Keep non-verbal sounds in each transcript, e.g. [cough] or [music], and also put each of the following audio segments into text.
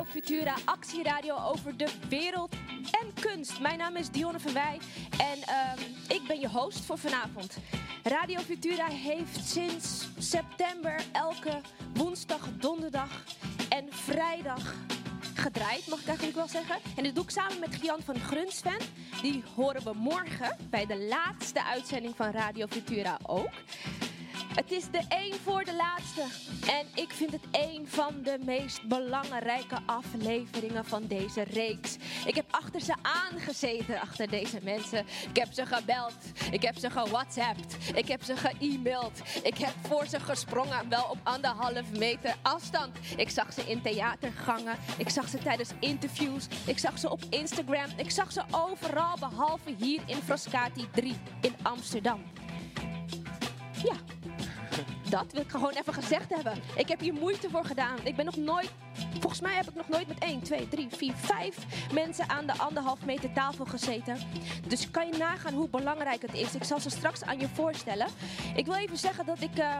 Radio Futura, actieradio over de wereld en kunst. Mijn naam is Dionne van Wij en ehm, ik ben je host voor vanavond. Radio Futura heeft sinds september elke woensdag, donderdag en vrijdag gedraaid, mag ik eigenlijk wel zeggen. En dit doe ik samen met Gian van Grunsven. Die horen we morgen bij de laatste uitzending van Radio Futura ook. Het is de één voor de laatste. En ik vind het een van de meest belangrijke afleveringen van deze reeks. Ik heb achter ze aangezeten, achter deze mensen. Ik heb ze gebeld. Ik heb ze gewhatsappt. Ik heb ze ge-mailed. Ik heb voor ze gesprongen, wel op anderhalf meter afstand. Ik zag ze in theatergangen. Ik zag ze tijdens interviews. Ik zag ze op Instagram. Ik zag ze overal, behalve hier in Frascati 3 in Amsterdam. Ja, dat wil ik gewoon even gezegd hebben. Ik heb hier moeite voor gedaan. Ik ben nog nooit, volgens mij heb ik nog nooit met 1, 2, 3, 4, 5 mensen aan de anderhalf meter tafel gezeten. Dus kan je nagaan hoe belangrijk het is. Ik zal ze straks aan je voorstellen. Ik wil even zeggen dat ik, eh,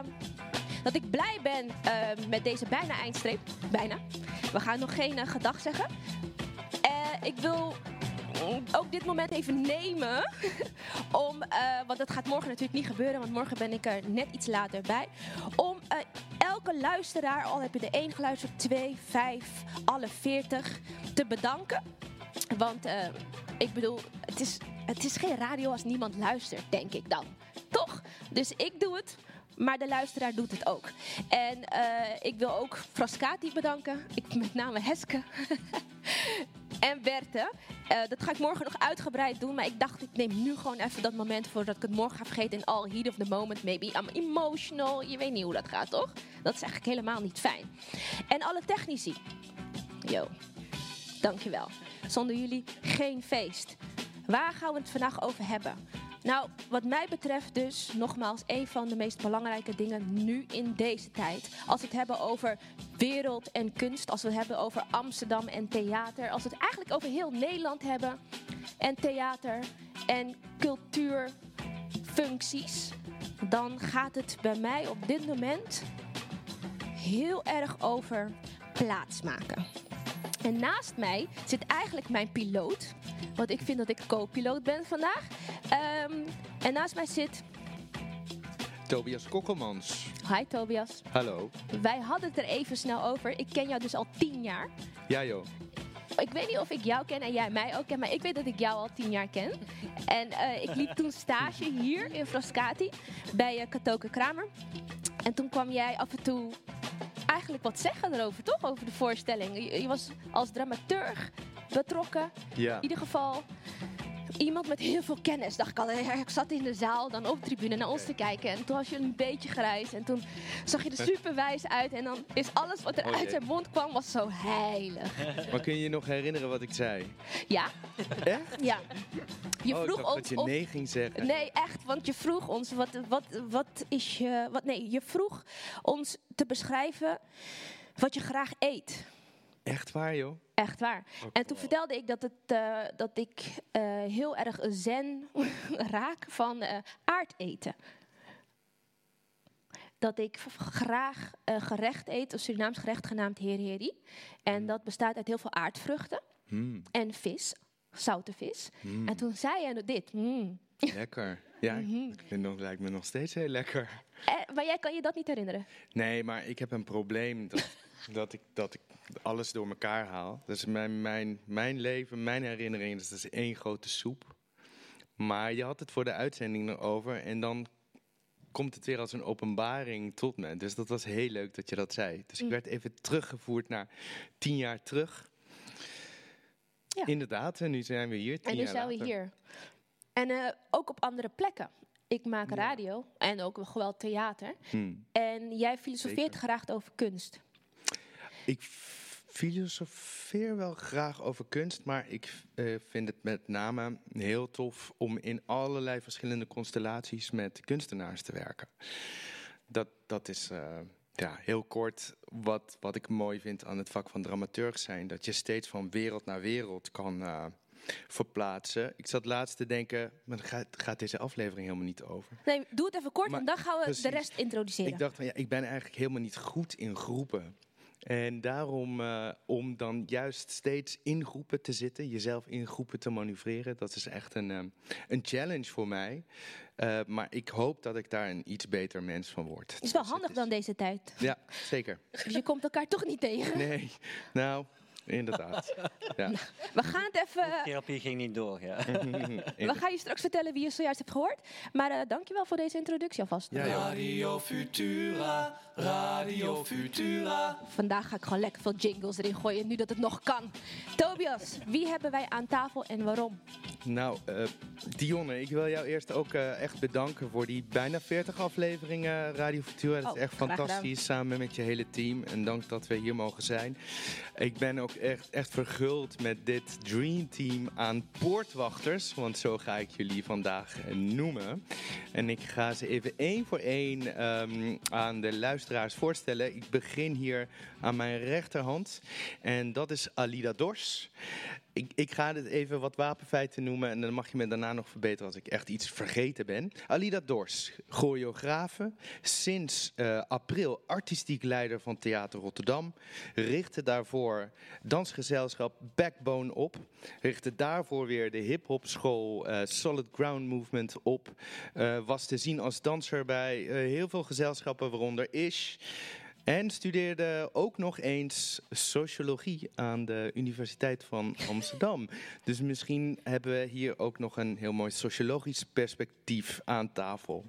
dat ik blij ben eh, met deze bijna eindstreep. Bijna. We gaan nog geen eh, gedag zeggen. Ik wil ook dit moment even nemen. [laughs] om, eh, want dat gaat morgen natuurlijk niet gebeuren, want morgen ben ik er net iets later bij. Om eh, elke luisteraar, al heb je er één geluisterd, twee, vijf, alle veertig, te bedanken. Want eh, ik bedoel, het is, het is geen radio als niemand luistert, denk ik dan. Toch? Dus ik doe het. Maar de luisteraar doet het ook. En eh, ik wil ook Frascati bedanken. Ik, met name Heske. [laughs] en Berthe. Eh, dat ga ik morgen nog uitgebreid doen. Maar ik dacht, ik neem nu gewoon even dat moment voordat ik het morgen ga vergeten. In all heat of the moment, maybe I'm emotional. Je weet niet hoe dat gaat, toch? Dat is eigenlijk helemaal niet fijn. En alle technici. Yo, dankjewel. Zonder jullie geen feest. Waar gaan we het vandaag over hebben? Nou, wat mij betreft dus nogmaals een van de meest belangrijke dingen nu in deze tijd. Als we het hebben over wereld en kunst, als we het hebben over Amsterdam en theater, als we het eigenlijk over heel Nederland hebben en theater en cultuurfuncties, dan gaat het bij mij op dit moment heel erg over plaatsmaken. En naast mij zit eigenlijk mijn piloot. Want ik vind dat ik co-piloot ben vandaag. Ehm, en naast mij zit... Tobias Kokkelmans. Hi Tobias. Hallo. Wij hadden het er even snel over. Ik ken jou dus al tien jaar. Ja joh. Ik weet niet of ik jou ken en jij mij ook ken, maar ik weet dat ik jou al tien jaar ken. En eh, ik liep toen stage hier in Frascati bij uh, Katoke Kramer. En toen kwam jij af en toe eigenlijk wat zeggen erover, toch? Over de voorstelling. Je, je was als dramaturg betrokken. Ja. In ieder geval iemand met heel veel kennis. Dacht ik al, ik zat in de zaal dan op de tribune naar ons te kijken. En toen was je een beetje grijs. En toen zag je er [laughs] super wijs uit. En dan is alles wat er Oh uit zijn mond kwam, was zo heilig. [laughs] Maar kun je je nog herinneren wat ik zei? Ja, [laughs] Echt? ja. Je oh, ik vroeg ons je of... nee ging zeggen. Nee, echt, want je vroeg ons wat, wat, wat is je. Wat, nee, je vroeg ons te beschrijven wat je graag eet. Echt waar joh? Echt waar. En toen vertelde ik dat, het, eh, dat ik eh, heel erg zen [laughs] raak van eh, aardeten. Dat ik graag gerecht eet, een Surinaams gerecht genaamd heri. En dat bestaat uit heel veel aardvruchten Mm, en vis, zoute vis. mm, En toen zei hij dit. mm. lekker. Ja, [laughs] Mhm. vind het lijkt me nog steeds heel lekker. Eh, maar jij kan je dat niet herinneren? Nee, maar ik heb een probleem dat, [laughs] dat, ik, dat ik alles door elkaar haal. Is mijn, mijn, mijn leven, mijn herinnering, dus dat is één grote soep. Maar je had het voor de uitzending erover en dan komt het weer als een openbaring tot me. Dus dat was heel leuk dat je dat zei. Dus ik Mm. werd even teruggevoerd naar tien jaar terug. Ja. Inderdaad, en nu zijn we hier. Tien En nu jaar zijn we later. hier. En eh, ook op andere plekken. Ik maak Ja. radio en ook wel theater. Hmm. En jij filosofeert Zeker. graag over kunst. Ik filosofeer wel graag over kunst, maar ik eh, vind het met name heel tof om in allerlei verschillende constellaties met kunstenaars te werken. Dat, dat is eh, ja, heel kort wat, wat ik mooi vind aan het vak van dramaturg zijn. Dat je steeds van wereld naar wereld kan eh, verplaatsen. Ik zat laatst te denken, maar gaat, gaat deze aflevering helemaal niet over. Nee, doe het even kort Maar- en dan gaan we precies. de rest introduceren. Ik dacht van ja, ik ben eigenlijk helemaal niet goed in groepen. En daarom, eh, om dan juist steeds in groepen te zitten, jezelf in groepen te manoeuvreren, dat is echt een, eh, een challenge voor mij. Eh, maar ik hoop dat ik daar een iets beter mens van word. Het is wel Dus handig is- dan deze tijd. Ja, zeker. Dus je komt elkaar toch niet tegen. Nee, nou, inderdaad. [laughs] Ja. We gaan het even... Therapie ging niet door, ja. [laughs] We gaan je straks vertellen wie je zojuist hebt gehoord. Maar eh dankjewel voor deze introductie alvast. Ja. Radio Futura, Radio Futura. Vandaag ga ik gewoon lekker veel jingles erin gooien, nu dat het nog kan. Tobias, wie hebben wij aan tafel en waarom? Nou, eh, Dionne, ik wil jou eerst ook eh, echt bedanken voor die bijna 40 afleveringen Radio Futura. Dat Oh, is echt graag gedaan. fantastisch, samen met je hele team. En dank dat we hier mogen zijn. Ik ben ook echt, echt verguld met dit dream team aan poortwachters. Want zo ga ik jullie vandaag eh, noemen. En ik ga ze even één voor één ehm, aan de luisteraars voorstellen. Ik begin hier aan mijn rechterhand. En dat is Alida Dors. Ik, ik ga dit even wat wapenfeiten noemen en dan mag je me daarna nog verbeteren als ik echt iets vergeten ben. Alida Dors, choreografe, sinds eh, april artistiek leider van Theater Rotterdam, richtte daarvoor dansgezelschap Backbone op, richtte daarvoor weer de hip-hop school eh, Solid Ground Movement op, eh, was te zien als danser bij heel veel gezelschappen, waaronder Ish. En studeerde ook nog eens sociologie aan de Universiteit van Amsterdam. Dus misschien hebben we hier ook nog een heel mooi sociologisch perspectief aan tafel.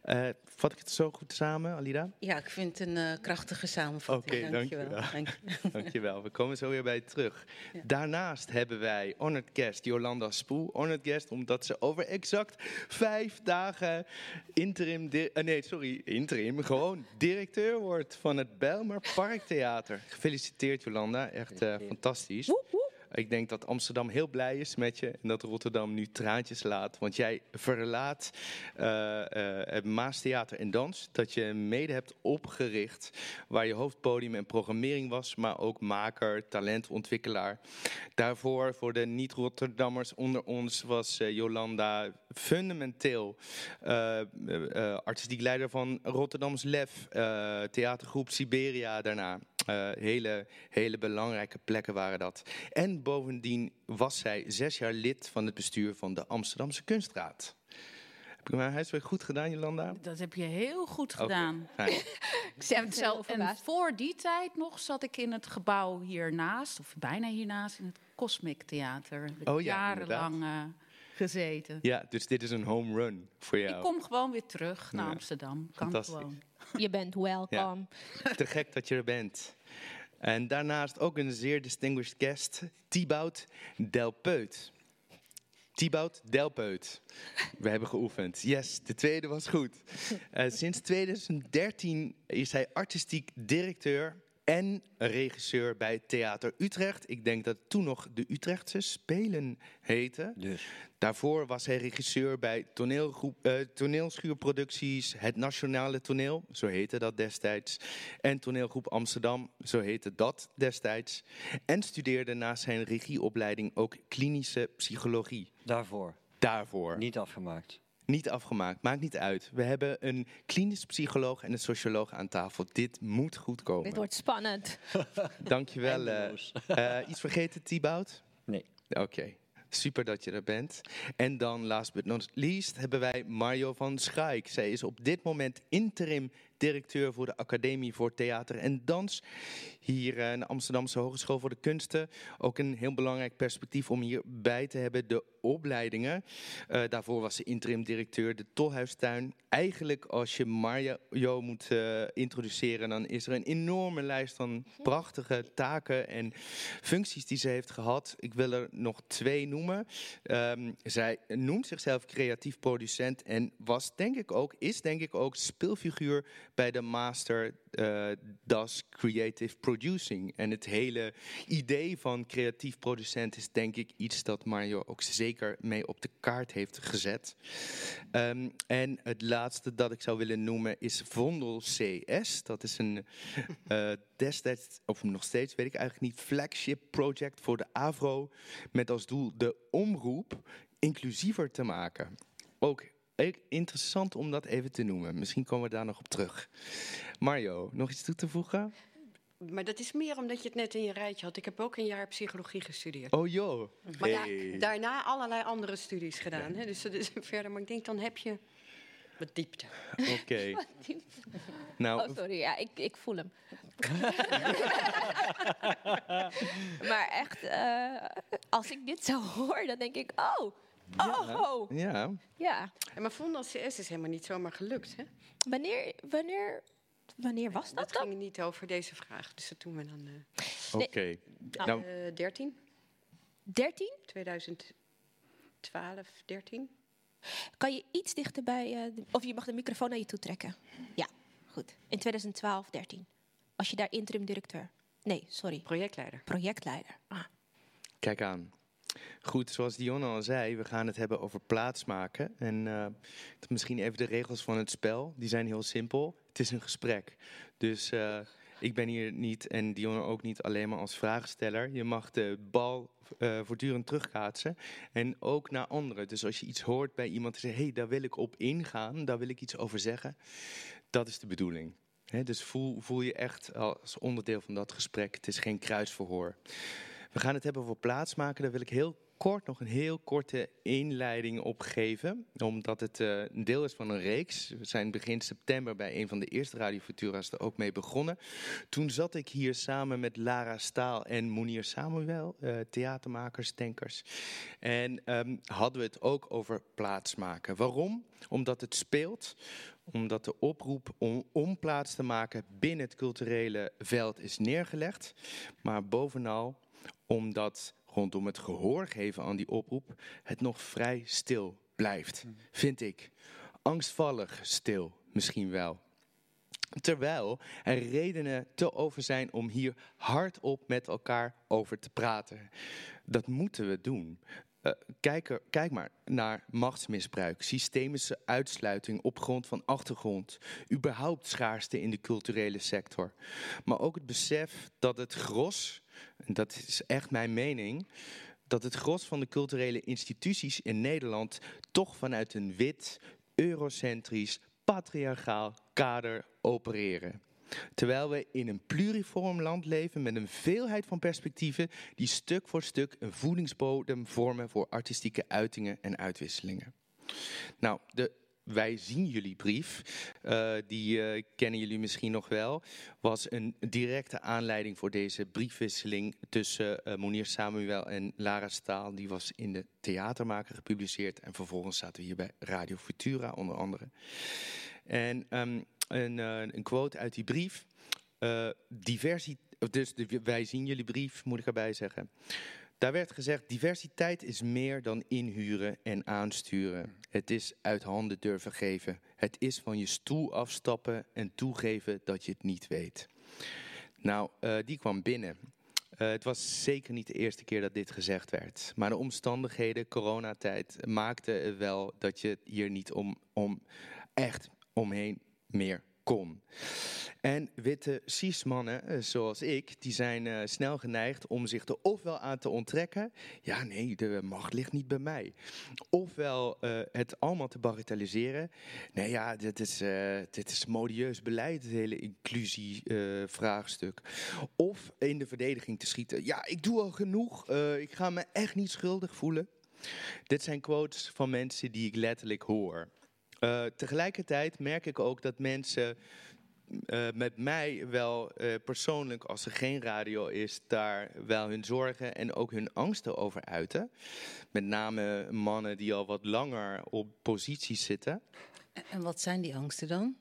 Eh, vat ik het zo goed samen, Alida? Ja, ik vind het een eh, krachtige samenvatting. Oké, dankjewel. dankjewel. Dank- [laughs] Dankjewel, we komen zo weer bij je terug. Daarnaast hebben wij honored guest Jolanda Spoel. Honored guest omdat ze over exact vijf dagen interim... eh, nee, sorry, interim, gewoon directeur wordt van het Bijlmer Parktheater. Gefeliciteerd Jolanda, echt eh, fantastisch. Woep, woep. Ik denk dat Amsterdam heel blij is met je en dat Rotterdam nu traantjes laat. Want jij verlaat eh, eh, het Maastheater en Dans, dat je mede hebt opgericht, waar je hoofdpodium en programmering was, maar ook maker, talentontwikkelaar. Daarvoor, voor de niet-Rotterdammers onder ons, was eh, Jolanda fundamenteel artistiek leider van Rotterdams Lef, theatergroep Siberia daarna. Eh, hele, hele belangrijke plekken waren dat. En bovendien was zij zes jaar lid van het bestuur van de Amsterdamse Kunstraad. Heb ik mijn huiswerk goed gedaan, Jolanda? Dat heb je heel goed gedaan. fijn. [laughs] Ik ben En, voor die tijd nog zat ik in het gebouw hiernaast, of bijna hiernaast, in het Cosmic Theater. Heb ik Oh ja, jarenlang eh, gezeten. Ja, dus dit is een home run voor jou. Ik kom gewoon weer terug naar Ja, Amsterdam. Kan fantastisch. gewoon. Je bent welkom. Te gek dat je er bent. En daarnaast ook een zeer distinguished guest, Thibaut Delpeut. Thibaut Delpeut. We hebben geoefend. Yes, de tweede was goed. Eh, sinds 2013 is hij artistiek directeur en regisseur bij Theater Utrecht. Ik denk dat het toen nog de Utrechtse Spelen heette. Dus. Daarvoor was hij regisseur bij toneelgroep, eh, toneelschuurproducties Het Nationale Toneel, zo heette dat destijds. En toneelgroep Amsterdam, zo heette dat destijds. En studeerde naast zijn regieopleiding ook klinische psychologie. Daarvoor. Daarvoor. Niet afgemaakt. Niet afgemaakt, maakt niet uit. We hebben een klinisch psycholoog en een socioloog aan tafel. Dit moet goed komen. Dit wordt spannend. [laughs] [laughs] Dankjewel. eh Eindeloos. eh, iets vergeten, Thibaut? Nee. Oké, super dat je er bent. En dan, last but not least, hebben wij Mario van Schaik. Zij is op dit moment interim directeur voor de Academie voor Theater en Dans. Hier eh, aan de Amsterdamse Hogeschool voor de Kunsten. Ook een heel belangrijk perspectief om hierbij te hebben, de opleidingen. Eh, daarvoor was ze interim directeur de Tolhuistuin. Eigenlijk, als je Mario moet eh, introduceren, dan is er een enorme lijst van prachtige taken en functies die ze heeft gehad. Ik wil er nog twee noemen. Ehm, zij noemt zichzelf creatief producent en was denk ik ook, is denk ik ook speelfiguur bij de master eh Das Creative Producing. En het hele idee van creatief producent is denk ik iets dat Mario ook zeker mee op de kaart heeft gezet. Ehm, en het laatste dat ik zou willen noemen is Vondel CS. Dat is een eh, destijds, of nog steeds weet ik eigenlijk niet, flagship project voor de AVRO. Met als doel de omroep inclusiever te maken. Ook interessant om dat even te noemen. Misschien komen we daar nog op terug. Mario, nog iets toe te voegen? Maar dat is meer omdat je het net in je rijtje had. Ik heb ook een jaar psychologie gestudeerd. Oh joh. Maar Hey. daarna allerlei andere studies gedaan. Hè? Dus dat is [laughs] verder. Maar ik denk, dan heb je wat diepte. Oké. [laughs] Nou, Oh, sorry. Ja, ik, ik voel hem. [laughs] maar echt, eh, als ik dit zo hoor, dan denk ik, oh, oh, ja. Ja. En maar Vondel CS is helemaal niet zomaar gelukt. Hè? Wanneer, wanneer, wanneer was dat Dat dan? ging niet over deze vraag. Dus dat doen we dan eh Oké. Nou, eh, 13, 13? 2012, 13. Kan je iets dichter bij, eh, de- of je mag de microfoon naar je toe trekken. Ja, goed. In 2012, 13. Was je daar interim directeur? Nee, sorry. Projectleider. Projectleider. Ah. Kijk aan. Goed, zoals Dionne al zei, we gaan het hebben over plaatsmaken. En eh, misschien even de regels van het spel. Die zijn heel simpel. Het is een gesprek. Dus eh, ik ben hier niet, en Dionne ook niet, alleen maar als vraagsteller. Je mag de bal eh, voortdurend terugkaatsen. En ook naar anderen. Dus als je iets hoort bij iemand en zegt... hé, hey, daar wil ik op ingaan, daar wil ik iets over zeggen. Dat is de bedoeling. Dus voel, voel je echt als onderdeel van dat gesprek. Het is geen kruisverhoor. We gaan het hebben over plaatsmaken. Daar wil ik heel kort nog een heel korte inleiding op geven. Omdat het eh, een deel is van een reeks. We zijn begin september bij een van de eerste Radio Futura's er ook mee begonnen. Toen zat ik hier samen met Lara Staal en Monier Samuel, eh, theatermakers, denkers. En ehm, hadden we het ook over plaatsmaken. Waarom? Omdat het speelt omdat de oproep om, om plaats te maken binnen het culturele veld is neergelegd. Maar bovenal omdat rondom het gehoor geven aan die oproep het nog vrij stil blijft, vind ik. Angstvallig stil, misschien wel. Terwijl er redenen te over zijn om hier hardop met elkaar over te praten. Dat moeten we doen. Eh, kijk, er- kijk maar naar machtsmisbruik, systemische uitsluiting op grond van achtergrond, überhaupt schaarste in de culturele sector. Maar ook het besef dat het gros, dat is echt mijn mening, dat het gros van de culturele instituties in Nederland toch vanuit een wit, eurocentrisch, patriarchaal kader opereren. Terwijl we in een pluriform land leven met een veelheid van perspectieven die stuk voor stuk een voedingsbodem vormen voor artistieke uitingen en uitwisselingen. Nou, de wij zien jullie brief, eh, die eh, kennen jullie misschien nog wel, was een directe aanleiding voor deze briefwisseling tussen eh Monier Samuel en Lara Staal. Die was in de Theatermaker gepubliceerd en vervolgens zaten we hier bij Radio Futura onder andere. En ehm, een, een quote uit die brief. eh diversi dus wij zien jullie brief, moet ik erbij zeggen. Daar werd gezegd, diversiteit is meer dan inhuren en aansturen. Het is uit handen durven geven. Het is van je stoel afstappen en toegeven dat je het niet weet. Nou, eh, die kwam binnen. Eh, het was zeker niet de eerste keer dat dit gezegd werd. Maar de omstandigheden, coronatijd, maakten wel dat je hier niet om, om echt omheen meer En witte cis-mannen, eh, zoals ik, die zijn eh, snel geneigd om zich er ofwel aan te onttrekken. Ja, nee, de macht ligt niet bij mij. Ofwel eh, het allemaal te bagatelliseren. Nee, ja, dit is, dit is modieus beleid, het hele inclusie-vraagstuk. of in de verdediging te schieten. Ja, ik doe al genoeg. ik ga me echt niet schuldig voelen. Dit zijn quotes van mensen die ik letterlijk hoor. Eh, tegelijkertijd merk ik ook dat mensen eh, met mij wel eh, persoonlijk, als er geen radio is, daar wel hun zorgen en ook hun angsten over uiten. Met name mannen die al wat langer op posities zitten. En- wat zijn die angsten dan?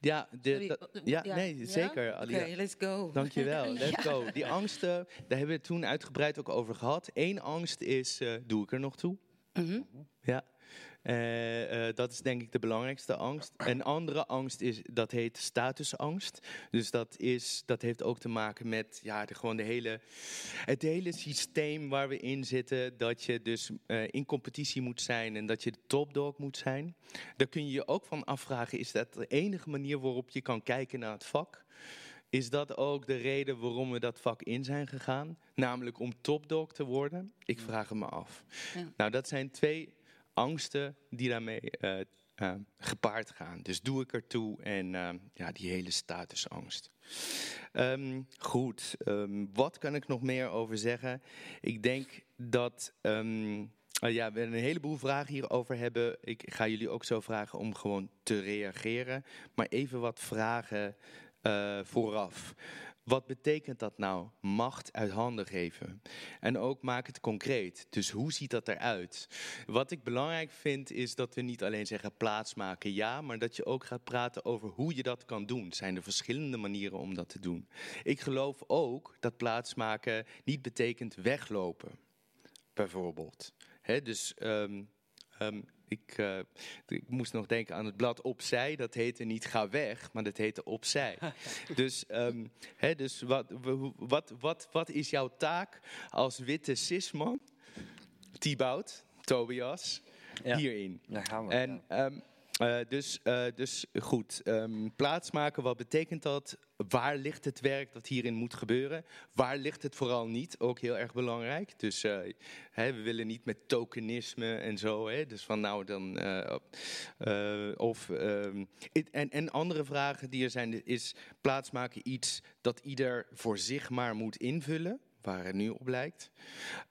Ja, de, dat- eh, ja, ja? nee, Ja? zeker. Oké, let's go. Dankjewel, [laughs] let's go. Die angsten, daar hebben we het toen uitgebreid ook over gehad. Eén angst is, doe ik er nog toe? Mhm. Ja. Eh, eh, dat is denk ik de belangrijkste angst. Een andere angst is, dat heet statusangst. Dus dat, is, dat heeft ook te maken met ja, de, gewoon de hele, het hele systeem waar we in zitten. Dat je dus eh, in competitie moet zijn en dat je de topdog moet zijn. Daar kun je je ook van afvragen, is dat de enige manier waarop je kan kijken naar het vak? Is dat ook de reden waarom we dat vak in zijn gegaan? Namelijk om topdog te worden? Ik vraag het me af. Ja. Nou, dat zijn twee angsten die daarmee eh, eh, gepaard gaan. Dus doe ik ertoe en eh, ja, die hele statusangst. Ehm, goed, ehm, wat kan ik nog meer over zeggen? Ik denk dat ehm, ja, we een heleboel vragen hierover hebben. Ik ga jullie ook zo vragen om gewoon te reageren. Maar even wat vragen vooraf. Wat betekent dat nou? Macht uit handen geven. En ook maak het concreet. Dus hoe ziet dat eruit? Wat ik belangrijk vind is dat we niet alleen zeggen plaatsmaken ja, maar dat je ook gaat praten over hoe je dat kan doen. Zijn er verschillende manieren om dat te doen? Ik geloof ook dat plaatsmaken niet betekent weglopen, bijvoorbeeld. He, dus um, um, ik, uh, ik, moest nog denken aan het blad Opzij. Dat heette niet Ga weg, maar dat heette Opzij. [laughs] dus um, he, dus wat, wat, wat, wat is jouw taak als witte cisman, Thibaut, Tobias, ja, hierin? Daar gaan we. En, ja. Uh, dus, uh, dus goed, um, plaatsmaken, wat betekent dat? Waar ligt het werk dat hierin moet gebeuren? Waar ligt het vooral niet? Ook heel erg belangrijk. Dus uh, hè, we willen niet met tokenisme en zo. Hè? Dus van nou dan. of, um, en, en andere vragen die er zijn, is plaatsmaken iets dat ieder voor zich maar moet invullen? Waar het nu op lijkt.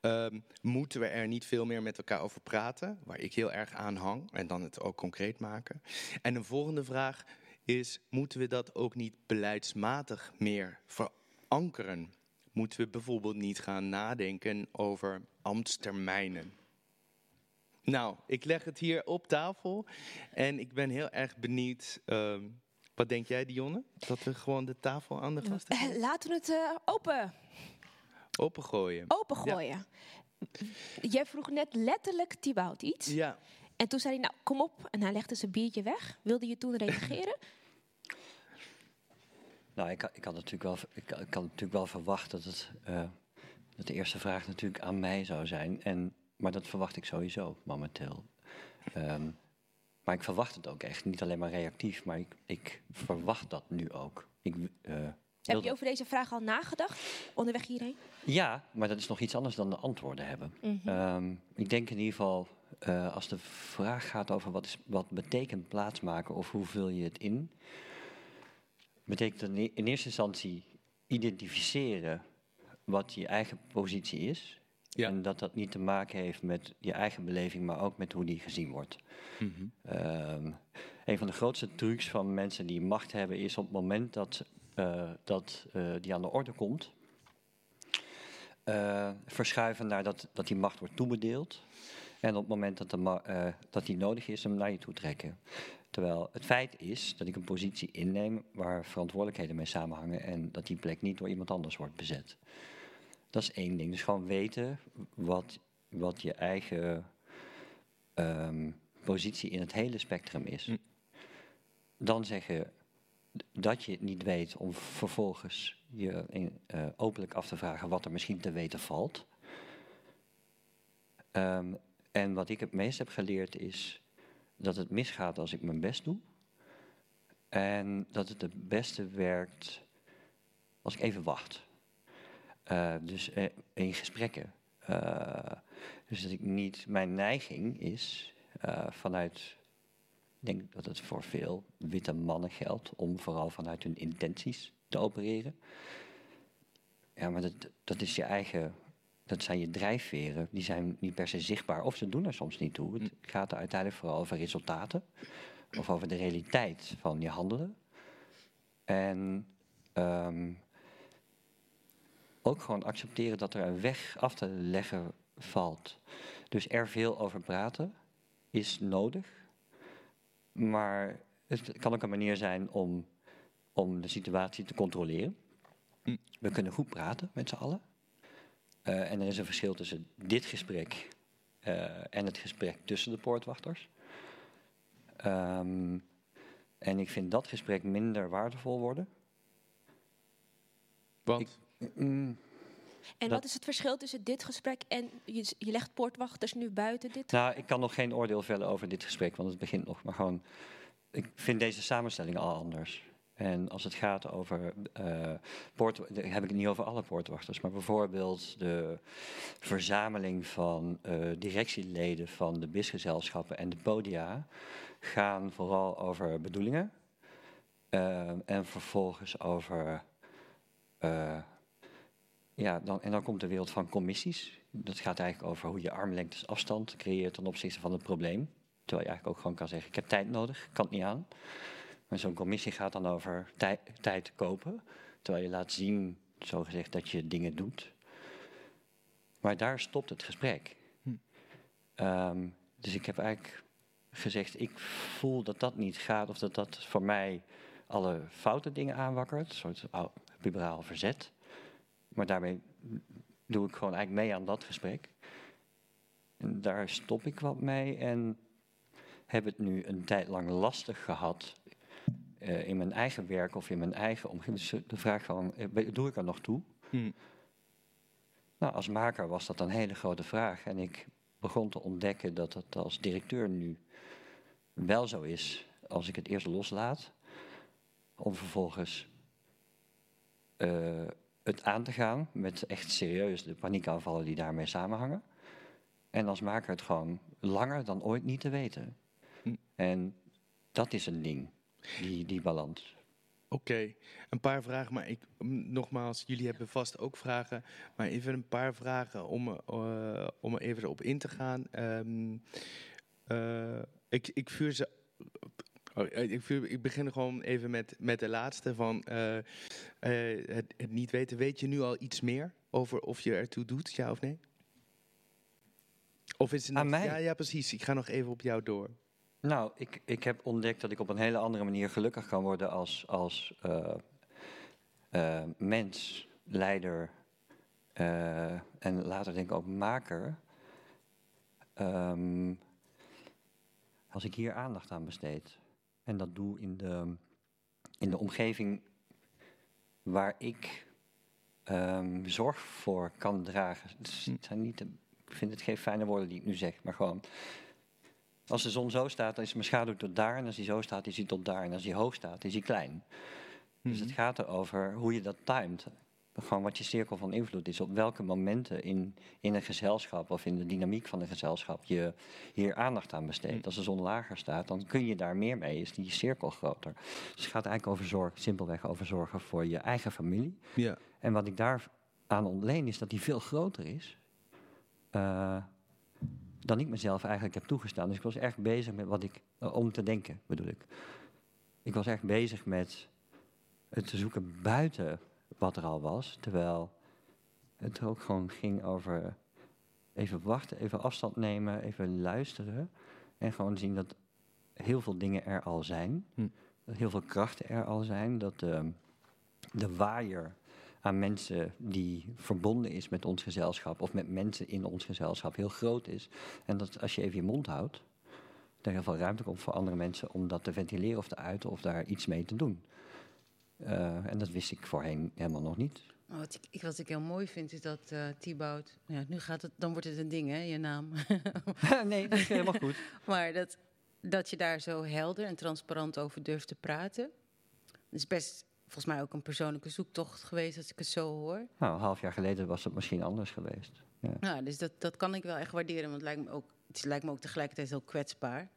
Um, moeten we er niet veel meer met elkaar over praten, waar ik heel erg aan hang, en dan het ook concreet maken. En een volgende vraag is, moeten we dat ook niet beleidsmatig meer verankeren? Moeten we bijvoorbeeld niet gaan nadenken over ambtstermijnen? Nou, ik leg het hier op tafel en ik ben heel erg benieuwd... Um, wat denk jij, Dionne? Dat we gewoon de tafel aan de gasten Uh, laten we het uh, open Opengooien. Opengooien. Ja. Jij vroeg net letterlijk Thibaut iets. Ja. En toen zei hij, nou, kom op. En hij legde zijn biertje weg. Wilde je toen reageren? [laughs] nou, ik, ik, had natuurlijk wel, ik, ik had natuurlijk wel verwacht dat, het, uh, dat de eerste vraag natuurlijk aan mij zou zijn. En, maar dat verwacht ik sowieso momenteel. Um, maar ik verwacht het ook echt. Niet alleen maar reactief, maar ik, ik verwacht dat nu ook. Ik, uh, heb je over deze vraag al nagedacht onderweg hierheen? Ja, maar dat is nog iets anders dan de antwoorden hebben. Mm -hmm. um, ik denk in ieder geval, uh, als de vraag gaat over wat, is, wat betekent plaatsmaken of hoe vul je het in, betekent dat in eerste instantie identificeren wat je eigen positie is. Ja. En dat dat niet te maken heeft met je eigen beleving, maar ook met hoe die gezien wordt. Mm -hmm. um, een van de grootste trucs van mensen die macht hebben is op het moment dat dat uh, die aan de orde komt, uh, verschuiven naar dat, dat die macht wordt toebedeeld. En op het moment dat, de dat die nodig is, hem naar je toe trekken. Terwijl het feit is dat ik een positie inneem waar verantwoordelijkheden mee samenhangen en dat die plek niet door iemand anders wordt bezet. Dat is één ding. Dus gewoon weten wat, wat je eigen um, positie in het hele spectrum is. Mm. Dan zeggen dat je het niet weet om vervolgens je uh, openlijk af te vragen wat er misschien te weten valt. Um, en wat ik het meest heb geleerd is dat het misgaat als ik mijn best doe. En dat het het beste werkt als ik even wacht. Uh, dus uh, in gesprekken. dus dat ik niet, mijn neiging is vanuit denk dat het voor veel witte mannen geldt om vooral vanuit hun intenties te opereren. Ja, maar dat, dat is je eigen, dat zijn je drijfveren. Die zijn niet per se zichtbaar of ze doen er soms niet toe. Het gaat er uiteindelijk vooral over resultaten of over de realiteit van je handelen. En um, ook gewoon accepteren dat er een weg af te leggen valt. Dus er veel over praten is nodig. Maar het kan ook een manier zijn om, om de situatie te controleren. Mm. We kunnen goed praten met z'n allen. Uh, en er is een verschil tussen dit gesprek uh, en het gesprek tussen de poortwachters. Ehm, en ik vind dat gesprek minder waardevol worden. Want? Mm, En Dat- wat is het verschil tussen dit gesprek en je, je legt poortwachters nu buiten dit? Nou, ik kan nog geen oordeel vellen over dit gesprek, want het begint nog. Maar gewoon, ik vind deze samenstelling al anders. En als het gaat over eh poort, heb ik het niet over alle poortwachters, maar bijvoorbeeld de verzameling van eh, directieleden van de bisgezelschappen en de podia gaan vooral over bedoelingen eh, en vervolgens over ja, dan, en dan komt de wereld van commissies. Dat gaat eigenlijk over hoe je armlengtes afstand creëert ten opzichte van het probleem. Terwijl je eigenlijk ook gewoon kan zeggen, ik heb tijd nodig, ik kan het niet aan. Maar zo'n commissie gaat dan over tij- tijd kopen. Terwijl je laat zien, zogezegd, dat je dingen doet. Maar daar stopt het gesprek. Hm. Ehm, dus ik heb eigenlijk gezegd, ik voel dat dat niet gaat. Of dat dat voor mij alle foute dingen aanwakkert. Een soort puberaal verzet. Maar daarmee doe ik gewoon eigenlijk mee aan dat gesprek. En daar stop ik wat mee en heb het nu een tijd lang lastig gehad eh, in mijn eigen werk of in mijn eigen omgeving. Dus de vraag van, eh, doe ik er nog toe? Hm. Nou, als maker was dat een hele grote vraag. En ik begon te ontdekken dat het als directeur nu wel zo is als ik het eerst loslaat. Om vervolgens eh, het aan te gaan met echt serieus de paniekaanvallen die daarmee samenhangen. En als maker het gewoon langer dan ooit niet te weten. Hm. En dat is een ding, die, die balans. Oké, een paar vragen, maar ik, nogmaals, jullie hebben vast ook vragen, maar even een paar vragen om, eh, om er even op in te gaan. Ehm, eh, ik, ik vuur ze. Oh, eh, ik, ik begin gewoon even met, met de laatste van eh, eh, het, het niet weten. Weet je nu al iets meer over of je ertoe doet, ja of nee? Of is het Aan mij? Ja, ja, precies. Ik ga nog even op jou door. Nou, ik, ik heb ontdekt dat ik op een hele andere manier gelukkig kan worden als, als mens, leider en later denk ik ook maker. Ehm, als ik hier aandacht aan besteed. En dat doe in de, in de omgeving waar ik ehm, zorg voor kan dragen. Het zijn niet de, ik vind het geen fijne woorden die ik nu zeg, maar gewoon als de zon zo staat, dan is mijn schaduw tot daar. En als die zo staat, is hij tot daar. En als die hoog staat, is hij klein. Dus het gaat erover hoe je dat timet. Gewoon wat je cirkel van invloed is. Op welke momenten in, in een gezelschap of in de dynamiek van een gezelschap je hier aandacht aan besteedt. Als de zon lager staat, dan kun je daar meer mee. Is die cirkel groter. Dus het gaat eigenlijk over zorg, simpelweg over zorgen voor je eigen familie. Ja. En wat ik daar aan ontleen is dat die veel groter is. eh, dan ik mezelf eigenlijk heb toegestaan. Dus ik was erg bezig met wat ik, eh, om te denken bedoel ik. Ik was erg bezig met het te zoeken buiten wat er al was. Terwijl het ook gewoon ging over even wachten, even afstand nemen, even luisteren. En gewoon zien dat heel veel dingen er al zijn. Hm. Dat heel veel krachten er al zijn. Dat de, de waaier aan mensen die verbonden is met ons gezelschap of met mensen in ons gezelschap heel groot is. En dat als je even je mond houdt, er heel veel ruimte komt voor andere mensen om dat te ventileren of te uiten of daar iets mee te doen. Eh, en dat wist ik voorheen helemaal nog niet. Wat ik, wat ik heel mooi vind is dat eh Thibaut... Ja, nu gaat het, dan wordt het een ding, hè, je naam. [laughs] nee, dat is [laughs] helemaal goed. maar dat, dat je daar zo helder en transparant over durft te praten... Het is best volgens mij ook een persoonlijke zoektocht geweest als ik het zo hoor. Nou, een half jaar geleden was het misschien anders geweest. Ja. Nou, dus dat, dat kan ik wel echt waarderen, want het lijkt, me ook, het lijkt me ook tegelijkertijd heel kwetsbaar.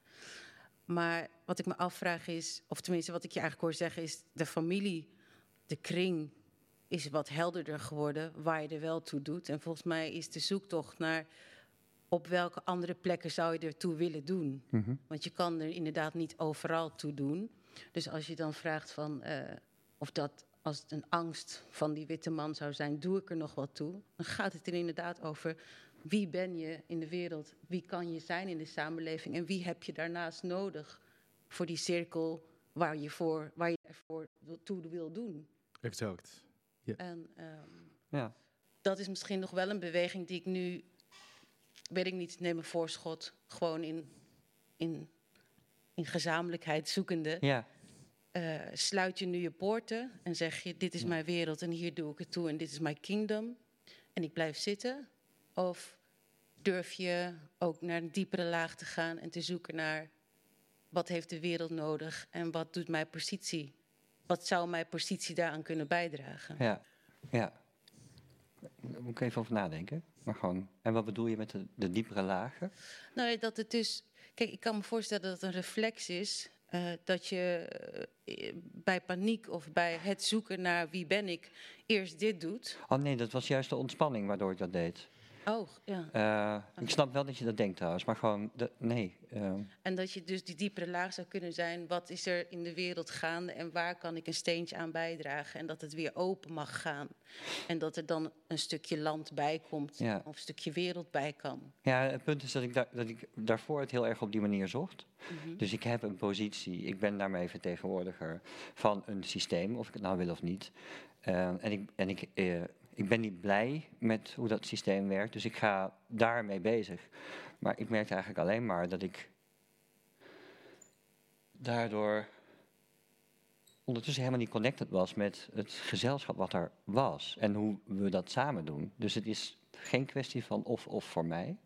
Maar wat ik me afvraag is, of tenminste wat ik je eigenlijk hoor zeggen, is de familie, de kring, is wat helderder geworden waar je er wel toe doet. En volgens mij is de zoektocht naar op welke andere plekken zou je er toe willen doen. Mhm. Want je kan er inderdaad niet overal toe doen. Dus als je dan vraagt van eh, of dat als het een angst van die witte man zou zijn, doe ik er nog wat toe? Dan gaat het er inderdaad over wie ben je in de wereld, wie kan je zijn in de samenleving en wie heb je daarnaast nodig voor die cirkel waar je, voor, waar je ervoor wil- toe wil doen. Exact. En ehm, Ja. dat is misschien nog wel een beweging die ik nu, weet ik niet, neem een voorschot, gewoon in, in in gezamenlijkheid zoekende, Ja, eh, sluit je nu je poorten en zeg je: Dit is mijn wereld en hier doe ik het toe en dit is mijn kingdom. En ik blijf zitten? Of durf je ook naar een diepere laag te gaan en te zoeken naar wat heeft de wereld nodig en wat doet mijn positie? Wat zou mijn positie daaraan kunnen bijdragen? ja, ja. Daar moet ik even over nadenken. Maar gewoon, en wat bedoel je met de, de diepere lagen? Nou, dat het dus. Kijk, ik kan me voorstellen dat het een reflex is. eh, dat je eh, bij paniek of bij het zoeken naar wie ben ik eerst dit doet. Oh nee, dat was juist de ontspanning waardoor ik dat deed. Oh, ja. Eh, ik snap wel dat je dat denkt trouwens, maar gewoon, de, nee. eh, En dat je dus die diepere laag zou kunnen zijn. Wat is er in de wereld gaande en waar kan ik een steentje aan bijdragen? En dat het weer open mag gaan. En dat er dan een stukje land bij komt Ja. of een stukje wereld bij kan. ja, het punt is dat ik, dat ik daarvoor het heel erg op die manier zocht. Mhm. Dus ik heb een positie, ik ben daarmee vertegenwoordiger van een systeem, of ik het nou wil of niet. Eh, en ik, en ik, eh, ik ben niet blij met hoe dat systeem werkt, dus ik ga daarmee bezig. Maar ik merkte eigenlijk alleen maar dat ik daardoor ondertussen helemaal niet connected was met het gezelschap wat er was en hoe we dat samen doen. Dus het is geen kwestie van of-of voor mij.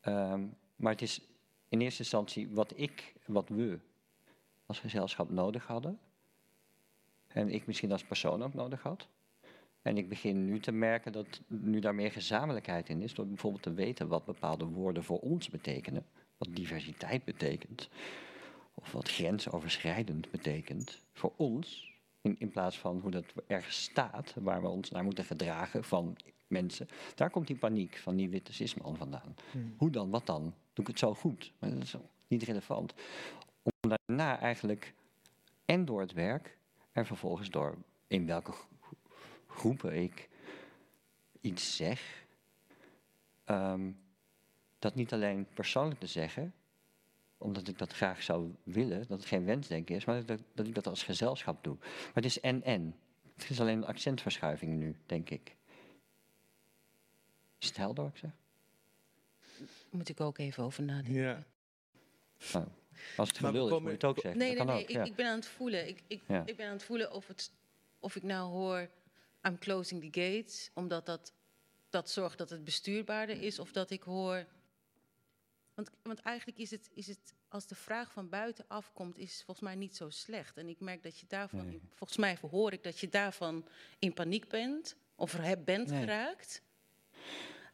Ehm, maar het is in eerste instantie wat ik, wat we als gezelschap nodig hadden. En ik misschien als persoon ook nodig had. En ik begin nu te merken dat nu daar meer gezamenlijkheid in is. Door bijvoorbeeld te weten wat bepaalde woorden voor ons betekenen. Wat diversiteit betekent. Of wat grensoverschrijdend betekent. Voor ons. In, in plaats van hoe dat ergens staat. Waar we ons naar moeten gedragen van mensen. Daar komt die paniek van die witte cisman vandaan. Hoe dan? Wat dan? Doe ik het zo goed? Maar dat is niet relevant. Om daarna eigenlijk en door het werk en vervolgens door in welke groepen ik iets zeg, ehm, dat niet alleen persoonlijk te zeggen, omdat ik dat graag zou willen, dat het geen wensdenken is, maar dat, dat ik dat als gezelschap doe. Maar het is en-en. Het is alleen een accentverschuiving nu, denk ik. Is het helder wat ik zeg? Moet ik ook even over nadenken. Ja. Nou, als het gelul is, moet je het ook zeggen. Nee, nee, nee. ook, Ik, ja. ik ben aan het voelen. Ik, ik, Ja. ik ben aan het voelen of, het, of ik nou hoor... I'm closing the gates, omdat dat, dat zorgt dat het bestuurbaarder is. Of dat ik hoor... Want, want eigenlijk is het, is het, als de vraag van buiten afkomt, is het volgens mij niet zo slecht. En ik merk dat je daarvan, Nee. volgens mij hoor ik dat je daarvan in paniek bent. Of heb- bent Nee. geraakt.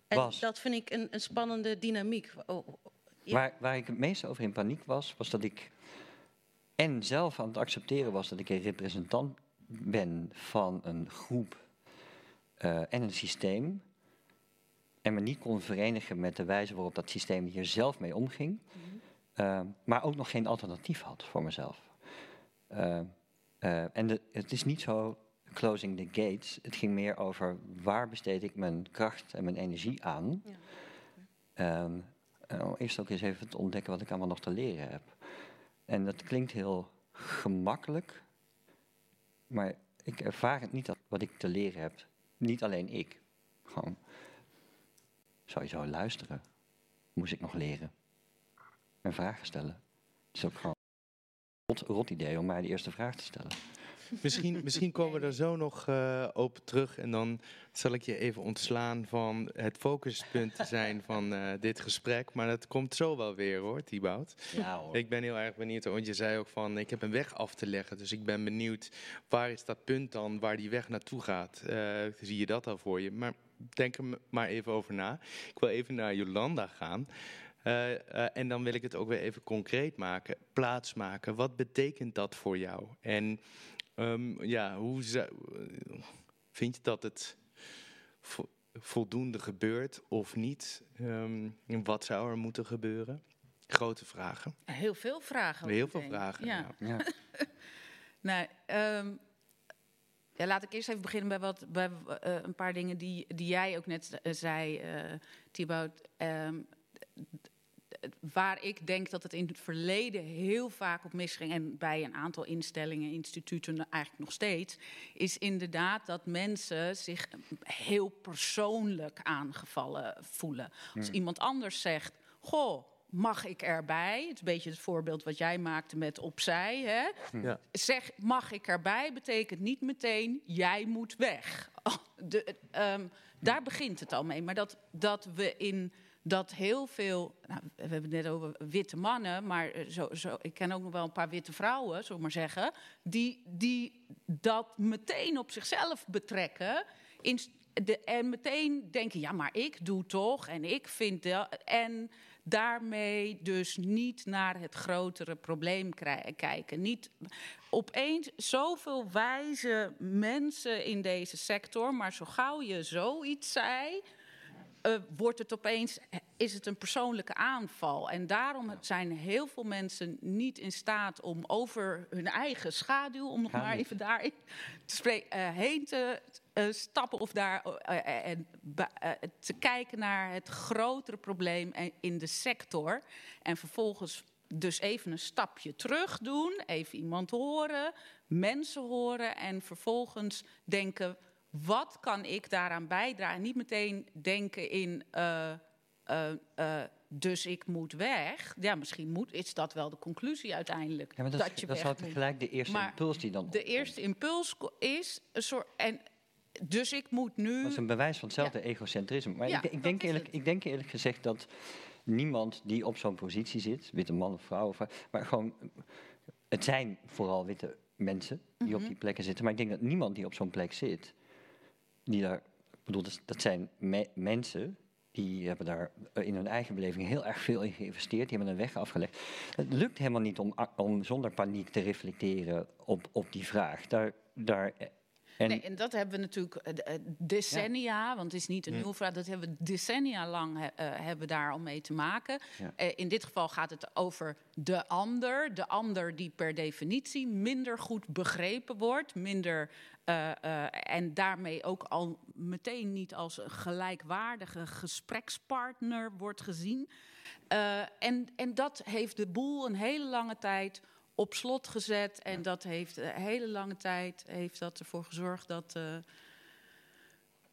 En Was. dat vind ik een, een spannende dynamiek. Oh, oh, ja. Waar, waar ik het meest over in paniek was, was dat ik en zelf aan het accepteren was dat ik een representant ben van een groep eh, en een systeem. En me niet kon verenigen met de wijze waarop dat systeem hier zelf mee omging. Eh, maar ook nog geen alternatief had voor mezelf. Eh, en de, het is niet zo closing the gates. Het ging meer over waar besteed ik mijn kracht en mijn energie aan. Ja. Ehm, eh, om eerst ook eens even te ontdekken wat ik allemaal nog te leren heb. En dat klinkt heel gemakkelijk, maar ik ervaar het niet dat wat ik te leren heb. Niet alleen ik. Gewoon sowieso luisteren. Moest ik nog leren. En vragen stellen. Het is ook gewoon een rot, rot idee om mij de eerste vraag te stellen. Misschien, misschien [laughs] komen we er zo nog eh, op terug. En dan zal ik je even ontslaan van het focuspunt te zijn [laughs] van eh, dit gesprek. Maar dat komt zo wel weer hoor, Thibaut. Ja hoor. Ik ben heel erg benieuwd, want je zei ook van ik heb een weg af te leggen. Dus ik ben benieuwd, waar is dat punt dan waar die weg naartoe gaat? Eh, zie je dat al voor je? Maar denk er maar even over na. Ik wil even naar Jolanda gaan. En dan wil ik het ook weer even concreet maken, plaatsmaken. Wat betekent dat voor jou? En ehm, ja, hoe zou- vind je dat het vo- voldoende gebeurt of niet? Ehm, wat zou er moeten gebeuren? Grote vragen. Heel veel vragen. Heel veel vragen. Ja. ja. [laughs] Nou, ehm, ja, laat ik eerst even beginnen bij, wat, bij eh, een paar dingen die, die jij ook net eh, zei, eh Thibaut. Ehm, waar ik denk dat het in het verleden heel vaak op misging... en bij een aantal instellingen, instituten eigenlijk nog steeds... is inderdaad dat mensen zich heel persoonlijk aangevallen voelen. Als iemand anders zegt... Goh, mag ik erbij? Het is een beetje het voorbeeld wat jij maakte met opzij. Hè? Ja. Zeg, mag ik erbij, betekent niet meteen, jij moet weg. [laughs] De, ehm, daar begint het al mee. Maar dat, dat we in dat heel veel. Nou, we hebben het net over witte mannen, maar eh, zo, zo, ik ken ook nog wel een paar witte vrouwen, zullen maar zeggen. Die, die dat meteen op zichzelf betrekken. In, de, en meteen denken: ja, maar ik doe toch en ik vind dat. En daarmee dus niet naar het grotere probleem kijken. Niet opeens zoveel wijze mensen in deze sector, maar zo gauw je zoiets zei, eh, wordt het opeens, is het een persoonlijke aanval. En daarom zijn heel veel mensen niet in staat om over hun eigen schaduw, om nog maar even daarin te spreken, eh, heen te eh, stappen of daar en te kijken naar het grotere probleem in de sector. En vervolgens dus even een stapje terug doen, even iemand horen, mensen horen en vervolgens denken: wat kan ik daaraan bijdragen? Niet meteen denken in. eh, eh, eh, dus ik moet weg. Ja, misschien moet, is dat wel de conclusie uiteindelijk. Ja, maar dat, dat is, je dat is altijd gelijk de eerste Maar impuls die dan De opkomt. eerste impuls is een soort. En dus ik moet nu. Dat is een bewijs van hetzelfde egocentrisme. Maar Ja, ik, ik, denk eerlijk, ik denk eerlijk gezegd dat niemand die op zo'n positie zit, witte man of vrouw, of, maar gewoon, het zijn vooral witte mensen die Mhm. op die plekken zitten. Maar ik denk dat niemand die op zo'n plek zit, die daar, ik bedoel, dat, zijn me- mensen die hebben daar eh, in hun eigen beleving heel erg veel in geïnvesteerd. Die hebben een weg afgelegd. Het lukt helemaal niet om, om zonder paniek te reflecteren op, op die vraag. Daar, daar, en, nee, en dat hebben we natuurlijk eh, eh, decennia, want het is niet een nieuwe vraag, dat hebben we decennia lang eh, hebben daar al mee te maken. Ja. In dit geval gaat het over de ander, de ander die per definitie minder goed begrepen wordt, minder en daarmee ook al meteen niet als een gelijkwaardige gesprekspartner wordt gezien. En, en dat heeft de boel een hele lange tijd op slot gezet. En dat heeft een hele lange tijd heeft dat ervoor gezorgd dat, eh,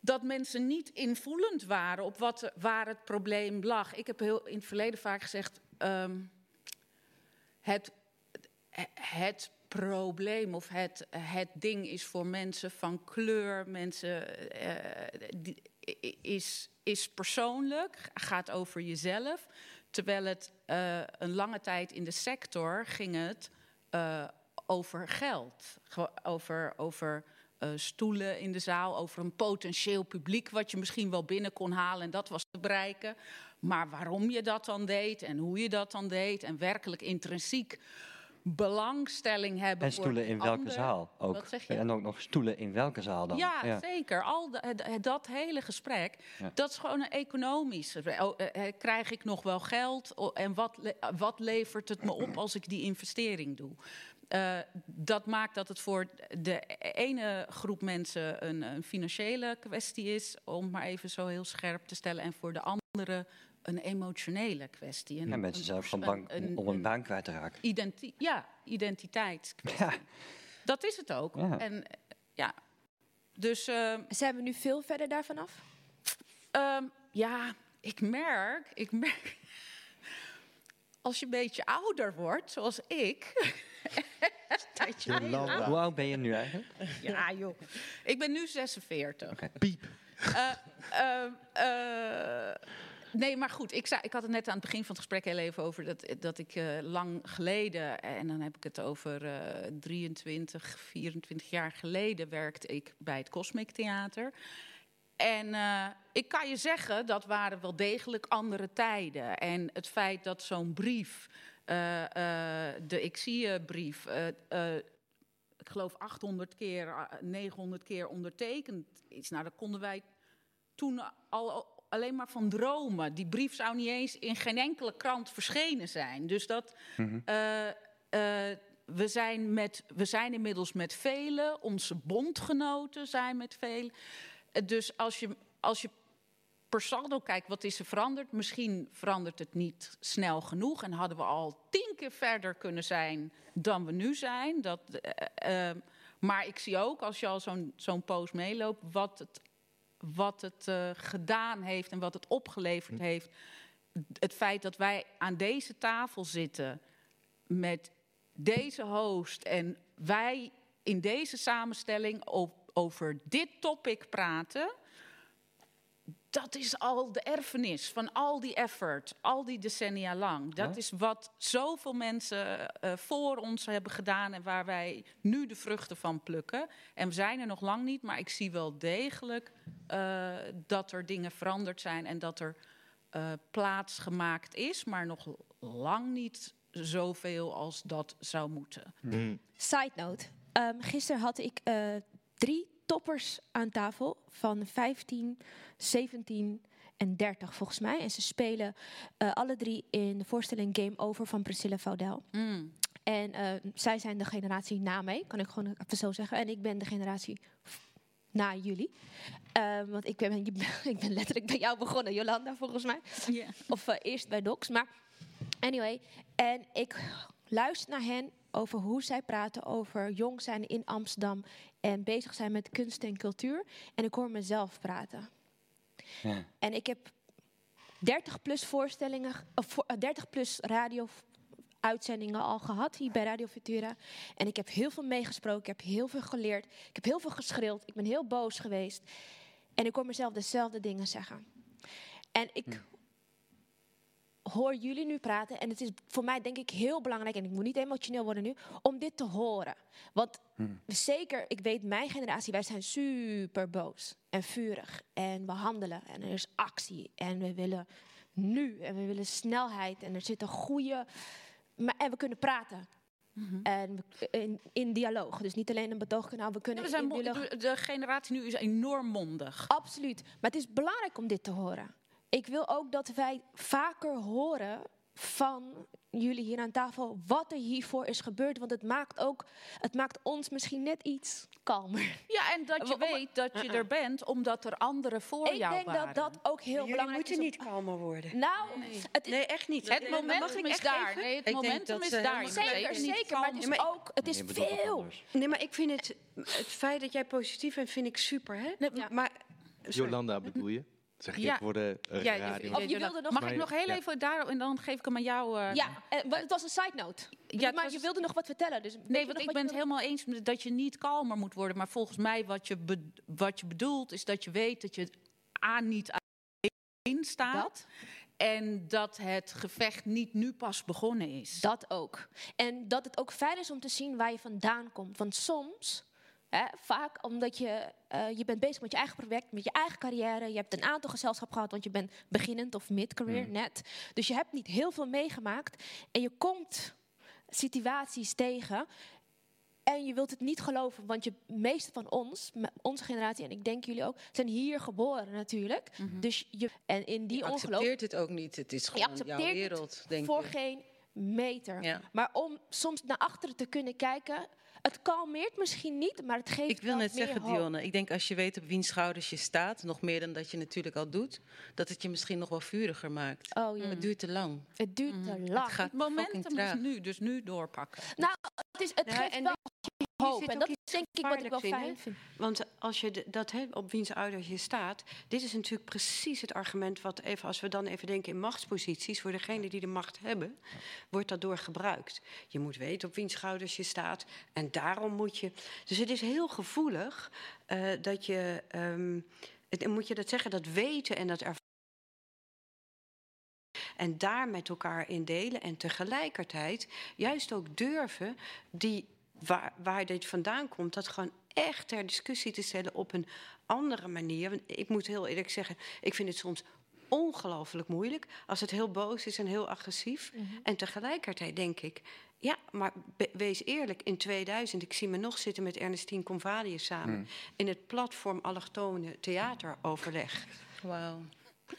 dat mensen niet invoelend waren op wat, waar het probleem lag. Ik heb heel in het verleden vaak gezegd. ehm, het, het probleem of het, het ding is voor mensen van kleur, mensen eh, die, is, is persoonlijk, gaat over jezelf. Terwijl het eh, een lange tijd in de sector ging het eh, over geld. Over, over eh, stoelen in de zaal, over een potentieel publiek wat je misschien wel binnen kon halen en dat was te bereiken. Maar waarom je dat dan deed en hoe je dat dan deed en werkelijk intrinsiek belangstelling hebben en stoelen in welke ander. zaal ook. Wat zeg je? En ook nog stoelen in welke zaal dan. Ja, zeker. Al de- dat hele gesprek, Ja. dat is gewoon een economisch. Oh, eh, eh, krijg ik nog wel geld? En wat, wat levert het me op als ik die investering doe? Eh, dat maakt dat het voor de ene groep mensen een, een financiële kwestie is, om maar even zo heel scherp te stellen, en voor de andere een emotionele kwestie. Ja, Een- mensen zijn van bang een- om een baan kwijt te raken. identi- ja, identiteitskwestie. Ja, Dat is het ook. Ja. En ja, dus. ehm, Zijn we nu veel verder daarvan af? Ehm, ja, ik merk, ik merk. [laughs] Als je een beetje ouder wordt, zoals ik. [laughs] hoe oud ben je nu eigenlijk? Ja, joh. Ik ben nu 46. Oké. Piep. Eh, ehm, eh, nee, maar goed, ik, zei, ik had het net aan het begin van het gesprek heel even over dat, dat ik eh, lang geleden, en dan heb ik het over eh 23, 24 jaar geleden, werkte ik bij het Cosmic Theater. En eh, ik kan je zeggen, dat waren wel degelijk andere tijden. En het feit dat zo'n brief, eh, eh, de Ik zie je brief, eh, eh, ik geloof 800 keer, eh, 900 keer ondertekend is. Nou, daar konden wij toen al alleen maar van dromen. Die brief zou niet eens in geen enkele krant verschenen zijn. Dus dat. eh, eh, we, zijn met, we zijn inmiddels met velen, onze bondgenoten zijn met velen. Eh, dus als je, als je per saldo kijkt, wat is er veranderd? Misschien verandert het niet snel genoeg en hadden we al tien keer verder kunnen zijn dan we nu zijn. Dat, maar ik zie ook, als je al zo'n zo'n poos meeloopt, wat het, wat het eh, gedaan heeft en wat het opgeleverd heeft. het feit dat wij aan deze tafel zitten met deze host en wij in deze samenstelling over dit topic praten, dat is al de erfenis van al die effort, al die decennia lang. Dat Ja. is wat zoveel mensen eh, voor ons hebben gedaan en waar wij nu de vruchten van plukken. En we zijn er nog lang niet, maar ik zie wel degelijk eh, dat er dingen veranderd zijn en dat er eh, plaats gemaakt is, maar nog lang niet zoveel als dat zou moeten. Side note. Ehm, gisteren had ik eh, drie toppers aan tafel van 15, 17 en 30 volgens mij. En ze spelen eh, alle drie in de voorstelling Game Over van Priscilla Vaudel. Mm. En eh, zij zijn de generatie na mij, kan ik gewoon even zo zeggen. En ik ben de generatie na jullie. Ehm, want ik ben, [laughs] ik ben letterlijk bij jou begonnen, Jolanda, volgens mij. Of eh, eerst bij Docs. Maar anyway, en ik luister naar hen over hoe zij praten over jong zijn in Amsterdam en bezig zijn met kunst en cultuur. En ik hoor mezelf praten. Ja. En ik heb 30 plus voorstellingen, of voor- eh, 30 plus radio uitzendingen al gehad hier bij Radio Futura. En ik heb heel veel meegesproken, ik heb heel veel geleerd, ik heb heel veel geschreeuwd, ik ben heel boos geweest. En ik hoor mezelf dezelfde dingen zeggen. En ik hoor jullie nu praten en het is voor mij denk ik heel belangrijk, en ik moet niet emotioneel worden nu, om dit te horen. Want zeker, ik weet mijn generatie, wij zijn super boos en vurig. En we handelen en er is actie en we willen nu en we willen snelheid en er zit een goede... Maar, en we kunnen praten. En we- in, in dialoog. Dus niet alleen een betoogkanaal, we kunnen we zijn dialoog. de generatie nu is enorm mondig. Absoluut. Maar het is belangrijk om dit te horen. Ik wil ook dat wij vaker horen van jullie hier aan tafel wat er hiervoor is gebeurd. Want het maakt ook, het maakt ons misschien net iets kalmer. Ja, en dat je weet dat je er bent omdat er anderen voor Ik jou denk waren. dat dat ook heel Jullie belangrijk moeten is. om- niet kalmer worden. Nou, het is Nee, echt niet. Het Eh, momentum ik is daar. Nee, het Ik denk momentum is ze daar. Zeker, zeker. Maar het is ook, het is veel. Nee, maar ik vind het, het feit dat jij positief bent, vind ik super, hè? Nee, ja. Maar. Jolanda bedoel je? Zeg je Ja. voor de eh, Ja, je- radio. Of je wilde nog- Mag Maar- ik nog heel ja. even daar en dan geef ik hem aan jou. eh, Ja, eh, het was een side note. Ja, maar was- je wilde nog wat vertellen. Dus Nee, want ik ben het helemaal eens met dat je niet kalmer moet worden. Maar volgens mij wat je, be- wat je bedoelt is dat je weet dat je aan niet alleen staat. Dat? En dat het gevecht niet nu pas begonnen is. Dat ook. En dat het ook fijn is om te zien waar je vandaan komt. Want soms, vaak omdat je, eh, je bent bezig met je eigen project, met je eigen carrière. Je hebt een aantal gezelschap gehad, want je bent beginnend of mid-career net. Dus je hebt niet heel veel meegemaakt. En je komt situaties tegen. En je wilt het niet geloven, want je meeste van ons, onze generatie en ik denk jullie ook, zijn hier geboren natuurlijk. Dus je, en in die Je ongeloof accepteert het ook niet. Het is gewoon jouw wereld, denk voor je. geen meter. Ja. Maar om soms naar achteren te kunnen kijken, het kalmeert misschien niet, maar het geeft Ik wil wel net meer zeggen, hoop. Dionne, ik denk als je weet op wiens schouders je staat, nog meer dan dat je natuurlijk al doet, dat het je misschien nog wel vuriger maakt. Oh ja, Het duurt te lang. het duurt te lang. Het gaat het momentum fucking is traag. nu, dus nu doorpakken. Nou, het, is, het Ja, geeft en wel Hier hoop. En ook dat is denk ik wat ik wel in, fijn vind. Want als je dat hè, op wiens ouders je staat, dit is natuurlijk precies het argument wat even, als we dan even denken in machtsposities, voor degenen die de macht hebben, wordt dat door gebruikt. Je moet weten op wiens schouders je staat en daarom moet je. Dus het is heel gevoelig eh, dat je, ehm, het, moet je dat zeggen, dat weten en dat ervaren. En daar met elkaar in delen en tegelijkertijd juist ook durven die waar, waar dit vandaan komt, dat gewoon echt ter discussie te stellen op een andere manier. Want ik moet heel eerlijk zeggen, ik vind het soms ongelooflijk moeilijk als het heel boos is en heel agressief. En tegelijkertijd denk ik, ja, maar wees eerlijk, in 2000, ik zie me nog zitten met Ernestine Convalius samen in het platform Allochtone Theateroverleg. Wauw.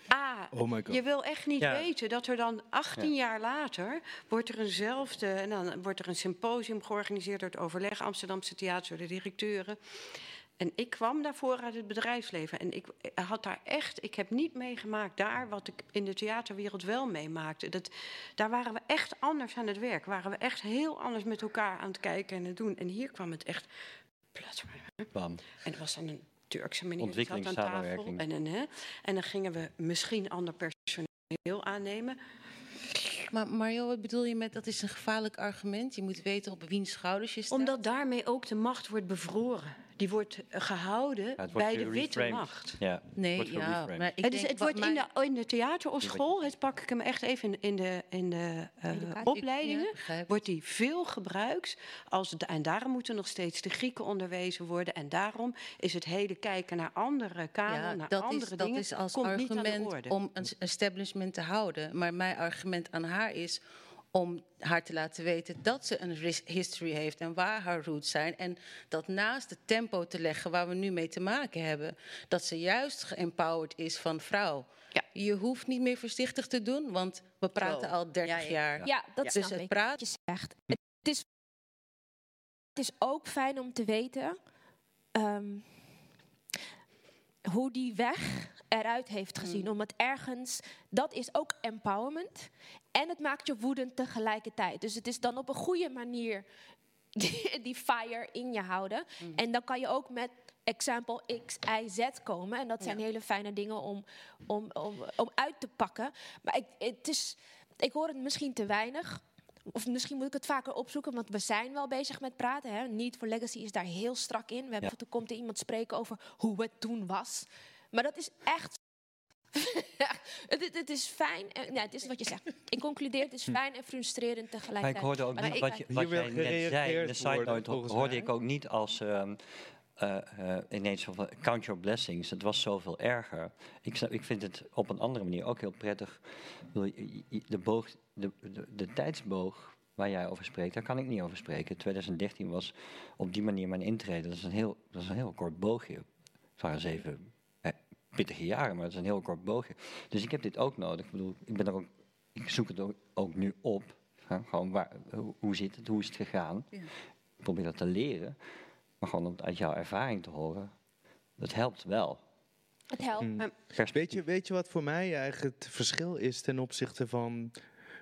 Ah, Oh my god. je wil echt niet Ja. weten dat er dan 18 jaar later wordt er eenzelfde, en dan wordt er een symposium georganiseerd door het overleg Amsterdamse theater, de directeuren. En ik kwam daarvoor uit het bedrijfsleven. En ik had daar echt, ik heb niet meegemaakt daar wat ik in de theaterwereld wel meemaakte. Dat, daar waren we echt anders aan het werk. Waren we echt heel anders met elkaar aan het kijken en het doen. En hier kwam het echt plat. Bam. En er was dan een Turkse meneer zat aan tafel. Ontwikkelingssamenwerking. En, een, hè, en dan gingen we misschien ander personeel aannemen. Maar Mario, wat bedoel je met dat is een gevaarlijk argument? Je moet weten op wiens schouders je staat. Omdat daarmee ook de macht wordt bevroren. Die wordt eh, gehouden Ja, bij de witte macht. Ja, Nee, wordt ja, maar ik het is, het wordt in de, in de theater of school, het pak ik hem echt even in, in de, in de eh, opleidingen, ik. wordt die veel gebruikt. Als de, en daarom moeten nog steeds de Grieken onderwezen worden. En daarom is het hele kijken naar andere kanon, Ja, naar dat andere is, dat dingen, is als komt niet aan de argument orde. om een establishment te houden. Maar mijn argument aan haar is om haar te laten weten dat ze een history heeft en waar haar roots zijn. En dat naast het tempo te leggen waar we nu mee te maken hebben, dat ze juist geempowered is van vrouw. Ja. Je hoeft niet meer voorzichtig te doen, want we praten al 30 Ja, ja. jaar. Ja, dat Dus snap het ik. praat- Wat je zegt. Het is, het is ook fijn om te weten ehm, hoe die weg eruit heeft gezien. Omdat ergens, dat is ook empowerment. En het maakt je woedend tegelijkertijd. Dus het is dan op een goede manier [laughs] die, die fire in je houden. En dan kan je ook met example X, Y, Z komen. En dat zijn hele fijne dingen om, om, om, om uit te pakken. Maar ik, het is, ik hoor het misschien te weinig. Of misschien moet ik het vaker opzoeken, want we zijn wel bezig met praten. Hè. Need for Legacy is daar heel strak in. We hebben, Er komt er iemand spreken over hoe het toen was. Maar dat is echt... [laughs] het, het- het is fijn. En, nee, het is wat je zegt. Ik concludeer, het is fijn en frustrerend Maar tegelijkertijd. ik hoorde ook Maar niet wat, je, wat jij net zei. In de side note hoorde ik ook niet als ehm, eh, eh, ineens van count your blessings. Het was zoveel erger. Ik, ik vind het op een andere manier ook heel prettig. De, boog, de, de, de tijdsboog waar jij over spreekt, daar kan ik niet over spreken. 2013 was op die manier mijn intrede. Dat is een heel, dat is een heel kort boogje. Het waren zeven pittige jaren, maar het is een heel kort boogje. Dus ik heb dit ook nodig. Ik bedoel, ik ben er ook ik zoek het ook, ook nu op. Hè, gewoon waar, hoe, hoe zit het, hoe is het gegaan? Ja. Ik probeer dat te leren. Maar gewoon om het uit jouw ervaring te horen, dat helpt wel. Het helpt. Mm. Weet je, weet je wat voor mij eigenlijk het verschil is ten opzichte van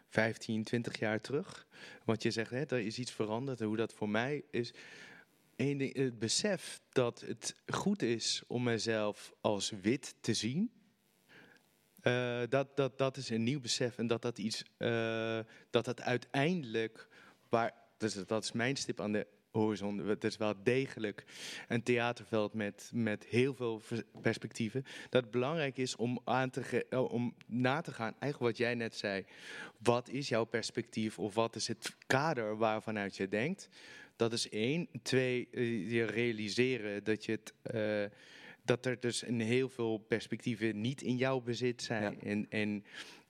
15, 20 jaar terug? Want je zegt, hè, er is iets veranderd. En hoe dat voor mij is. Het besef dat het goed is om mezelf als wit te zien. eh, dat, dat, dat is een nieuw besef. En dat dat iets. eh, dat dat uiteindelijk. Waar, dus dat is mijn stip aan de horizon. Het is wel degelijk een theaterveld met, met heel veel perspectieven. Dat het belangrijk is om, aan te eh, om na te gaan, eigenlijk wat jij net zei. Wat is jouw perspectief of wat is het kader waarvanuit je denkt? Dat is één. Twee, eh, je realiseren dat, je het, eh, dat er dus een heel veel perspectieven niet in jouw bezit zijn. Ja. En, en,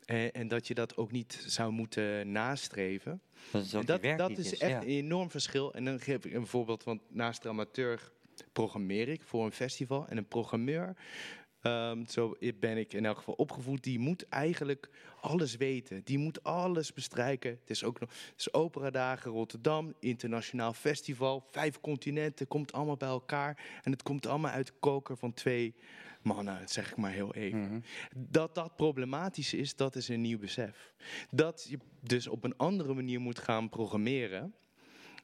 en, en dat je dat ook niet zou moeten nastreven. dat is dat, dat is echt ja. een enorm verschil. En dan geef ik een voorbeeld, want naast amateur programmeer ik voor een festival. En een programmeur, ehm, zo ben ik in elk geval opgevoed, die moet eigenlijk alles weten. Die moet alles bestrijken. Het is ook nog het is Operadagen Rotterdam, internationaal festival, vijf continenten, komt allemaal bij elkaar. En het komt allemaal uit de koker van twee mannen, dat zeg ik maar heel even. Mhm. Dat dat problematisch is, dat is een nieuw besef. Dat je dus op een andere manier moet gaan programmeren.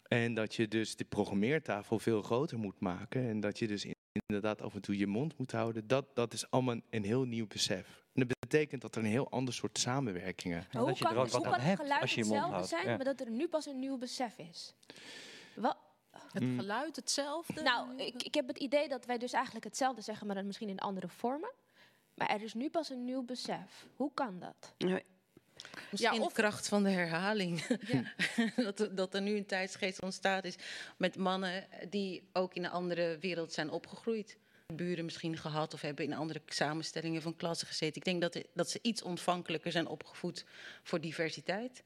En dat je dus de programmeertafel veel groter moet maken. En dat je dus inderdaad af en toe je mond moet houden. Dat, dat is allemaal een heel nieuw besef. En dat betekent dat er een heel ander soort samenwerkingen. Ja, hoe dat je kan, er ook dus hoe wat kan aan het hebt geluid als je je mond hetzelfde houdt. zijn, Ja. maar dat er nu pas een nieuw besef is? Wel, Het Mm. geluid hetzelfde? nou, ik, ik heb het idee dat wij dus eigenlijk hetzelfde zeggen, maar dan misschien in andere vormen. Maar er is nu pas een nieuw besef. Hoe kan dat? Misschien of- de kracht van de herhaling. [laughs] [laughs] dat, er, dat er nu een tijdsgeest ontstaat is met mannen die ook in een andere wereld zijn opgegroeid. Buren misschien gehad of hebben in andere samenstellingen van klassen gezeten. Ik denk dat, dat ze iets ontvankelijker zijn opgevoed voor diversiteit.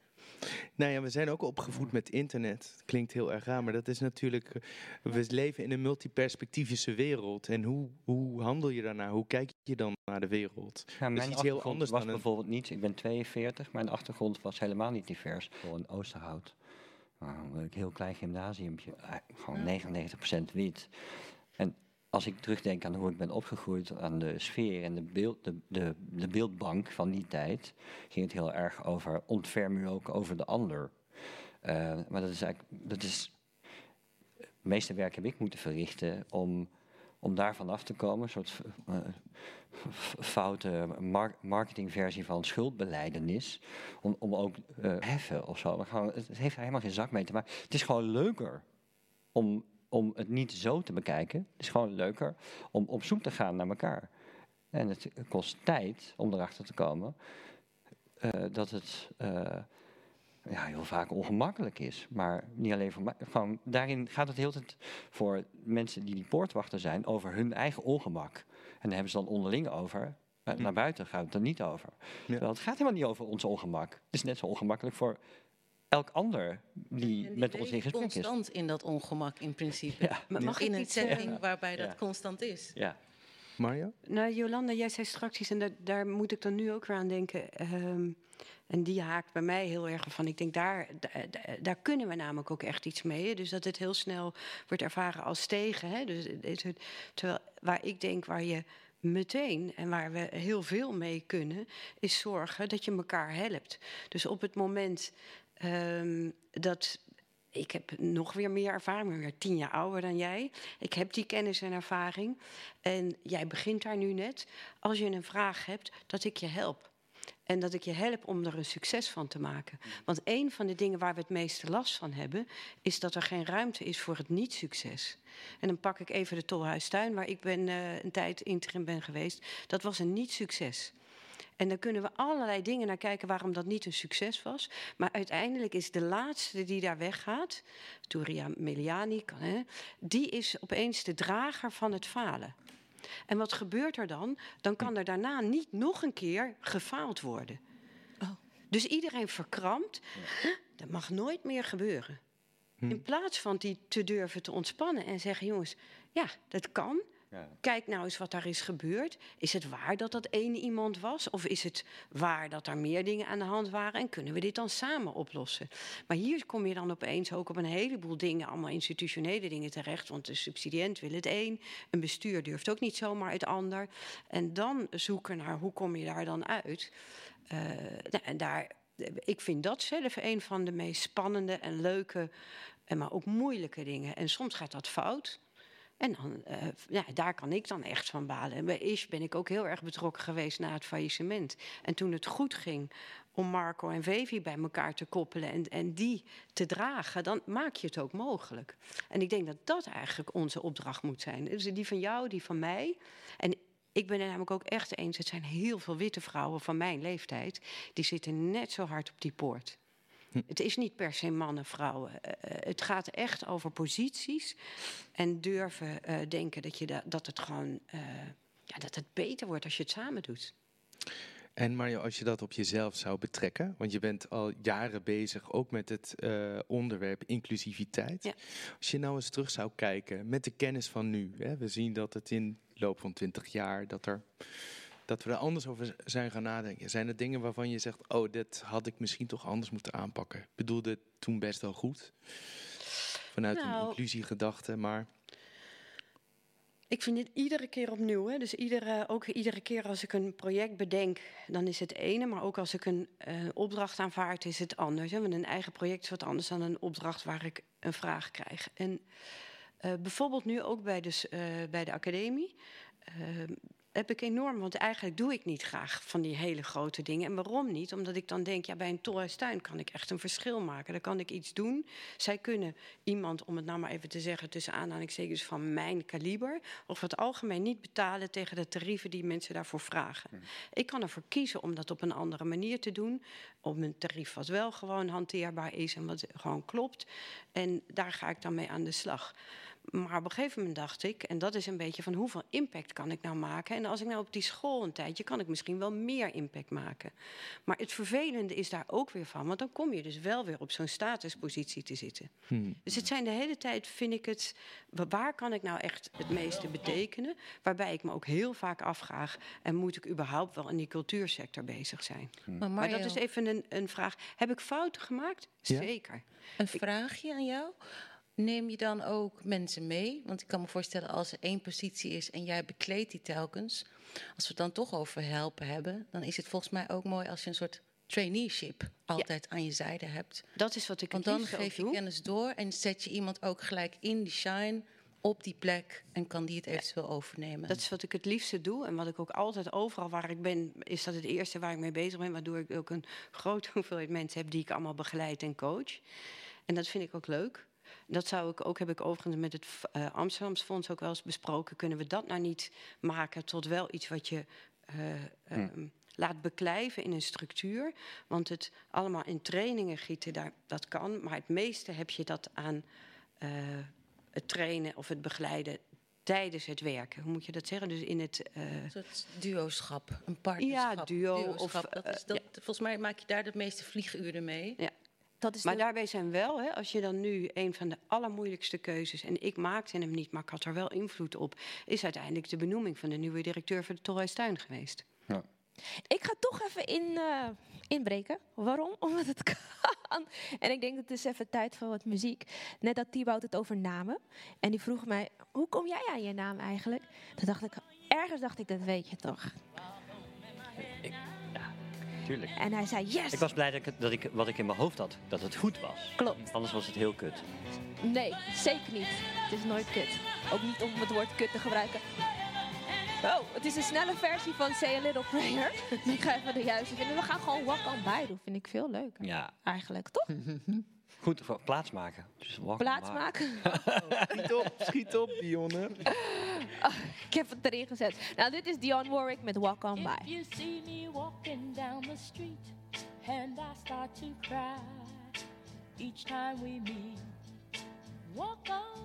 Nou ja, we zijn ook opgevoed met internet. Klinkt heel erg raar, maar dat is natuurlijk. eh, We leven in een multiperspectivische wereld. En hoe, hoe handel je daarnaar? Hoe kijk je dan naar de wereld? Ja, Dat is mijn iets heel achtergrond anders was dan een- bijvoorbeeld niet, ik ben 42, mijn achtergrond was helemaal niet divers. Voor een Oosterhout, nou, een heel klein gymnasiumpje, eh, gewoon 99% wit. En als ik terugdenk aan hoe ik ben opgegroeid, aan de sfeer en de, beeld, de, de, de beeldbank van die tijd, ging het heel erg over ontferm u ook over de ander. Eh, maar dat is eigenlijk, dat is, het meeste werk heb ik moeten verrichten om om daar vanaf te komen, een soort eh, foute mar- marketingversie van schuldbeleidenis, om, om ook eh, heffen of zo. Het, heeft helemaal geen zak mee te maken. Het is gewoon leuker om, om het niet zo te bekijken. Het is gewoon leuker om op zoek te gaan naar elkaar. En het kost tijd om erachter te komen eh, dat het eh, ja, heel vaak ongemakkelijk is. Maar niet alleen voor mij. Gewoon, daarin gaat het heel tijd voor mensen die die poortwachter zijn over hun eigen ongemak. En daar hebben ze dan onderling over. Eh, Naar buiten gaat het er niet over. Terwijl het gaat helemaal niet over ons ongemak. Het is net zo ongemakkelijk voor elk ander die, met ons in gesprek is. constant in dat ongemak in principe. [laughs] Ja. Maar mag in ik een iets setting zeggen? waarbij dat constant is. Ja. Mario? Nou, Jolanda, jij zei straks iets en daar, daar moet ik dan nu ook weer aan denken. ehm, en die haakt bij mij heel erg van. Ik denk, daar, daar, daar kunnen we namelijk ook echt iets mee. hè. Dus dat het heel snel wordt ervaren als tegen. Hè? Dus, het- het- terwijl waar ik denk, waar je meteen en waar we heel veel mee kunnen, is zorgen dat je elkaar helpt. Dus op het moment ehm, dat ik heb nog weer meer ervaring, ben weer tien jaar ouder dan jij. Ik heb die kennis en ervaring. En jij begint daar nu net. Als je een vraag hebt, dat ik je help. En dat ik je help om er een succes van te maken. Want een van de dingen waar we het meeste last van hebben, is dat er geen ruimte is voor het niet-succes. En dan pak ik even de Tolhuistuin, waar ik ben, eh, een tijd interim ben geweest. Dat was een niet-succes. En dan kunnen we allerlei dingen naar kijken waarom dat niet een succes was. Maar uiteindelijk is de laatste die daar weggaat, Turia Meliani, kan, hè, die is opeens de drager van het falen. En wat gebeurt er dan? Dan kan er daarna niet nog een keer gefaald worden. Dus iedereen verkrampt. "Huh, Dat mag nooit meer gebeuren. In plaats van die te durven te ontspannen en zeggen: jongens, ja, dat kan. Kijk nou eens wat daar is gebeurd. Is het waar dat dat één iemand was? Of is het waar dat er meer dingen aan de hand waren? En kunnen we dit dan samen oplossen? Maar hier kom je dan opeens ook op een heleboel dingen, allemaal institutionele dingen terecht. Want de subsidiënt wil het een, een bestuur durft ook niet zomaar het ander. En dan zoeken naar hoe kom je daar dan uit? Eh, nou, en daar, ik vind dat zelf een van de meest spannende en leuke, en maar ook moeilijke dingen. En soms gaat dat fout. En dan, eh, ja, daar kan ik dan echt van balen. En bij Ish ben ik ook heel erg betrokken geweest na het faillissement. En toen het goed ging om Marco en Vevi bij elkaar te koppelen en, en die te dragen, dan maak je het ook mogelijk. En ik denk dat dat eigenlijk onze opdracht moet zijn. Dus die van jou, die van mij. En ik ben het namelijk ook echt eens, het zijn heel veel witte vrouwen van mijn leeftijd, die zitten net zo hard op die poort. Het is niet per se mannen, vrouwen. Eh, eh, het gaat echt over posities en durven eh, denken dat, je da- dat het gewoon ja, dat het beter wordt als je het samen doet. En Mario, als je dat op jezelf zou betrekken, want je bent al jaren bezig ook met het onderwerp inclusiviteit. Ja. Als je nou eens terug zou kijken met de kennis van nu, hè, we zien dat het in de loop van 20 jaar dat er dat we er anders over zijn gaan nadenken. Zijn er dingen waarvan je zegt, oh, dit had ik misschien toch anders moeten aanpakken? Ik bedoelde het toen best wel goed. Vanuit een Nou, inclusiegedachte, maar Ik vind dit iedere keer opnieuw. Hè? Dus iedere, ook iedere keer als ik een project bedenk, dan is het ene. Maar ook als ik een eh, opdracht aanvaard, is het anders. Hè? Want een eigen project is wat anders dan een opdracht waar ik een vraag krijg. En eh, bijvoorbeeld nu ook bij, dus, eh, bij de academie. Heb ik enorm, want eigenlijk doe ik niet graag van die hele grote dingen. En waarom niet? Omdat ik dan denk, ja, bij een tolhuistuin kan ik echt een verschil maken. Dan kan ik iets doen. Zij kunnen iemand, om het nou maar even te zeggen, tussen aanhalingstekens van mijn kaliber, over het algemeen niet betalen tegen de tarieven die mensen daarvoor vragen. Ik kan ervoor kiezen om dat op een andere manier te doen. Op een tarief wat wel gewoon hanteerbaar is en wat gewoon klopt. En daar ga ik dan mee aan de slag. Maar op een gegeven moment dacht ik, en dat is een beetje van hoeveel impact kan ik nou maken? En als ik nou op die school een tijdje, kan ik misschien wel meer impact maken. Maar het vervelende is daar ook weer van, want dan kom je dus wel weer op zo'n statuspositie te zitten. Dus het zijn de hele tijd, vind ik het, wa- waar kan ik nou echt het meeste betekenen? Waarbij ik me ook heel vaak afvraag, en moet ik überhaupt wel in die cultuursector bezig zijn? Maar, Maar dat is even een, een vraag. Heb ik fouten gemaakt? Ja. Zeker. een vraagje aan jou. Neem je dan ook mensen mee? Want ik kan me voorstellen als er één positie is en jij bekleedt die telkens. Als we het dan toch over helpen hebben, dan is het volgens mij ook mooi als je een soort traineeship altijd aan je zijde hebt. Dat is wat ik Want dan geef je doe. kennis door en zet je iemand ook gelijk in die shine op die plek en kan die het eventueel overnemen. Dat is wat ik het liefste doe. En wat ik ook altijd overal waar ik ben, is dat het eerste waar ik mee bezig ben. Waardoor ik ook een grote [laughs] hoeveelheid mensen heb die ik allemaal begeleid en coach. En dat vind ik ook leuk. Dat zou ik ook, heb ik overigens met het uh, Amsterdamse Fonds ook wel eens besproken. Kunnen we dat nou niet maken tot wel iets wat je uh, um, laat beklijven in een structuur? Want het allemaal in trainingen gieten, daar, dat kan. Maar het meeste heb je dat aan uh, het trainen of het begeleiden tijdens het werken. Hoe moet je dat zeggen? Dus in het. Uh... Een soort duoschap, een partnerschap. Ja, duo. Of, dat is dat, volgens mij maak je daar de meeste vlieguren mee. Ja. Dat is maar de... daarbij zijn wel, hè, als je dan nu een van de allermoeilijkste keuzes, en ik maakte hem niet, maar ik had er wel invloed op, is uiteindelijk de benoeming van de nieuwe directeur voor de Tolhuistuin geweest. Ja. Ik ga toch even in, uh, inbreken. Waarom? [laughs] Omdat het kan. En ik denk dat het is even tijd voor wat muziek. Net dat Thibaut het over namen. En die vroeg mij, hoe kom jij aan je naam eigenlijk? Toen dacht ik, ergens dacht ik, dat weet je toch. Tuurlijk. En hij zei, yes! Ik was blij dat ik, dat ik wat ik in mijn hoofd had, dat het goed was. Klopt. Anders was het heel kut. Nee, zeker niet. Het is nooit kut. Ook niet om het woord kut te gebruiken. Oh, het is een snelle versie van Say a Little Prayer. ik ga even de juiste vinden. We gaan gewoon Walk on By doen. Vind ik veel leuker. Ja. Eigenlijk, toch? [laughs] Goed, voor plaatsmaken. Dus walk plaatsmaken? Oh, [laughs] schiet op, schiet op, Dionne. [laughs] Oh, ik heb het erin gezet. Nou, dit is Dion Warwick met Walk on By. If you see me walking down the street And I start to cry Each time we meet Walk on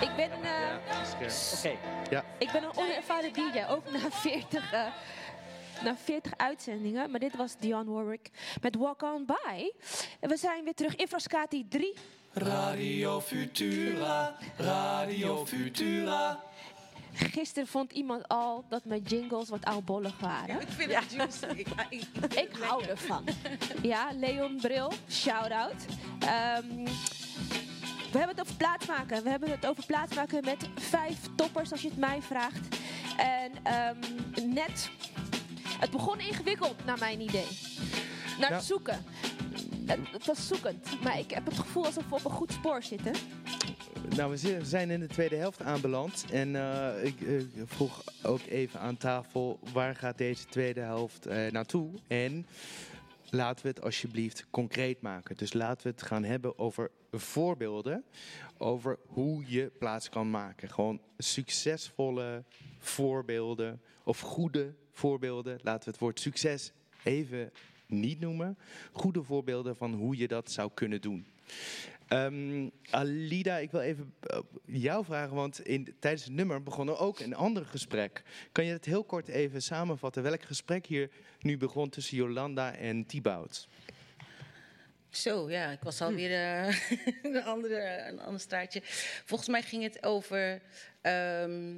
Ik ben een, uh, okay. ja. ik ben een onervaren DJ, ook na 40, uh, na 40 uitzendingen. Maar dit was Dion Warwick met Walk On By. En we zijn weer terug in Frascati 3. Radio Futura, Radio Futura. Gisteren vond iemand al dat mijn jingles wat oudbollig waren. Ik vind het juist. Ik, ik, ik hou ervan. Ja, Leon Bril, shout-out. Um, we hebben het over plaatsmaken. We hebben het over plaatsmaken met vijf toppers, als je het mij vraagt. En um, net, het begon ingewikkeld naar mijn idee. Naar het zoeken. Het, het was zoekend, maar ik heb het gevoel alsof we op een goed spoor zitten. Nou, we zijn in de tweede helft aanbeland. En uh, ik vroeg ook even aan tafel, waar gaat deze tweede helft uh, naartoe? En laten we het alsjeblieft concreet maken. Dus laten we het gaan hebben over voorbeelden. Over hoe je plaats kan maken. Gewoon succesvolle voorbeelden. Of goede voorbeelden. Laten we het woord succes even niet noemen. Goede voorbeelden van hoe je dat zou kunnen doen. Ehm, Alida, ik wil even eh, jou vragen, want in, tijdens het nummer begon er ook een ander gesprek. Kan je het heel kort even samenvatten? Welk gesprek hier nu begon tussen Jolanda en Thibaut? Zo, ja, ik was alweer eh, [laughs] een, andere, een ander straatje. Volgens mij ging het over ehm,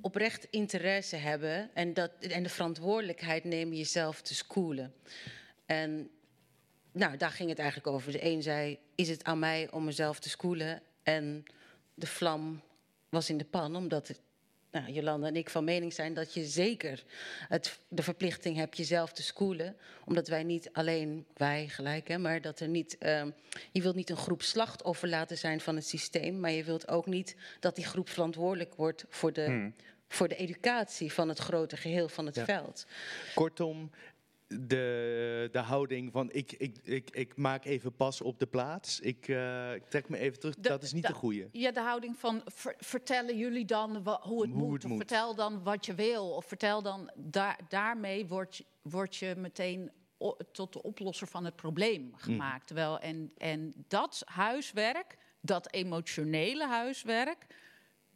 oprecht interesse hebben en, dat, en de verantwoordelijkheid nemen jezelf te schoolen. En nou, daar ging het eigenlijk over. De een zei, is het aan mij om mezelf te schoolen? En de vlam was in de pan, omdat het, nou, Jolanda en ik van mening zijn dat je zeker het, de verplichting hebt jezelf te schoolen. Omdat wij niet alleen, wij gelijk, hè, maar dat er niet, ehm, je wilt niet een groep slachtoffer laten zijn van het systeem. Maar je wilt ook niet dat die groep verantwoordelijk wordt voor de, Hmm. voor de educatie van het grote geheel van het Ja. veld. Kortom, de, de houding van ik, ik, ik, ik maak even pas op de plaats. Ik, eh, ik trek me even terug. De- dat is niet de, goede. Ja, de houding van ver- vertellen jullie dan wa- hoe het Hoe moet. het of moet. vertel dan wat je wil. Of vertel dan, daar, daarmee word je, word je meteen o- tot de oplosser van het probleem gemaakt. Terwijl, en, en dat huiswerk, dat emotionele huiswerk,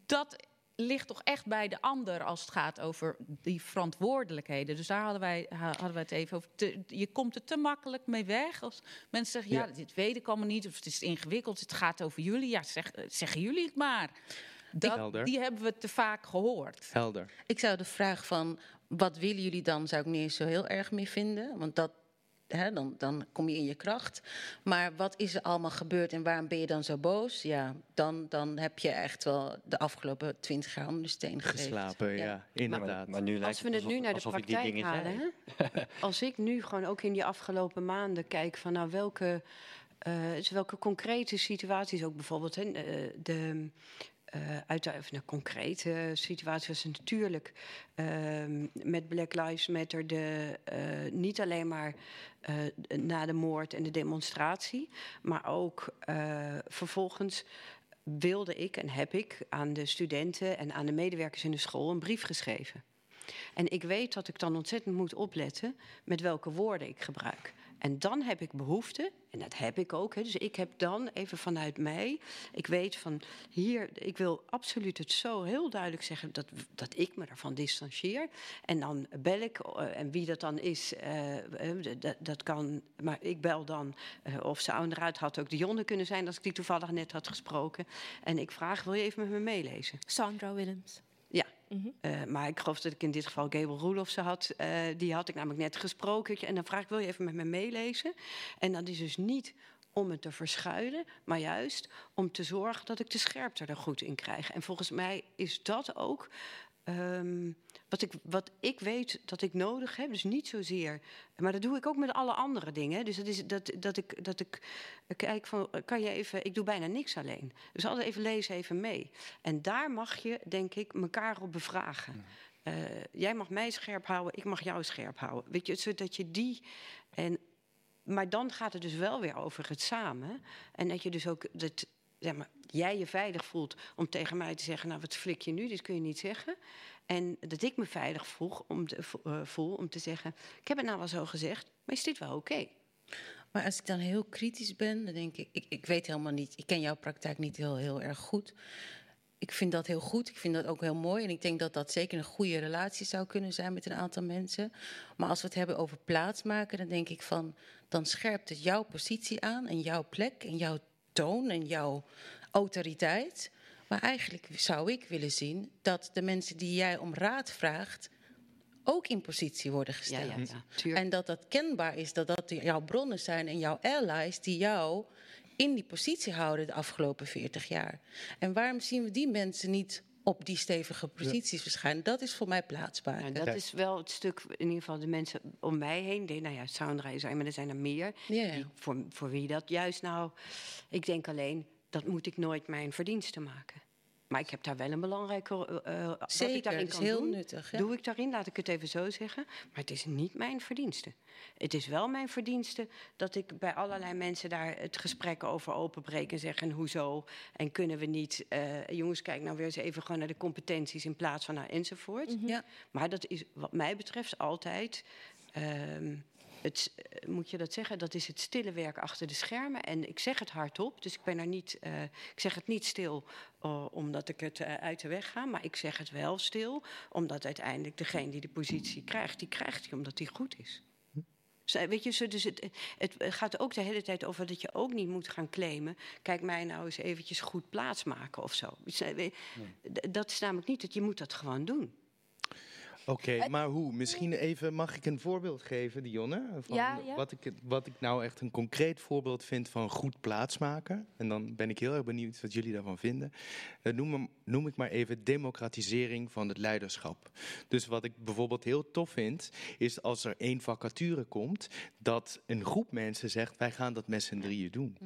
dat ligt toch echt bij de ander als het gaat over die verantwoordelijkheden. Dus daar hadden wij, ha- hadden wij het even over. Te- je komt er te makkelijk mee weg als mensen zeggen... ja, Ja. dit weet ik allemaal niet, of het is ingewikkeld, het gaat over jullie. Ja, zeg, zeggen jullie het maar. Dat, Helder. die hebben we te vaak gehoord. Helder. Ik zou de vraag van wat willen jullie dan, zou ik niet eens zo heel erg meer vinden. Want dat, hè, dan, dan kom je in je kracht. Maar wat is er allemaal gebeurd en waarom ben je dan zo boos? Ja, dan, dan heb je echt wel de afgelopen twintig jaar onder de steen. Geslapen, ja, inderdaad. Maar nu lijkt Als we het nu naar de praktijk halen, hè? [laughs] als ik nu gewoon ook in die afgelopen maanden kijk van nou welke, eh, dus welke concrete situaties ook bijvoorbeeld hè, eh, de eh uit nou, concrete situatie was natuurlijk ehm, met Black Lives Matter de, eh, niet alleen maar eh, na de moord en de demonstratie, maar ook eh, vervolgens wilde ik en heb ik aan de studenten en aan de medewerkers in de school een brief geschreven. En ik weet dat ik dan ontzettend moet opletten met welke woorden ik gebruik. En dan heb ik behoefte, en dat heb ik ook. Hè, dus ik heb dan even vanuit mij, ik weet van hier, ik wil absoluut het zo heel duidelijk zeggen dat, dat ik me ervan distancieer. En dan bel ik, eh, en wie dat dan is, eh, eh, dat, dat kan, maar ik bel dan, eh, of ze eruit had ook de Jonne kunnen zijn als ik die toevallig net had gesproken. En ik vraag, wil je even met me meelezen? Sandra Willems. Ja, eh, maar ik geloof dat ik in dit geval Gable Roelofse had. eh, die had ik namelijk net gesproken. En dan vraag ik, wil je even met me meelezen? En dat is dus niet om het te verschuilen, maar juist om te zorgen dat ik de scherpte er goed in krijg. En volgens mij is dat ook ehm, wat, ik, wat ik weet dat ik nodig heb. Dus niet zozeer, maar dat doe ik ook met alle andere dingen. Dus dat is dat, dat ik, dat ik kijk van, kan je even, ik doe bijna niks alleen. Dus altijd even lezen, even mee. En daar mag je, denk ik, elkaar op bevragen. Eh, jij mag mij scherp houden, ik mag jou scherp houden. Weet je, zodat je die. En, maar dan gaat het dus wel weer over het samen. En dat je dus ook dat, zeg maar, jij je veilig voelt om tegen mij te zeggen: Nou, wat flik je nu? Dit kun je niet zeggen. En dat ik me veilig voel om te, eh, voel om te zeggen: Ik heb het nou wel zo gezegd, maar is dit wel oké? Maar als ik dan heel kritisch ben, dan denk ik, ik, ik weet helemaal niet, ik ken jouw praktijk niet heel, heel erg goed. Ik vind dat heel goed, ik vind dat ook heel mooi. En ik denk dat dat zeker een goede relatie zou kunnen zijn met een aantal mensen. Maar als we het hebben over plaatsmaken, dan denk ik van, dan scherpt het jouw positie aan en jouw plek en jouw toon en jouw autoriteit. Maar eigenlijk zou ik willen zien dat de mensen die jij om raad vraagt, ook in positie worden gesteld. ja, ja. Tuurlijk. En dat dat kenbaar is, dat dat jouw bronnen zijn en jouw allies die jou in die positie houden de afgelopen 40 jaar. En waarom zien we die mensen niet op die stevige posities verschijnen? Dat is voor mij plaatsbaar. Nou, dat is wel het stuk, in ieder geval de mensen om mij heen. Die, nou ja, Soundra is er, maar er zijn er meer. Ja, ja. Die, voor, voor wie dat juist nou... Ik denk alleen, dat moet ik nooit mijn verdienste maken. Maar ik heb daar wel een belangrijke... eh, wat ik Zeker, daarin kan heel doen, nuttig, ja. Doe ik daarin, laat ik het even zo zeggen. Maar het is niet mijn verdienste. Het is wel mijn verdienste dat ik bij allerlei mensen daar het gesprek over openbreek en zeg en hoezo en kunnen we niet, eh, jongens, kijk nou weer eens even gewoon naar de competenties in plaats van naar enzovoort. Ja. Maar dat is wat mij betreft altijd. ehm, het, eh, moet je dat zeggen? Dat is het stille werk achter de schermen. En ik zeg het hardop, dus ik ben er niet. eh, ik zeg het niet stil eh, omdat ik het uit de weg ga, maar ik zeg het wel stil, omdat uiteindelijk degene die de positie krijgt, die krijgt die omdat die goed is. Weet je, dus het, het gaat ook de hele tijd over dat je ook niet moet gaan claimen. Kijk mij nou eens eventjes goed plaatsmaken of zo. Dat is namelijk niet dat je moet dat gewoon doen. Oké, maar hoe? Misschien even, mag ik een voorbeeld geven, Dionne? Van Ja, ja. Wat, ik, wat ik nou echt een concreet voorbeeld vind van goed plaatsmaken. En dan ben ik heel erg benieuwd wat jullie daarvan vinden. Dat noem, hem- noem ik maar even democratisering van het leiderschap. Dus wat ik bijvoorbeeld heel tof vind, is als er één vacature komt, dat een groep mensen zegt, wij gaan dat met z'n drieën doen.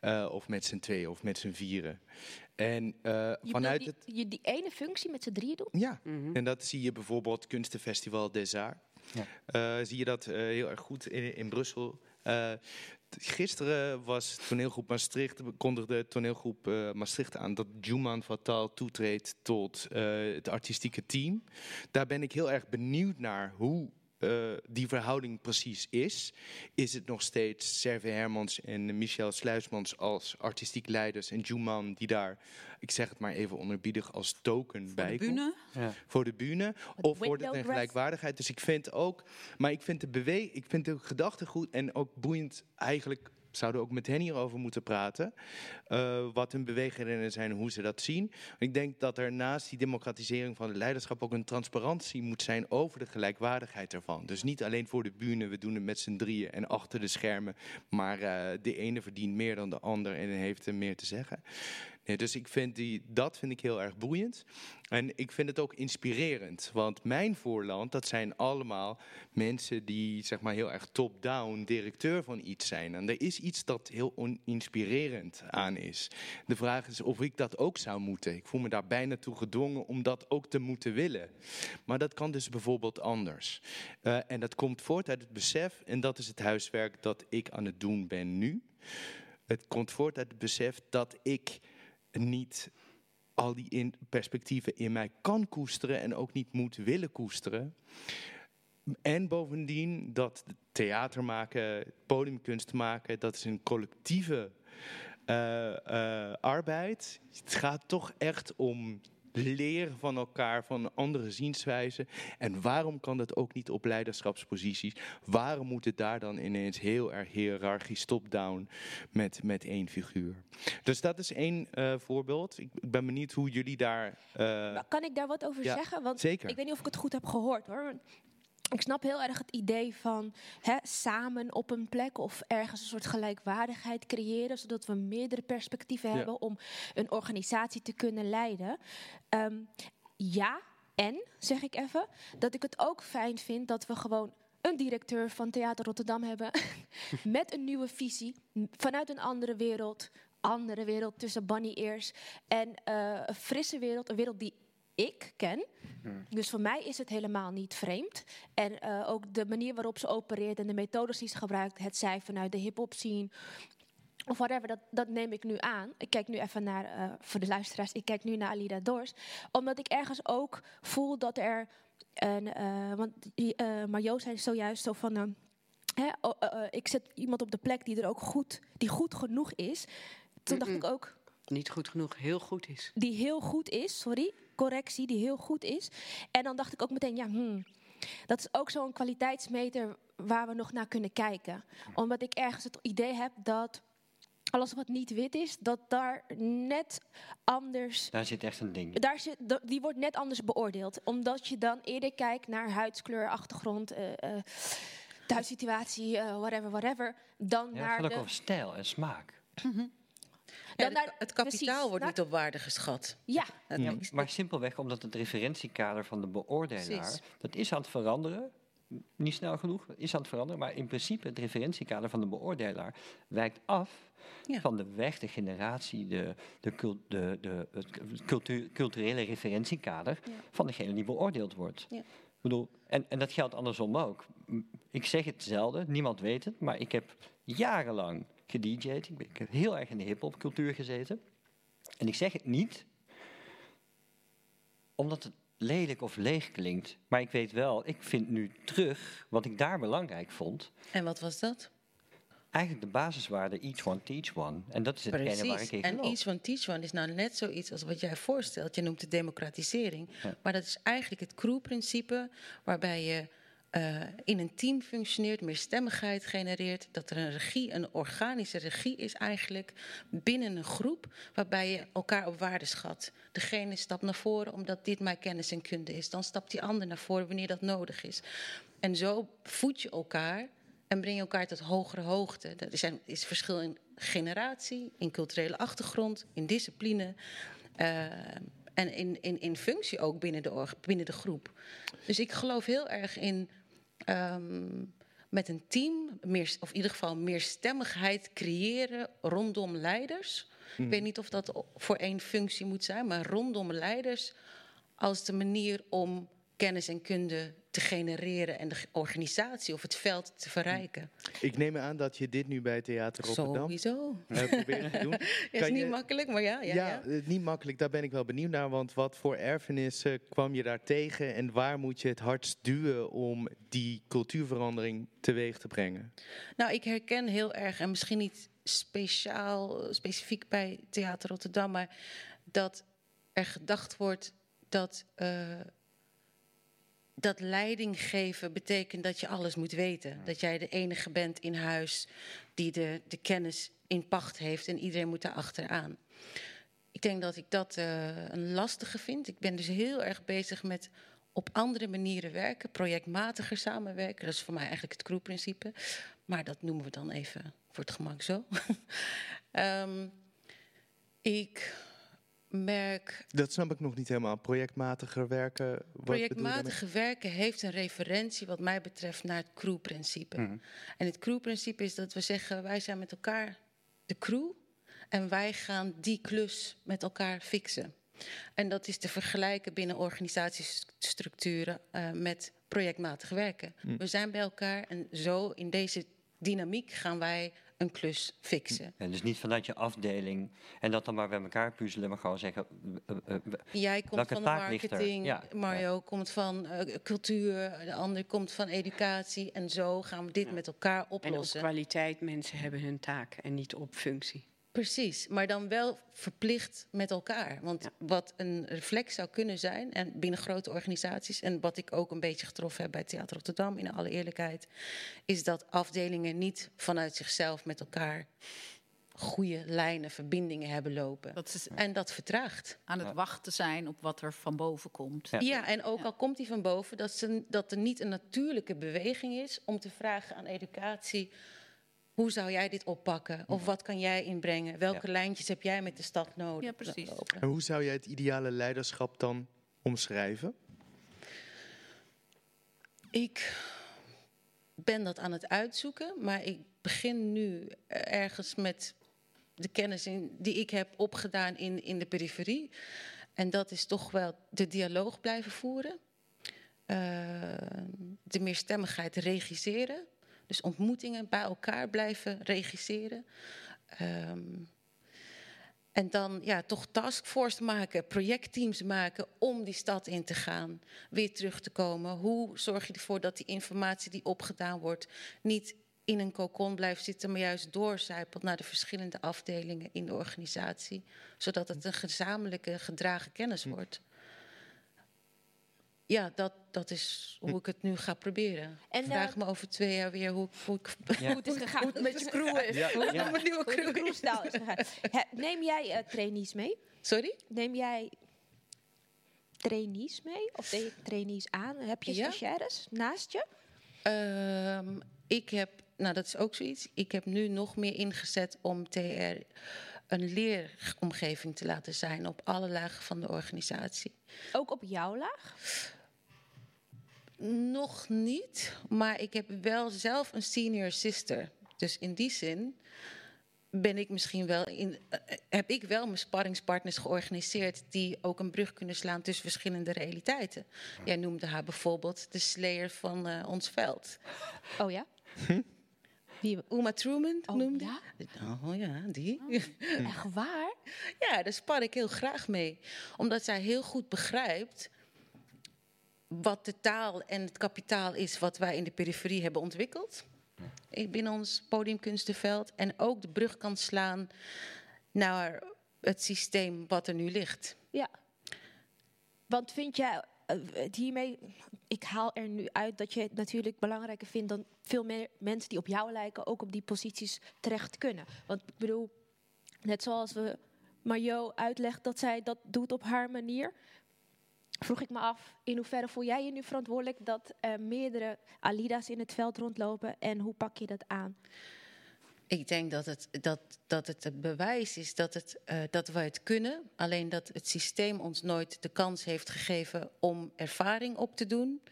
Eh, of met z'n tweeën, of met z'n vieren. En eh, Je vanuit het... je die ene functie met z'n drieën doen? Ja, en dat zie je bijvoorbeeld Kunstenfestival des Arts. Eh, zie je dat eh, heel erg goed in, in Brussel. Eh, t- gisteren was toneelgroep Maastricht, kondigde toneelgroep eh, Maastricht aan dat Juman Fatal toetreedt tot eh, het artistieke team. Daar ben ik heel erg benieuwd naar hoe eh, die verhouding precies is. Is het nog steeds Serve Hermans en Michel Sluismans als artistiek leiders en Juman die daar, ik zeg het maar even onderbiedig, als token bij komt? bühne? Ja. voor de bühne of voor de gelijkwaardigheid. Dus ik vind ook, maar ik vind de bewe ik vind de gedachte goed en ook boeiend eigenlijk. Zouden ook met hen hierover moeten praten. eh, wat hun beweegredenen zijn, hoe ze dat zien. Ik denk dat er naast die democratisering van het leiderschap ook een transparantie moet zijn over de gelijkwaardigheid ervan. Dus niet alleen voor de bühne, we doen het met z'n drieën en achter de schermen. Maar eh, de ene verdient meer dan de ander en heeft er meer te zeggen. Dus ik vind die, dat vind ik heel erg boeiend. En ik vind het ook inspirerend. Want mijn voorland, dat zijn allemaal mensen die zeg maar heel erg top-down directeur van iets zijn. En er is iets dat heel on- inspirerend aan is. De vraag is of ik dat ook zou moeten. Ik voel me daar bijna toe gedwongen om dat ook te moeten willen. Maar dat kan dus bijvoorbeeld anders. Eh, en dat komt voort uit het besef, en dat is het huiswerk dat ik aan het doen ben nu. Het komt voort uit het besef dat ik niet al die in perspectieven in mij kan koesteren en ook niet moet willen koesteren. En bovendien dat theater maken, podiumkunst maken, dat is een collectieve eh, eh, arbeid. Het gaat toch echt om leren van elkaar, van andere zienswijzen. En waarom kan dat ook niet op leiderschapsposities? Waarom moet het daar dan ineens heel erg hiërarchisch top-down met, met één figuur? Dus dat is één eh, voorbeeld. Ik, ben benieuwd hoe jullie daar... eh, Kan ik daar wat over Ja, zeggen? Want zeker. ik weet niet of ik het goed heb gehoord hoor. Ik snap heel erg het idee van hè, samen op een plek of ergens een soort gelijkwaardigheid creëren, zodat we meerdere perspectieven Ja. hebben om een organisatie te kunnen leiden. Ehm, ja, en zeg ik even, dat ik het ook fijn vind dat we gewoon een directeur van Theater Rotterdam hebben [laughs] met een nieuwe visie vanuit een andere wereld, andere wereld tussen bunny ears en eh, een frisse wereld, een wereld die ik ken. Dus voor mij is het helemaal niet vreemd. En eh, ook de manier waarop ze opereert en de methodes die ze gebruikt, het zij vanuit de hip-hop scene. Of whatever, dat, dat neem ik nu aan. Ik kijk nu even naar, eh, voor de luisteraars, ik kijk nu naar Alida Dors. Omdat ik ergens ook voel dat er een, eh, want die, Mario zei zojuist zo van, hè, ik zet iemand op de plek die er ook goed, die goed genoeg is. Toen dacht ik ook, Niet goed genoeg, heel goed is. die heel goed is, sorry, correctie, die heel goed is. En dan dacht ik ook meteen, ja, hmm, dat is ook zo'n kwaliteitsmeter waar we nog naar kunnen kijken. Omdat ik ergens het idee heb dat alles wat niet wit is, dat daar net anders Daar zit echt een ding. daar zit, die wordt net anders beoordeeld. Omdat je dan eerder kijkt naar huidskleur, achtergrond, eh eh, thuissituatie, eh, whatever, whatever. Dan Ja, het naar gaat ook de... over stijl en smaak. Ja, Dan het, naar- het kapitaal precies, wordt naar- niet op waarde geschat. Ja, [laughs] Dat Ja, is- maar simpelweg omdat het referentiekader van de beoordelaar, Precies. dat is aan het veranderen. niet snel genoeg, is aan het veranderen. Maar in principe het referentiekader van de beoordelaar wijkt af Ja. van de weg, de generatie, de, de, de, de, het cultu- culturele referentiekader Ja. van degene die beoordeeld wordt. Ja. Ik bedoel, en, en dat geldt andersom ook. Ik zeg het zelden, niemand weet het, maar ik heb jarenlang gedj'd. Ik, ben- ik heb heel erg in de hip-hop cultuur gezeten. En ik zeg het niet omdat het lelijk of leeg klinkt. Maar ik weet wel, ik vind nu terug wat ik daar belangrijk vond. En wat was dat? Eigenlijk de basiswaarde each one teach one. En dat is hetgene waar ik Precies. in En each one teach one is nou net zoiets als wat jij voorstelt. Je noemt de democratisering. Ja. Maar dat is eigenlijk het crew-principe waarbij je eh, in een team functioneert, meer stemmigheid genereert. Dat er een regie, een organische regie is eigenlijk binnen een groep waarbij je elkaar op waarde schat. Degene stapt naar voren omdat dit mijn kennis en kunde is. Dan stapt die ander naar voren wanneer dat nodig is. En zo voed je elkaar en breng je elkaar tot hogere hoogte. Er zijn, is verschil in generatie, in culturele achtergrond, in discipline. eh, en in, in, in functie ook binnen de, binnen de groep. Dus ik geloof heel erg in ehm, met een team, meer, of in ieder geval meer stemmigheid creëren rondom leiders. Ik weet niet of dat voor één functie moet zijn, maar rondom leiders als de manier om kennis en kunde te genereren en de organisatie of het veld te verrijken. Ik neem aan dat je dit nu bij Theater Rotterdam Sowieso. eh, probeert te doen. Ja, [laughs] is niet je- makkelijk, maar ja. ja, ja. eh, niet makkelijk, daar ben ik wel benieuwd naar. Want wat voor erfenissen kwam je daar tegen en waar moet je het hardst duwen om die cultuurverandering teweeg te brengen? Nou, ik herken heel erg, en misschien niet speciaal, specifiek bij Theater Rotterdam, maar dat er gedacht wordt dat, eh, dat leiding geven betekent dat je alles moet weten. Dat jij de enige bent in huis die de, de kennis in pacht heeft en iedereen moet daar achteraan. Ik denk dat ik dat eh, een lastige vind. Ik ben dus heel erg bezig met op andere manieren werken, projectmatiger samenwerken. Dat is voor mij eigenlijk het crew-principe. Maar dat noemen we dan even voor het gemak zo. [laughs] Ehm, ik merk Dat snap ik nog niet helemaal. Projectmatiger werken. Wat? Projectmatige werken heeft een referentie, wat mij betreft, naar het crew-principe. Mhm. En het crew-principe is dat we zeggen: wij zijn met elkaar de crew en wij gaan die klus met elkaar fixen. En dat is te vergelijken binnen organisatiestructuren eh, met projectmatig werken. Mm. We zijn bij elkaar en zo in deze dynamiek gaan wij een klus fixen. En dus niet vanuit je afdeling en dat dan maar bij elkaar puzzelen, maar gewoon zeggen. eh, eh, eh, Jij komt Welke van de marketing, Ja, Mario komt van cultuur, de ander komt van educatie. En zo gaan we dit met elkaar En op oplossen. kwaliteit, mensen hebben hun taak en niet op functie. Precies, maar dan wel verplicht met elkaar. Want Ja. wat een reflex zou kunnen zijn, en binnen grote organisaties, en wat ik ook een beetje getroffen heb bij Theater Rotterdam, in alle eerlijkheid, is dat afdelingen niet vanuit zichzelf met elkaar goede lijnen, verbindingen hebben lopen. Dat is En dat vertraagt. aan het wachten zijn op wat er van boven komt. Ja. Ja, en ook al komt die van boven, dat, ze, dat er niet een natuurlijke beweging is om te vragen aan educatie. Hoe zou jij dit oppakken? Of wat kan jij inbrengen? Welke lijntjes heb jij met de stad nodig? Ja, precies. En hoe zou jij het ideale leiderschap dan omschrijven? Ik ben dat aan het uitzoeken, maar ik begin nu ergens met de kennis in, die ik heb opgedaan in, in de periferie. En dat is toch wel de dialoog blijven voeren. Eh, de meerstemmigheid regisseren. Dus ontmoetingen bij elkaar blijven regisseren. Ehm, en dan ja, toch taskforce maken, projectteams maken om die stad in te gaan. Weer terug te komen. Hoe zorg je ervoor dat die informatie die opgedaan wordt... niet in een cocon blijft zitten, maar juist doorcijpelt naar de verschillende afdelingen in de organisatie. Zodat het een gezamenlijke gedragen kennis wordt. Ja, dat, dat is hoe ik het nu ga proberen. En, Vraag eh, me over twee jaar weer hoe, hoe ik Ja. [laughs] Hoe het is gegaan. hoe het met je crew is. Ja, Hoe het ja. mijn nieuwe crew is. gegaan. Neem jij eh, trainees mee? Sorry? Neem jij trainees mee? Of deed je trainees aan? Heb je Ja. stagiaires naast je? Ehm, ik heb, nou dat is ook zoiets. Ik heb nu nog meer ingezet om TR een leeromgeving te laten zijn op alle lagen van de organisatie. Ook op jouw laag? Nog niet, maar ik heb wel zelf een senior sister. Dus in die zin ben ik misschien wel in, eh, heb ik wel mijn sparringspartners georganiseerd die ook een brug kunnen slaan tussen verschillende realiteiten. Jij noemde haar bijvoorbeeld de slayer van eh, ons veld. Oh ja? Wie? Uma Truman Oh, noemde. ja? Oh ja, die. Echt waar? Ja, daar spar ik heel graag mee. Omdat zij heel goed begrijpt wat de taal en het kapitaal is wat wij in de periferie hebben ontwikkeld. Binnen ons podiumkunstenveld. En ook de brug kan slaan naar het systeem wat er nu ligt. Ja. Want vind jij eh, het hiermee, ik haal er nu uit dat je het natuurlijk belangrijker vindt dan veel meer mensen die op jou lijken ook op die posities terecht kunnen. Want ik bedoel, net zoals we Mario uitlegt dat zij dat doet op haar manier, vroeg ik me af, in hoeverre voel jij je nu verantwoordelijk dat er meerdere Alida's in het veld rondlopen en hoe pak je dat aan? Ik denk dat het, dat, dat het bewijs is dat, het, eh, dat we het kunnen. Alleen dat het systeem ons nooit de kans heeft gegeven om ervaring op te doen.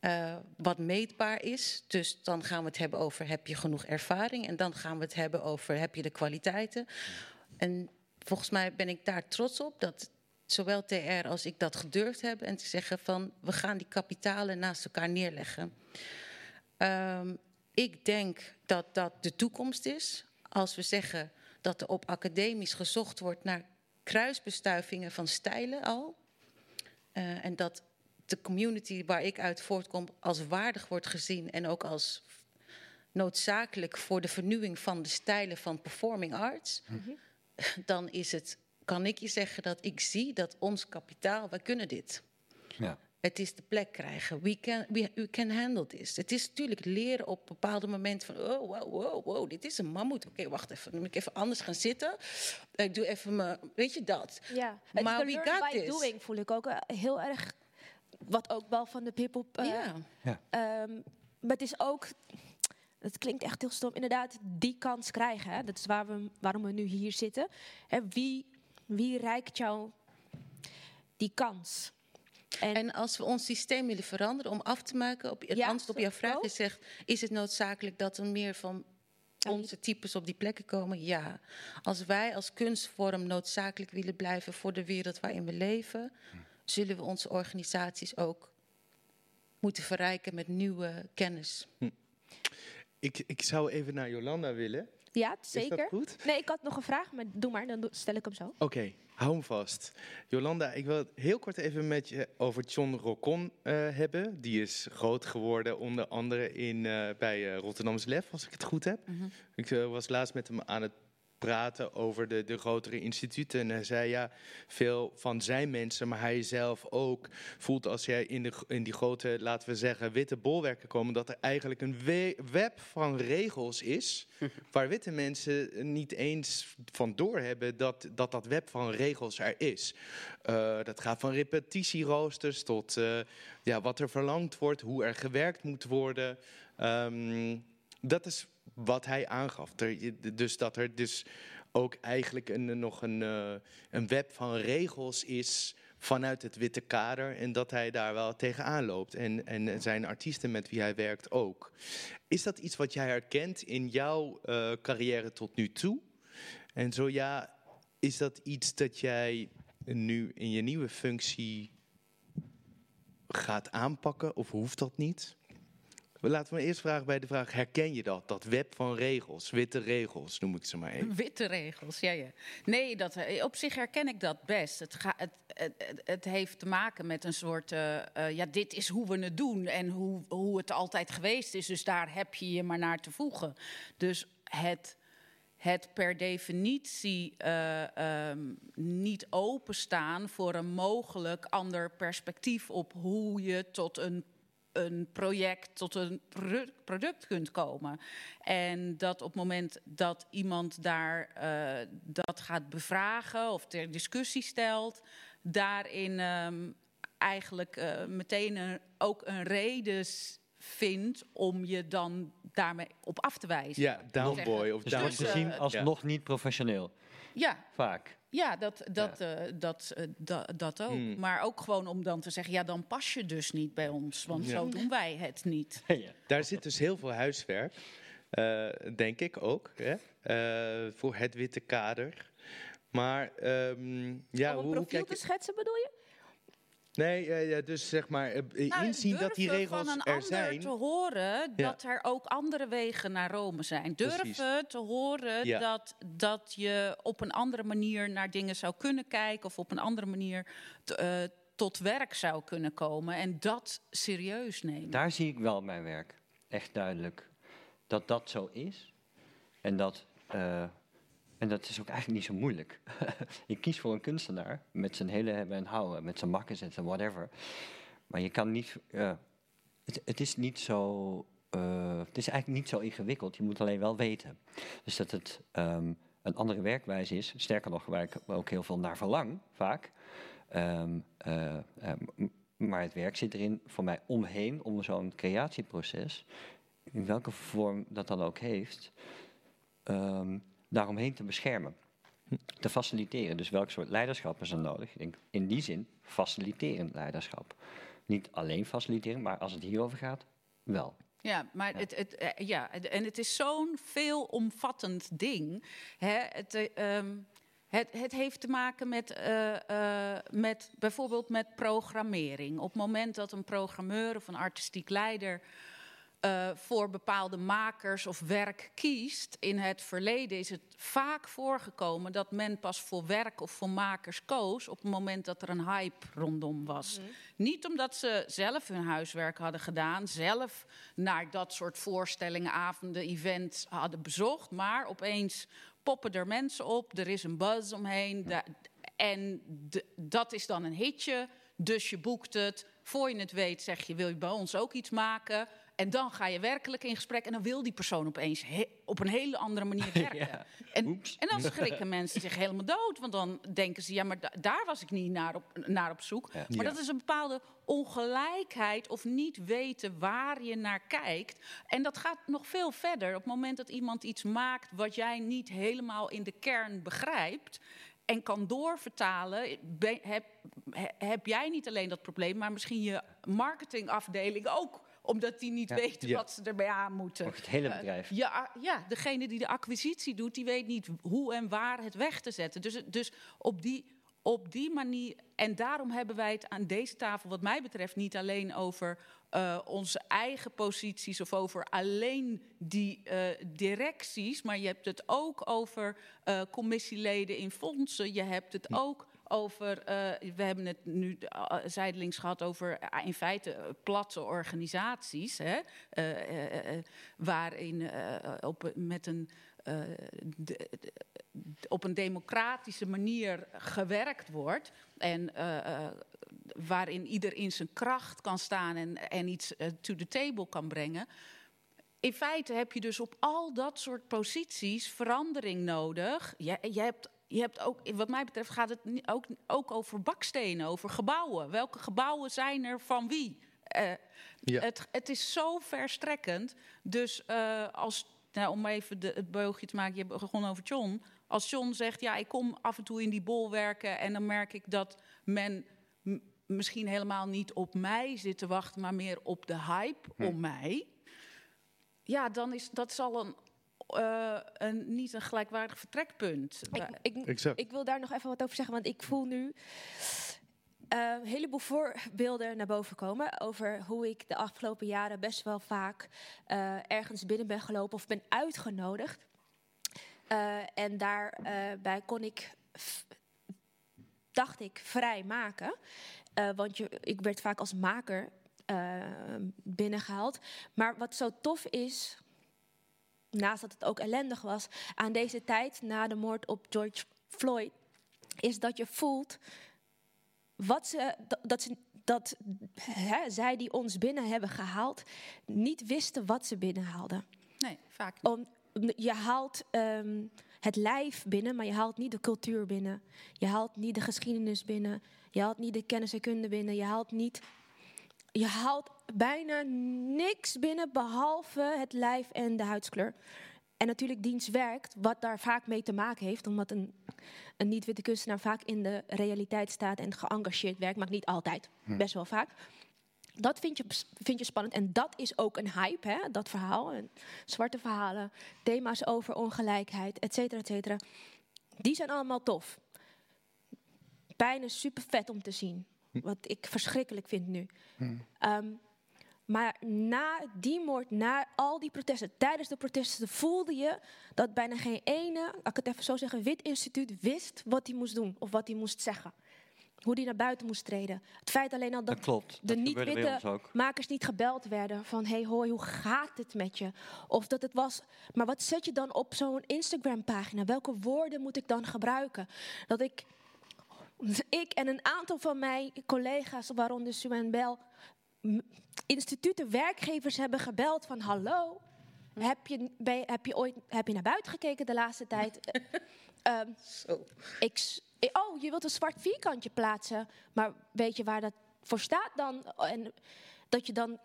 eh, wat meetbaar is. Dus dan gaan we het hebben over heb je genoeg ervaring. En dan gaan we het hebben over heb je de kwaliteiten. En volgens mij ben ik daar trots op dat zowel TR als ik dat gedurfd hebben. En te zeggen van we gaan die kapitalen naast elkaar neerleggen. Ehm, ik denk dat dat de toekomst is. Als we zeggen dat er op academisch gezocht wordt naar kruisbestuivingen van stijlen al. Eh, en dat de community waar ik uit voortkom als waardig wordt gezien en ook als noodzakelijk voor de vernieuwing van de stijlen van performing arts. Dan is het, kan ik je zeggen dat ik zie dat ons kapitaal, wij kunnen dit. Ja. Het is de plek krijgen. We can, we, we can handle this. Het is natuurlijk leren op bepaalde momenten van... oh, wow, wow, wow, dit is een mammoet. Oké, wacht even. Dan moet ik even anders gaan zitten. Ik doe even mijn... Weet je dat? Ja, het Maar we got by this. doing voel ik ook eh, heel erg. Wat ook wel van de hip-hop. eh, Ja. Ja. ehm, maar het is ook. Het klinkt echt heel stom. Inderdaad, die kans krijgen. Hè? Dat is waar we, waarom we nu hier zitten. Hè, wie, wie reikt jou die kans? En, En als we ons systeem willen veranderen om af te maken... Op, het Ja, antwoord op jouw vraag zo. is, zegt, is het noodzakelijk dat er meer van onze types op die plekken komen? Ja. Als wij als kunstvorm noodzakelijk willen blijven voor de wereld waarin we leven... zullen we onze organisaties ook moeten verrijken met nieuwe kennis. Ik, ik zou even naar Jolanda willen. Ja, Is zeker. dat goed? Nee, ik had nog een vraag, maar doe maar, dan stel ik hem zo. Oké, hou hem vast. Jolanda, ik wil het heel kort even met je over John Rocon eh, hebben. Die is groot geworden, onder andere in, eh, bij eh, Rotterdams Lef, als ik het goed heb. Ik eh, was laatst met hem aan het praten over de, de grotere instituten. En hij zei ja, veel van zijn mensen, maar hij zelf ook, voelt als jij in, de, in die grote, laten we zeggen, witte bolwerken komen, dat er eigenlijk een we- web van regels is, [laughs] waar witte mensen niet eens van doorhebben dat, dat dat web van regels er is. Eh, dat gaat van repetitieroosters tot eh, ja, wat er verlangd wordt, hoe er gewerkt moet worden. Ehm, dat is wat hij aangaf. Dus dat er dus ook eigenlijk een, nog een, eh, een web van regels is vanuit het witte kader en dat hij daar wel tegenaan loopt. En, en zijn artiesten met wie hij werkt ook. Is dat iets wat jij herkent in jouw eh, carrière tot nu toe? En zo ja, is dat iets dat jij nu in je nieuwe functie gaat aanpakken of hoeft dat niet? Laten we eerst vragen bij de vraag, herken je dat? Dat web van regels, witte regels noem ik ze maar even. Witte regels, ja, ja. Nee, dat, eh, op zich herken ik dat best. Het, het, het, het- heeft te maken met een soort... eh, eh, ja, dit is hoe we het doen en hoe, hoe het altijd geweest is. Dus daar heb je je maar naar te voegen. Dus het, het per definitie eh, ehm, niet openstaan... voor een mogelijk ander perspectief op hoe je tot een een project tot een pro- product kunt komen. En dat op het moment dat iemand daar eh, dat gaat bevragen of ter discussie stelt, daarin ehm, eigenlijk eh, meteen een, ook een reden vindt om je dan daarmee op af te wijzen. Ja, downboy of Dus het wordt downboy. gezien als Ja. nog niet professioneel. Ja, Vaak. ja dat, dat, eh, dat, eh, da- dat ook. Hmm. Maar ook gewoon om dan te zeggen, ja, dan pas je dus niet bij ons. Want Ja. zo doen wij het niet. [laughs] ja. Daar zit dus heel veel huiswerk, eh, denk ik ook, hè? eh, voor het witte kader. Maar ehm, ja, Om een hoe, hoe profiel kijk te schetsen bedoel je? Nee, eh, ja, dus zeg maar, eh, Nou, inzien dat die regels van een er zijn. te horen Ja. dat er ook andere wegen naar Rome zijn. Durven Precies. te horen Ja. dat, dat je op een andere manier naar dingen zou kunnen kijken... of op een andere manier t- eh, tot werk zou kunnen komen. En dat serieus nemen. Daar zie ik wel mijn werk. Echt duidelijk. Dat dat zo is. En dat, eh, en dat is ook eigenlijk niet zo moeilijk. [laughs] je kiest voor een kunstenaar met zijn hele hebben en houden. Met zijn makkers en zijn whatever. Maar je kan niet... het, het is niet zo... eh, het is eigenlijk niet zo ingewikkeld. Je moet alleen wel weten. Dus dat het ehm, een andere werkwijze is. Sterker nog, waar ik ook heel veel naar verlang, vaak. Ehm, eh, eh, m- maar het werk zit erin voor mij omheen, om zo'n creatieproces, in welke vorm dat dan ook heeft, ehm, daaromheen te beschermen. Te faciliteren. Dus welk soort leiderschap is er nodig? Ik denk in die zin faciliterend leiderschap. Niet alleen faciliteren, maar als het hierover gaat, wel. Ja, maar Het, het, eh, ja, en het is zo'n veelomvattend ding. Hè? Het, eh, ehm, het, het heeft te maken met, eh, met bijvoorbeeld met programmering. Op het moment dat een programmeur of een artistiek leider eh, voor bepaalde makers of werk kiest. In het verleden is het vaak voorgekomen dat men pas voor werk of voor makers koos op het moment dat er een hype rondom was. Niet omdat ze zelf hun huiswerk hadden gedaan, zelf naar dat soort voorstellingen, avonden, events hadden bezocht, maar opeens poppen er mensen op, er is een buzz omheen. en de- dat is dan een hitje, dus je boekt het. Voor je het weet zeg je, wil je bij ons ook iets maken? En dan ga je werkelijk in gesprek en dan wil die persoon opeens he- op een hele andere manier [laughs] werken. Ja. En, en dan [laughs] schrikken mensen zich helemaal dood. Want dan denken ze, ja, maar da- daar was ik niet naar op, naar op zoek. Ja. Maar Ja. dat is een bepaalde ongelijkheid of niet weten waar je naar kijkt. En dat gaat nog veel verder. Op het moment dat iemand iets maakt wat jij niet helemaal in de kern begrijpt en kan doorvertalen, ben- heb, he- heb jij niet alleen dat probleem, maar misschien je marketingafdeling ook omdat die niet Ja. weten Ja. wat ze ermee aan moeten. Het hele Eh, bedrijf. ja, ja, degene die de acquisitie doet, die weet niet hoe en waar het weg te zetten. Dus, dus op, die, op die manier. En daarom hebben wij het aan deze tafel, wat mij betreft, niet alleen over eh, onze eigen posities of over alleen die eh, directies. Maar je hebt het ook over commissieleden in fondsen. Je hebt het ook over, eh, we hebben het nu uh, zijdelings gehad over eh, in feite eh, platte organisaties, hè, eh, eh, eh, waarin eh, op, met een, eh, op een democratische manier gewerkt wordt en eh, eh, waarin ieder in zijn kracht kan staan en, en iets eh, to the table kan brengen. In feite heb je dus op al dat soort posities verandering nodig. Je, je, hebt, je hebt ook, wat mij betreft gaat het ook, ook over bakstenen, over gebouwen. Welke gebouwen zijn er van wie? Eh, Ja. het, het is zo verstrekkend. Dus eh, als, nou, om even de, het beugje te maken, je hebt begonnen over John. Als John zegt, ja, ik kom af en toe in die bolwerken en dan merk ik dat men misschien helemaal niet op mij zit te wachten, maar meer op de hype om mij. Ja, dan is dat zal een, eh, een, niet een gelijkwaardig vertrekpunt. Ik, ik, Exact. ik wil daar nog even wat over zeggen, want ik voel nu eh, een heleboel voorbeelden naar boven komen over hoe ik de afgelopen jaren best wel vaak eh, ergens binnen ben gelopen of ben uitgenodigd. Eh, en daarbij kon ik, dacht ik, vrij maken. Eh, want je, ik werd vaak als maker eh, binnengehaald. Maar wat zo tof is, naast dat het ook ellendig was, aan deze tijd na de moord op George Floyd, is dat je voelt wat ze, dat, ze, dat hè, zij die ons binnen hebben gehaald, niet wisten wat ze binnenhaalden. nee, vaak niet. Om, je haalt ehm, het lijf binnen, maar je haalt niet de cultuur binnen. Je haalt niet de geschiedenis binnen. Je haalt niet de kennis en kunde binnen. Je haalt niet. Je haalt bijna niks binnen behalve het lijf en de huidskleur. En natuurlijk diens werkt, wat daar vaak mee te maken heeft, omdat een, een niet-witte kunstenaar vaak in de realiteit staat en geëngageerd werkt, maar niet altijd, Hm. best wel vaak. Dat vind je, vind je spannend en dat is ook een hype, hè? dat verhaal. En zwarte verhalen, thema's over ongelijkheid, et cetera, et cetera. Die zijn allemaal tof. Pijn is super vet om te zien. Wat ik verschrikkelijk vind nu. Ehm, maar na die moord, na al die protesten, tijdens de protesten voelde je dat bijna geen ene, laat ik het even zo zeggen, wit instituut wist wat hij moest doen of wat hij moest zeggen. Hoe hij naar buiten moest treden. Het feit alleen al dat, Dat klopt. de niet-witte makers niet gebeld werden van hey hoi, hoe gaat het met je? Of dat het was, maar wat zet je dan op zo'n Instagram pagina? Welke woorden moet ik dan gebruiken? Dat ik, ik en een aantal van mijn collega's, waaronder Sue Bell, m- instituten, werkgevers hebben gebeld van hallo. Heb je, ben heb je ooit heb je naar buiten gekeken de laatste tijd? [laughs] Ehm, ik, s- eh, oh, je wilt een zwart vierkantje plaatsen. Maar weet je waar dat voor staat dan? En dat je dan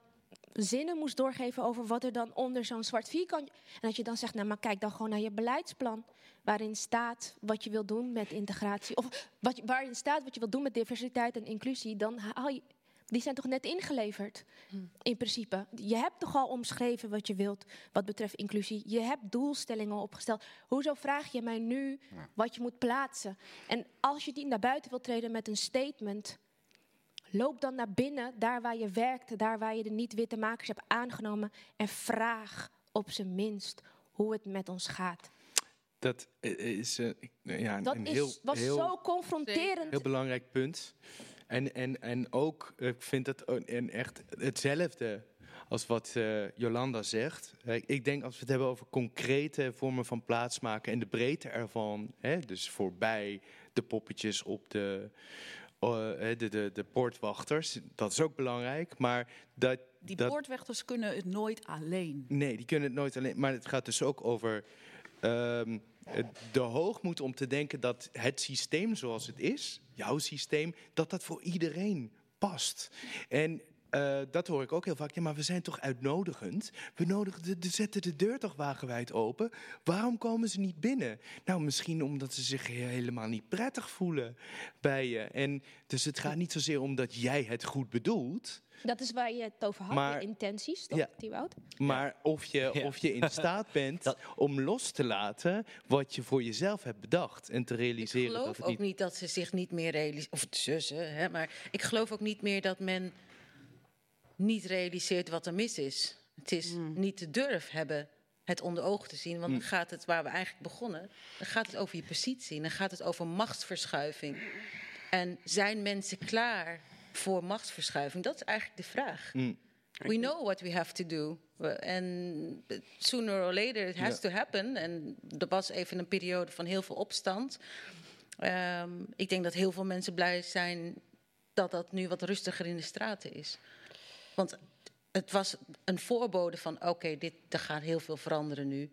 zinnen moest doorgeven over wat er dan onder zo'n zwart vierkantje... En dat je dan zegt, nou maar kijk dan gewoon naar je beleidsplan. Waarin staat wat je wilt doen met integratie. Of wat, waarin staat wat je wilt doen met diversiteit en inclusie. Dan haal je... Die zijn toch net ingeleverd, in principe. Je hebt toch al omschreven wat je wilt wat betreft inclusie. Je hebt doelstellingen opgesteld. Hoezo vraag je mij nu wat je moet plaatsen? En als je die naar buiten wilt treden met een statement... loop dan naar binnen, daar waar je werkt... daar waar je de niet-witte makers hebt aangenomen... en vraag op zijn minst hoe het met ons gaat. Dat is ik- ja, Dat een is, heel, was heel, zo confronterend. heel belangrijk punt. En, en, en ook, eh, ik vind het en echt hetzelfde als wat eh, Jolanda zegt. Eh, ik denk als we het hebben over concrete vormen van plaatsmaken en de breedte ervan, hè, dus voorbij de poppetjes op de, eh, de, de, de poortwachters, dat is ook belangrijk. Maar dat, Die dat, poortwachters kunnen het nooit alleen. Nee, die kunnen het nooit alleen. Maar het gaat dus ook over ehm, de hoogmoed om te denken dat het systeem zoals het is, jouw systeem, dat dat voor iedereen past. En eh, dat hoor ik ook heel vaak. Ja, maar we zijn toch uitnodigend? We nodigen de, de, zetten de deur toch wagenwijd open? Waarom komen ze niet binnen? Nou, misschien omdat ze zich he- helemaal niet prettig voelen bij je. En dus het gaat niet zozeer om dat jij het goed bedoelt. Dat is waar je het over had, Maar- je intenties, toch, Ja. Thibaut? Maar of, je, Ja. of je in [laughs] staat bent om los te laten wat je voor jezelf hebt bedacht. En te Ik realiseren dat geloof het ook niet... niet dat ze zich niet meer realiseren. Of zussen, hè, maar ik geloof ook niet meer dat men niet realiseert wat er mis is. Het is niet de durf hebben het onder ogen te zien. Want dan gaat het waar we eigenlijk begonnen. Dan gaat het over je positie. Dan gaat het over machtsverschuiving. En zijn mensen klaar voor machtsverschuiving? Dat is eigenlijk de vraag. Mm. We know what we have to do. En sooner or later it has Ja. to happen. En er was even een periode van heel veel opstand. Ehm, ik denk dat heel veel mensen blij zijn dat dat nu wat rustiger in de straten is. Want het was een voorbode van: oké, dit er gaat heel veel veranderen nu.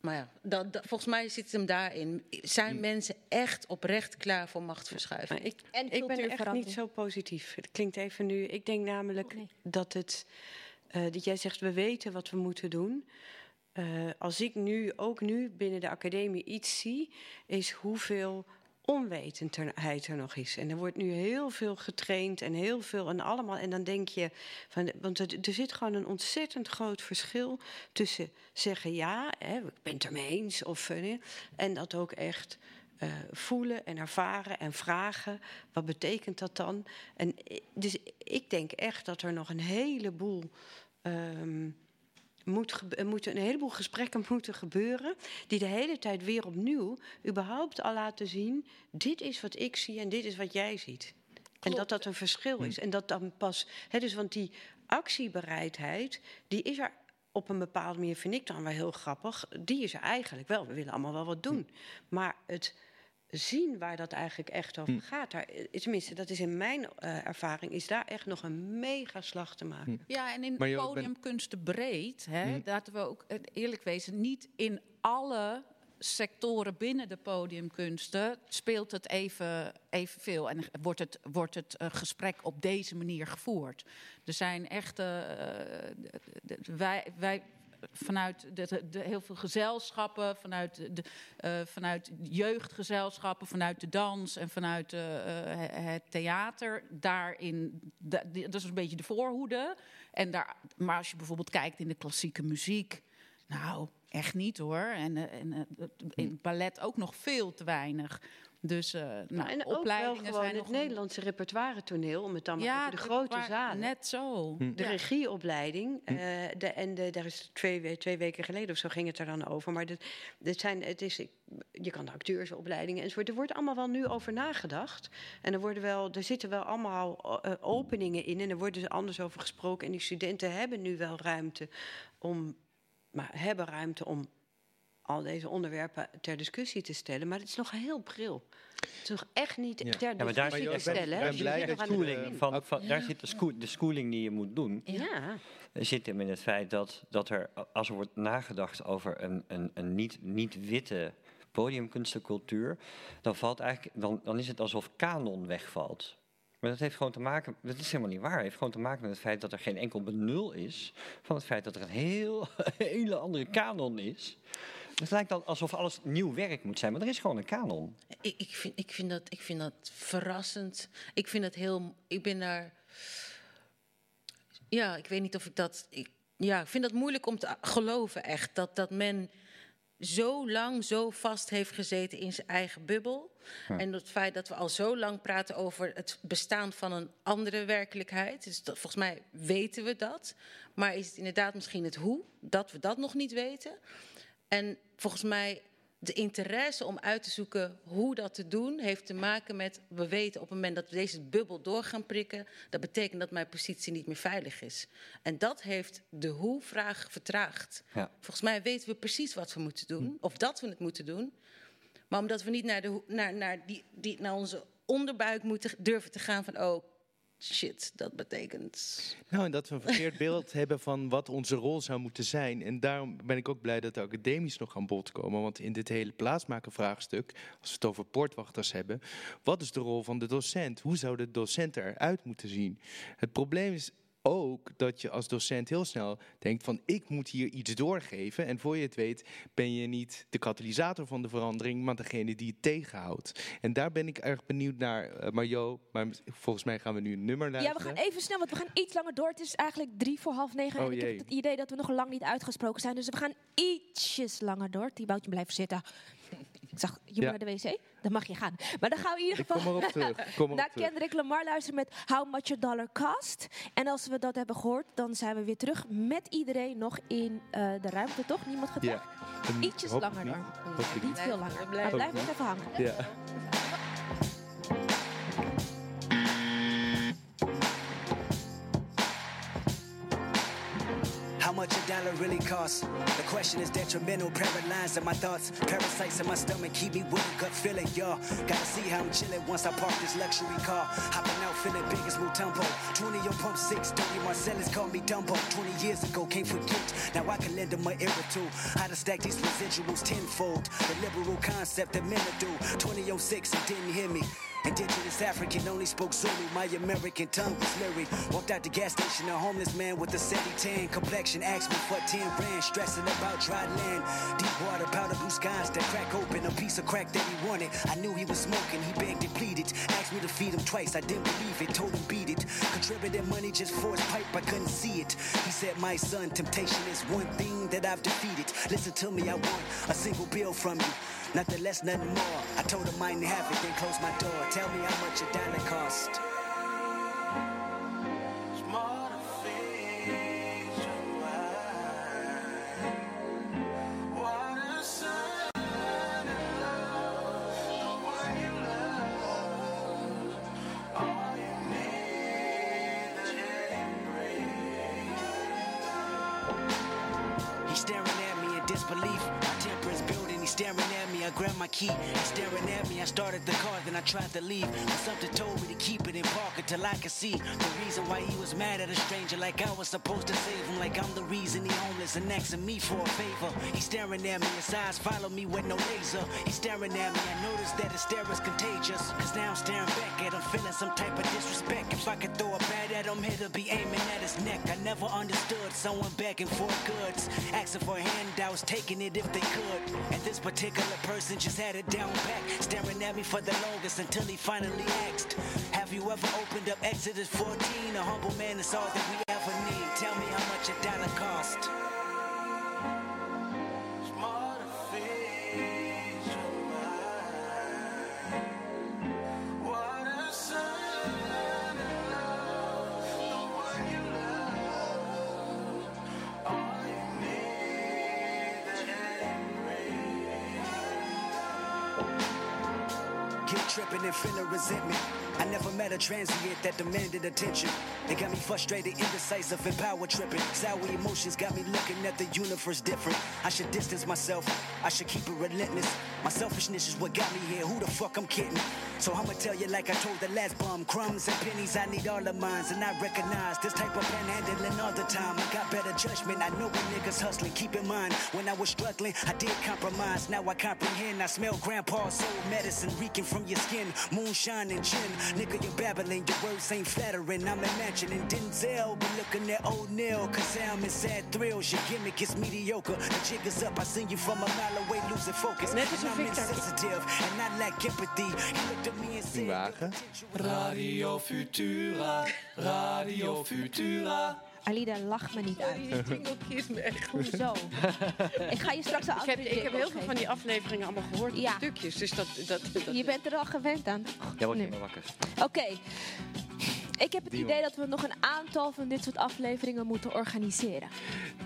Maar ja, dat, dat- volgens mij zit het hem daarin. Zijn mensen echt oprecht klaar voor machtsverschuiving? Maar ik, En ik ben echt niet zo positief. Het klinkt even nu. Ik denk namelijk Oh, nee. dat het. eh, dat jij zegt, we weten wat we moeten doen. Eh, als ik nu, ook nu binnen de academie iets zie, is hoeveel onwetendheid er nog is. En er wordt nu heel veel getraind en heel veel en allemaal. En dan denk je, van, want er, zit gewoon een ontzettend groot verschil tussen zeggen ja, hè, ik ben het ermee eens, of, eh, en dat ook echt eh, voelen en ervaren en vragen. Wat betekent dat dan? En, eh, dus ik denk echt dat er nog een heleboel. ehm, moet er moeten een heleboel gesprekken [laughs] moeten gebeuren. die de hele tijd weer opnieuw. überhaupt al laten zien. dit is wat ik zie en dit is wat jij ziet. En dat dat een verschil is. En dat dan pas. Hè, dus want die actiebereidheid. die is er op een bepaalde manier, vind ik dan wel heel grappig. Die is er eigenlijk wel. We willen allemaal wel wat doen. Maar het zien waar dat eigenlijk echt over gaat. Daar, eh, tenminste, dat is in mijn eh, ervaring. is daar echt nog een mega slag te maken. Ja, en in podiumkunsten breed, hè, Hm. laten we ook eh, eerlijk wezen, niet in alle sectoren binnen de podiumkunsten speelt het even, evenveel. En wordt het, wordt het gesprek op deze manier gevoerd. Er zijn echt. de- de- de- wij, wij vanuit de, de, heel veel gezelschappen, vanuit, de, eh, vanuit jeugdgezelschappen, vanuit de dans en vanuit eh, eh, het theater. Daarin, dat is een beetje de voorhoede. En daar, maar als je bijvoorbeeld kijkt in de klassieke muziek, nou, echt niet hoor. En, en in het ballet ook nog veel te weinig. Dus uh, nou, en ook wel opleidingen gewoon zijn het nog... Nederlandse repertoire toneel, om het dan maar Ja, over de grote zalen. net zo. Hm. De Ja. regieopleiding, eh, de, en de, daar is twee, we- twee weken geleden of zo ging het er dan over. Maar dit, dit zijn, het is, je kan de acteursopleidingen enzovoort. Er wordt allemaal wel nu over nagedacht. En er, worden wel, er zitten wel allemaal eh, openingen in en er wordt dus anders over gesproken. En die studenten hebben nu wel ruimte om, maar hebben ruimte om al deze onderwerpen ter discussie te stellen. Maar het is nog heel pril. Het is nog echt niet Ja. ter Ja, maar daar discussie zit te stellen. ben hè. blij dat schooling van, van, daar zit de, school, de schooling die je moet doen. Ja. zit hem in het feit dat, dat er, als er wordt nagedacht over een, een, een niet- niet-witte podiumkunstencultuur, dan, valt eigenlijk, dan, dan is het alsof kanon wegvalt. Maar dat heeft gewoon te maken, dat is helemaal niet waar. Het heeft gewoon te maken met het feit dat er geen enkel benul is van het feit dat er een heel, [laughs] hele andere kanon is. Het lijkt dan alsof alles nieuw werk moet zijn, maar er is gewoon een kanon. Ik, ik, vind, ik, vind dat, ik vind dat verrassend. Ik vind dat heel. Ik ben daar. Ja, ik weet niet of ik dat. Ik, ja, ik vind dat moeilijk om te geloven, echt. Dat, dat men zo lang zo vast heeft gezeten in zijn eigen bubbel. Ja. En het feit dat we al zo lang praten over het bestaan van een andere werkelijkheid. Dus dat, volgens mij weten we dat. Maar is het inderdaad misschien het hoe dat we dat nog niet weten? En volgens mij de interesse om uit te zoeken hoe dat te doen, heeft te maken met we weten op het moment dat we deze bubbel door gaan prikken, dat betekent dat mijn positie niet meer veilig is. En dat heeft de hoe-vraag vertraagd. Ja. Volgens mij weten we precies wat we moeten doen, of dat we het moeten doen. Maar omdat we niet naar, de, naar, naar, die, die, naar onze onderbuik moeten durven te gaan van, oh shit, dat betekent. Nou, en dat we een verkeerd [laughs] beeld hebben van wat onze rol zou moeten zijn. En daarom ben ik ook blij dat de academies nog aan bod komen. Want in dit hele plaatsmakervraagstuk, als we het over poortwachters hebben, wat is de rol van de docent? Hoe zou de docent eruit moeten zien? Het probleem is ook dat je als docent heel snel denkt van ik moet hier iets doorgeven. En voor je het weet ben je niet de katalysator van de verandering, maar degene die het tegenhoudt. En daar ben ik erg benieuwd naar, eh, Marjo. Maar volgens mij gaan we nu een nummer Ja, luisteren. we gaan even snel, want we gaan iets langer door. Het is eigenlijk drie voor half negen. Oh, en ik jee. heb het idee dat we nog lang niet uitgesproken zijn. Dus we gaan ietsjes langer door. Die boutje blijven zitten. Ik zag, je moet Ja. naar de wc. Dan mag je gaan. Maar dan gaan we in ieder Ik geval kom [laughs] terug. Kom naar terug. Kendrick Lamar luisteren met How Much a Dollar Cost. En als we dat hebben gehoord, dan zijn we weer terug met iedereen nog in eh, de ruimte, toch? Niemand gaat weg? Ja. Ietsjes langer niet. Hoop ik Niet veel langer. Maar blijf nog even hangen. Ja. How much dollar really costs? The question is detrimental. Paralyzed in my thoughts, parasites in my stomach keep me a gut feeling. Y'all gotta see how I'm chilling once I park this luxury car. Hopping out feeling big as Mutombo. 20 on pump six, 30 Marcellus called me Dumbo. 20 years ago, can't forget. Now I can lend them my ear or two. How to stack these residuals tenfold. The liberal concept that men do. 2006, you didn't hear me. Indigenous African only spoke Zulu. My American tongue was lyric. Walked out the gas station, a homeless man with a 70 tan complexion. Asked me for 10 rand, stressing about dry land. Deep water, powder blue skies that crack open. A piece of crack that he wanted. I knew he was smoking, he begged and pleaded. Asked me to feed him twice, I didn't believe it. Told him beat it. Contributed money just for his pipe, I couldn't see it. He said, My son, temptation is one thing that I've defeated. Listen to me, I want a single bill from you. Nothing less, nothing more. I told him I didn't have it, then closed my door. Tell me how much a dollar cost. Disbelief. My temper is building. He's staring at me. I grabbed my key. Staring at me, I started the car, then I tried to leave. But something told me to keep it in park until I could see the reason why he was mad at a stranger. Like I was supposed to save him, like I'm the reason he homeless and asking me for a favor. He's staring at me, his eyes follow me with no laser. He's staring at me, I noticed that his stare is contagious. Cause now I'm staring back at him, feeling some type of disrespect. If I could throw a bat at him, it'll be aiming at his neck. I never understood someone begging for goods, asking for handouts, taking it if they could. And this particular person just had it down back, staring at me for the longest until he finally asked, Have you ever opened up Exodus 14? A humble man is all that we ever need. Tell me how much a dollar cost. And feeling resentment. I never met a transient that demanded attention. They got me frustrated, indecisive, and power tripping. Sour emotions got me looking at the universe different. I should distance myself. I should keep it relentless. My selfishness is what got me here. Who the fuck I'm kidding? So I'ma tell you like I told the last bum. Crumbs and pennies, I need all of mine. And I recognize this type of panhandling all the time. I got better judgment. I know when niggas hustling. Keep in mind, when I was struggling, I did compromise. Now I comprehend. I smell grandpa's soul medicine reeking from your skin. Moonshine and gin. Nigga, you're babbling. Your words ain't flattering. I'm imagining Denzel. Be looking at O'Neal. Cause I'm in sad thrills. Your gimmick is mediocre. The jig is up. I seen you from a mile away losing focus. And I'm insensitive. And I lack empathy. Said. Wagen. Radio Futura, Radio Futura. Alida, lach me niet uit. Kiest me echt goed. Hoezo? [laughs] ik ga je straks een Ik heb, ik heb heel veel van die afleveringen allemaal gehoord, Ja. stukjes. Dus dat, dat, dat, Je bent er al gewend aan. Jij wordt Nee. helemaal wakker. Oké. Ik heb het idee dat we nog een aantal van dit soort afleveringen moeten organiseren.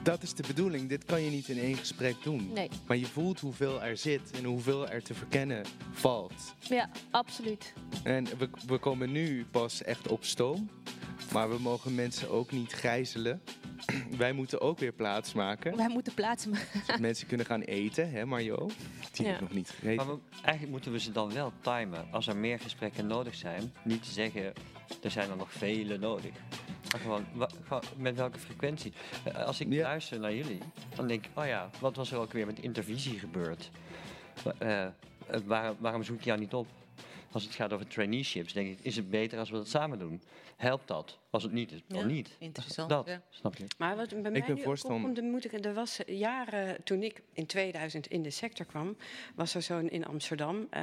Dat is de bedoeling. Dit kan je niet in één gesprek doen. Nee. Maar je voelt hoeveel er zit en hoeveel er te verkennen valt. Ja, absoluut. En we, we komen nu pas echt op stoom. Maar we mogen mensen ook niet gijzelen. [clears throat] Wij moeten ook weer plaats maken. Wij moeten plaatsen maken. [laughs] Zodat mensen kunnen gaan eten, hè Mario? Die Ja. nog niet gegeten. Maar we- eigenlijk moeten we ze dan wel timen. Als er meer gesprekken nodig zijn, niet te zeggen er zijn er nog vele nodig. Maar gewoon, met welke frequentie. Eh, Als ik Ja. luister naar jullie, dan denk ik, oh ja, wat was er ook weer met intervisie gebeurd? Eh, eh, waar- waarom zoek je jou niet op? Als het gaat over traineeships, denk ik, is het beter als we dat samen doen? Helpt dat? Als het niet is, dan Ja, niet. interessant, Dat, ja. snap je? Maar wat bij mij ben nu opkomt, moet ik, er was jaren toen ik in 2000 in de sector kwam, was er zo'n in Amsterdam, eh,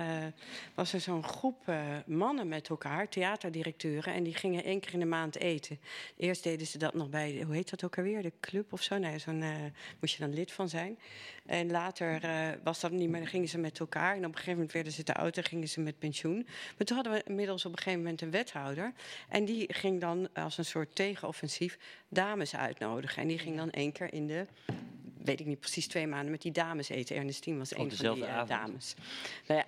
was er zo'n groep eh, mannen met elkaar, theaterdirecteuren, en die gingen één keer in de maand eten. Eerst deden ze dat nog bij, hoe heet dat ook alweer, de club of zo? Nee, zo'n eh, moest je dan lid van zijn. En later eh, was dat niet meer, dan gingen ze met elkaar. En op een gegeven moment werden ze te oud en gingen ze met pensioen. Maar toen hadden we inmiddels op een gegeven moment een wethouder. En die ging dan als een soort tegenoffensief dames uitnodigen. En die ging dan één keer in de, weet ik niet precies, twee maanden met die dames eten. Ernestine was een van die eh, dames. Nou ja,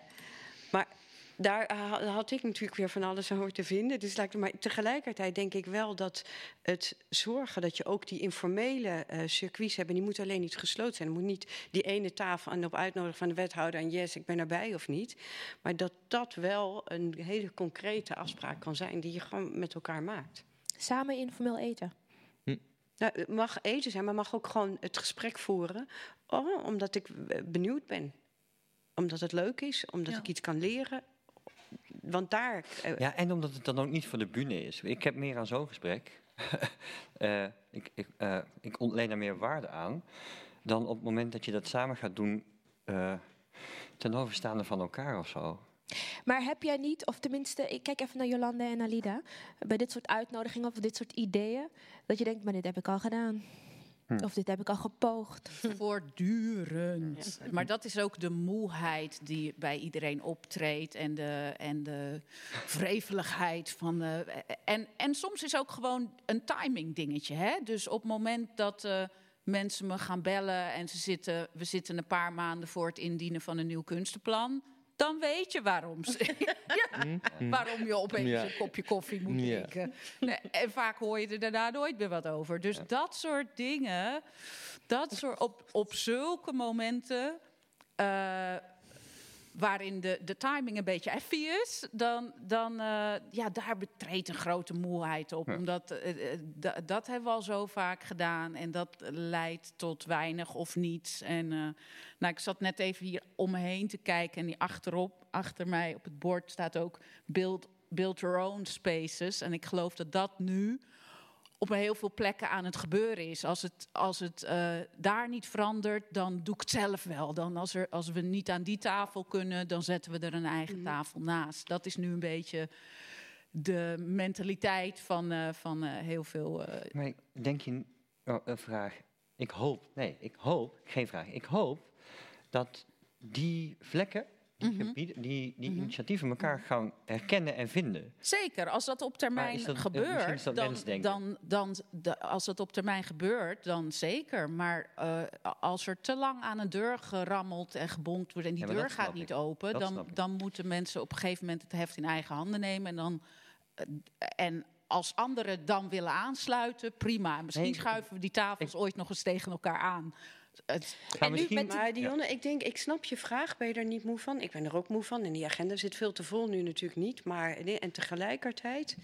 maar daar eh, ha- had ik natuurlijk weer van alles over te vinden. Dus lijkt me- maar tegelijkertijd denk ik wel dat het zorgen dat je ook die informele eh, circuits hebt. En die moeten alleen niet gesloten zijn. Er moet niet die ene tafel en op uitnodiging van de wethouder en yes, ik ben erbij of niet. Maar dat dat wel een hele concrete afspraak kan zijn die je gewoon met elkaar maakt. Samen informeel eten. Nou, het mag eten zijn, maar mag ook gewoon het gesprek voeren. Oh, omdat ik eh, benieuwd ben. Omdat het leuk is, omdat Ja. ik iets kan leren. Want daar. eh, Ja, en omdat het dan ook niet voor de bühne is. Ik heb meer aan zo'n gesprek. [laughs] Eh, ik, ik, eh, ik ontleen er meer waarde aan. Dan op het moment dat je dat samen gaat doen. eh, ten overstaande van elkaar of zo. Maar heb jij niet, of tenminste, ik kijk even naar Jolanda en Alida, bij dit soort uitnodigingen of dit soort ideeën, dat je denkt, maar dit heb ik al gedaan. Hm. Of dit heb ik al gepoogd. [laughs] Voortdurend. Maar dat is ook de moeheid die bij iedereen optreedt. En de, en de vreveligheid van. De, en, en soms is ook gewoon een timing dingetje. Hè? Dus op het moment dat eh, mensen me gaan bellen en ze zitten, we zitten een paar maanden voor het indienen van een nieuw kunstenplan. Dan weet je waarom, ze, [laughs] ja, waarom je opeens Ja. een kopje koffie moet Ja. drinken. Nee, en vaak hoor je er daarna nooit meer wat over. Dus dat soort dingen, dat soort, op, op zulke momenten eh, waarin de, de timing een beetje effie is, dan, dan eh, ja, daar betreedt een grote moeheid op. Ja. Omdat eh, eh, da- dat hebben we al zo vaak gedaan en dat leidt tot weinig of niets. En nou, ik zat net even hier om me heen te kijken en die achterop, achter mij op het bord staat ook build, build your own spaces. En ik geloof dat dat nu op heel veel plekken aan het gebeuren is. Als het, als het eh, daar niet verandert, dan doe ik het zelf wel. Dan als, er, als we niet aan die tafel kunnen, dan zetten we er een eigen tafel naast. Dat is nu een beetje de mentaliteit van, eh, van eh, heel veel. eh, Maar denk je, oh, een vraag. Ik hoop, nee, ik hoop, geen vraag. Ik hoop dat die vlekken, die, Mhm. gebieden, die, die initiatieven elkaar gaan herkennen en vinden. Zeker, als dat op termijn dat- eh, gebeurt, dat dan, dan, dan, als dat op termijn gebeurt, dan zeker. Maar eh, als er te lang aan een deur gerammeld en gebonkt wordt en die Ja, deur gaat niet ik. open, Dat dan, dan moeten mensen op een gegeven moment het heft in eigen handen nemen. En, dan, eh, en als anderen dan willen aansluiten, prima. En Misschien Nee, schuiven we die tafels ooit nog eens tegen elkaar aan. Het, en nu met Maar Dionne, ik denk, ik snap je vraag. Ben je er niet moe van? Ik ben er ook moe van. En die agenda zit veel te vol nu natuurlijk niet. Maar en tegelijkertijd.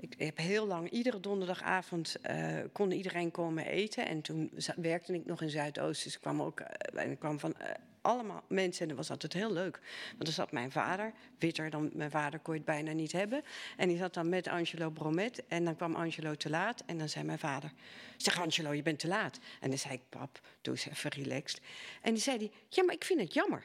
Ik heb heel lang, iedere donderdagavond eh, kon iedereen komen eten. En toen werkte ik nog in Zuidoost. Dus ik kwam ook eh, en ik kwam van eh, allemaal mensen. En dat was altijd heel leuk. Want er zat mijn vader, witter dan mijn vader kon je het bijna niet hebben. En die zat dan met Angelo Bromet. En dan kwam Angelo te laat. En dan zei mijn vader: Zeg Angelo, je bent te laat. En dan zei ik: Pap, doe eens even relaxed. En die zei hij: Ja, maar ik vind het jammer.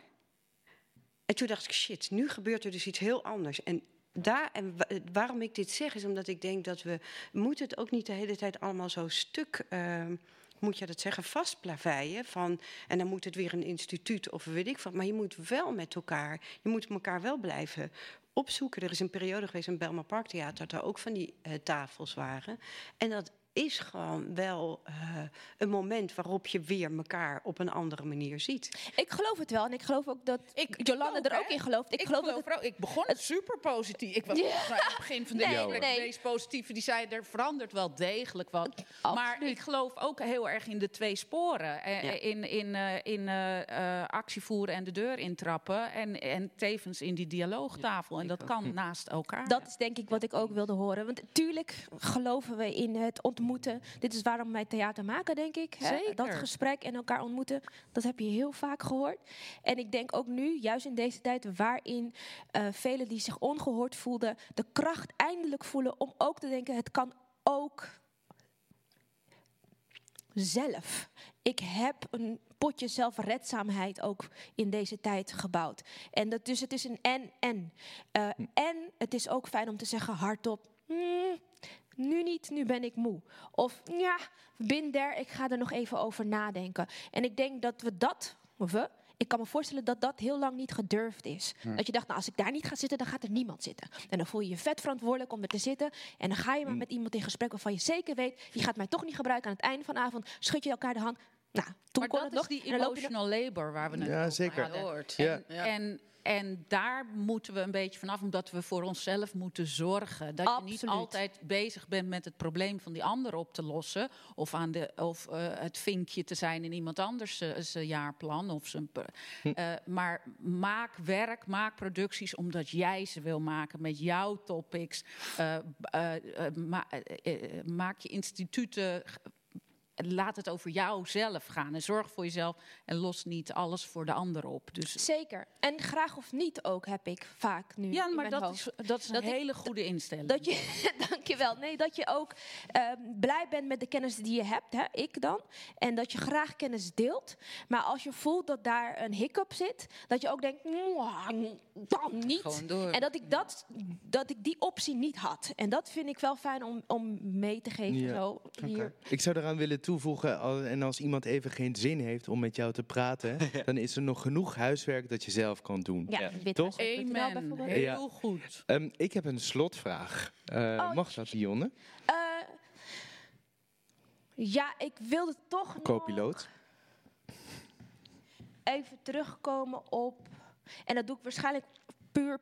En toen dacht ik, shit, nu gebeurt er dus iets heel anders. En, daar, en wa- waarom ik dit zeg, is omdat ik denk dat we... moeten het ook niet de hele tijd allemaal zo stuk... ehm, moet je dat zeggen, vastplaveien. Van, en dan moet het weer een instituut of weet ik wat. Maar je moet wel met elkaar, je moet elkaar wel blijven opzoeken. Er is een periode geweest in Belma Park Theater... dat er ook van die eh, tafels waren. En dat is gewoon wel eh, een moment waarop je weer elkaar op een andere manier ziet. Ik geloof het wel. En ik geloof ook dat Jolanda er ook in gelooft. Ik, Ik geloof, geloof dat ook- ik begon super positief. Ik was Ja. aan het begin van de Nee, nee, nee. meest positieve. Die zei, er verandert wel degelijk wat. Maar ik geloof ook heel erg in de twee sporen. Eh, Ja. In, in, eh, in actie voeren en de deur intrappen. En, en tevens in die dialoogtafel. En dat kan naast elkaar. Dat is denk ik wat ik ook wilde horen. Want tuurlijk geloven we in het ontmoeten. Dit is waarom wij theater maken, denk ik. hè. Dat gesprek en elkaar ontmoeten, dat heb je heel vaak gehoord. En ik denk ook nu, juist in deze tijd, waarin eh velen die zich ongehoord voelden, de kracht eindelijk voelen om ook te denken: het kan ook zelf. Ik heb een potje zelfredzaamheid ook in deze tijd gebouwd. En dat, dus het is een en-en. Eh, En het is ook fijn om te zeggen hardop... "Hmm, nu niet, nu ben ik moe. Of ja, bin der, ik ga er nog even over nadenken. En ik denk dat we dat, we, ik kan me voorstellen dat dat heel lang niet gedurfd is. Hm. Dat je dacht, nou, als ik daar niet ga zitten, dan gaat er niemand zitten. En dan voel je je vet verantwoordelijk om er te zitten. En dan ga je maar met iemand in gesprek waarvan je zeker weet, je gaat mij toch niet gebruiken aan het einde van de avond. Schud je elkaar de hand. Nou, toen maar kon dat het is nog. die emotional labor waar we het Ja, over zeker. hadden. Hoort. En, Ja. en, en daar moeten we een beetje vanaf, omdat we voor onszelf moeten zorgen. Dat je niet altijd bezig bent met het probleem van die ander op te lossen. Of, aan de, of eh, het vinkje te zijn in iemand anders eh, zijn jaarplan. Of zijn, per- eh, maar maak werk, maak producties omdat jij ze wil maken met jouw topics. Ma- maak je instituten laat het over jouzelf gaan. En zorg voor jezelf en los niet alles voor de ander op. Dus Zeker. En graag of niet ook heb ik vaak nu Ja, in maar mijn dat hoofd. is, dat is een ik- hele goede instelling. Dat je, [laughs] dankjewel. Nee, dat je ook ehm, blij bent met de kennis die je hebt, hè, ik dan. En dat je graag kennis deelt. Maar als je voelt dat daar een hiccup zit, dat je ook denkt, "Mwah, dan niet. Gewoon door. En dat ik, dat, dat ik die optie niet had. En dat vind ik wel fijn om, om mee te geven. Ja. Zo, hier. Ik zou eraan willen toevoegen, al- en als iemand even geen zin heeft om met jou te praten, [laughs] dan is er nog genoeg huiswerk dat je zelf kan doen. Ja, wit Toch? Amen. bijvoorbeeld. Heel Ja. goed. Ehm, ik heb een slotvraag. Eh, mag dat, Dionne? Eh, ja, ik wilde toch nog Co-piloot. even terugkomen op. En dat doe ik waarschijnlijk puur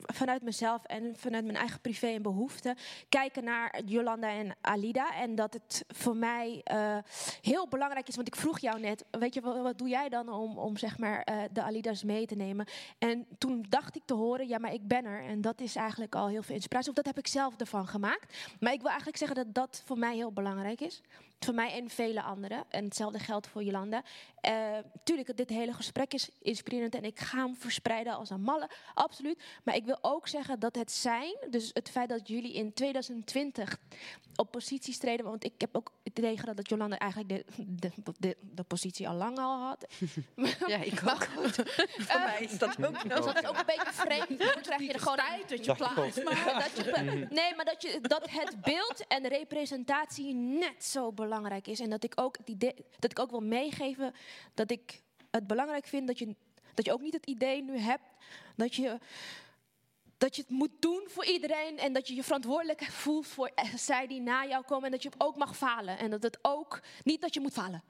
vanuit mezelf en vanuit mijn eigen privé en behoeften kijken naar Jolanda en Alida. En dat het voor mij eh, heel belangrijk is. Want ik vroeg jou net, weet je, wat, wat doe jij dan om, om zeg maar eh, de Alida's mee te nemen? En toen dacht ik te horen, ja, maar ik ben er. En dat is eigenlijk al heel veel inspiratie. Of dat heb ik zelf ervan gemaakt. Maar ik wil eigenlijk zeggen dat dat voor mij heel belangrijk is. Voor mij en vele anderen. En hetzelfde geldt voor Jolanda. Uh, tuurlijk, dit hele gesprek is inspirerend en ik ga hem verspreiden als een malle, absoluut. Maar ik wil ook zeggen dat het zijn, dus het feit dat jullie in 2020 op posities treden, want ik heb ook het idee gehad dat Jolanda eigenlijk de, de, de, de positie al lang al had. [laughs] ja, ik ook. [laughs] Voor mij is dat ook [laughs] nog. Dat is ook een beetje vreemd. Dan krijg je er gewoon tijd dat je plaatst. Maar dat je, nee, maar dat, je, dat het beeld en representatie net zo belangrijk is. En dat ik ook, het idee, dat ik ook wil meegeven dat ik het belangrijk vind dat je, dat je ook niet het idee nu hebt dat je, dat je het moet doen voor iedereen en dat je je verantwoordelijk voelt voor [laughs] zij die na jou komen en dat je ook mag falen. En dat het ook, niet dat je moet falen.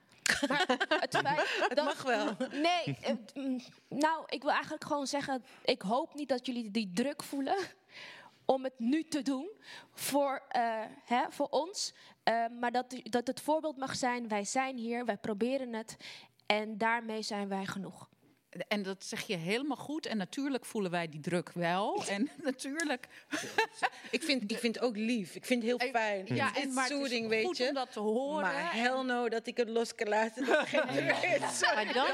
Maar [laughs] het feit dat, mag wel. Nee, nou, ik wil eigenlijk gewoon zeggen, ik hoop niet dat jullie die druk voelen om het nu te doen voor, uh, hè, voor ons. Uh, maar dat, dat het voorbeeld mag zijn, wij zijn hier, wij proberen het. En daarmee zijn wij genoeg. En dat zeg je helemaal goed. En natuurlijk voelen wij die druk wel. En [laughs] natuurlijk. ik, vind, ik vind het ook lief. Ik vind het heel fijn. Ja, en maar soothing, weet goed je. om dat te horen. Maar hell no dat ik het los kan laten. Dat geen maar dan,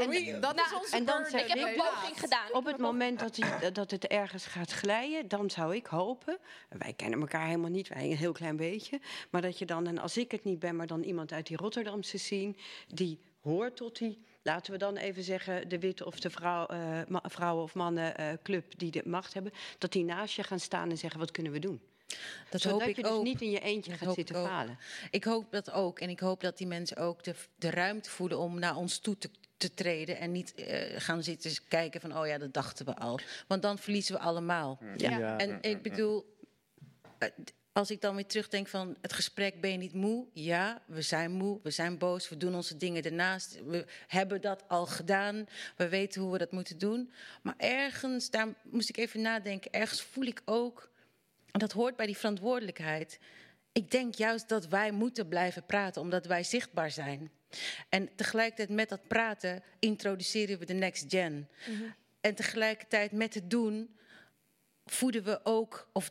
en, dat is onze en dan ik heb een poging gedaan. Op het moment dat, dat het ergens gaat glijden, dan zou ik hopen. Wij kennen elkaar helemaal niet, wij een heel klein beetje. Maar dat je dan, en als ik het niet ben, maar dan iemand uit die Rotterdamse zien, die hoort tot die laten we dan even zeggen, de witte of de vrouw, uh, vrouwen of mannen uh, club die de macht hebben, dat die naast je gaan staan en zeggen: wat kunnen we doen? Dat Zodat hoop ik je dus ook. niet in je eentje Dat gaat zitten ik falen. Ik hoop dat ook. En ik hoop dat die mensen ook de, de ruimte voelen om naar ons toe te, te treden. En niet uh, gaan zitten kijken van, oh ja, dat dachten we al. Want dan verliezen we allemaal. Ja. Ja. En ik bedoel, als ik dan weer terugdenk van het gesprek, ben je niet moe? Ja, we zijn moe, we zijn boos, we doen onze dingen ernaast. We hebben dat al gedaan, we weten hoe we dat moeten doen. Maar ergens, daar moest ik even nadenken, ergens voel ik ook, en dat hoort bij die verantwoordelijkheid. Ik denk juist dat wij moeten blijven praten, omdat wij zichtbaar zijn. En tegelijkertijd met dat praten introduceren we de next gen. Mm -hmm. En tegelijkertijd met het doen voeden we ook, of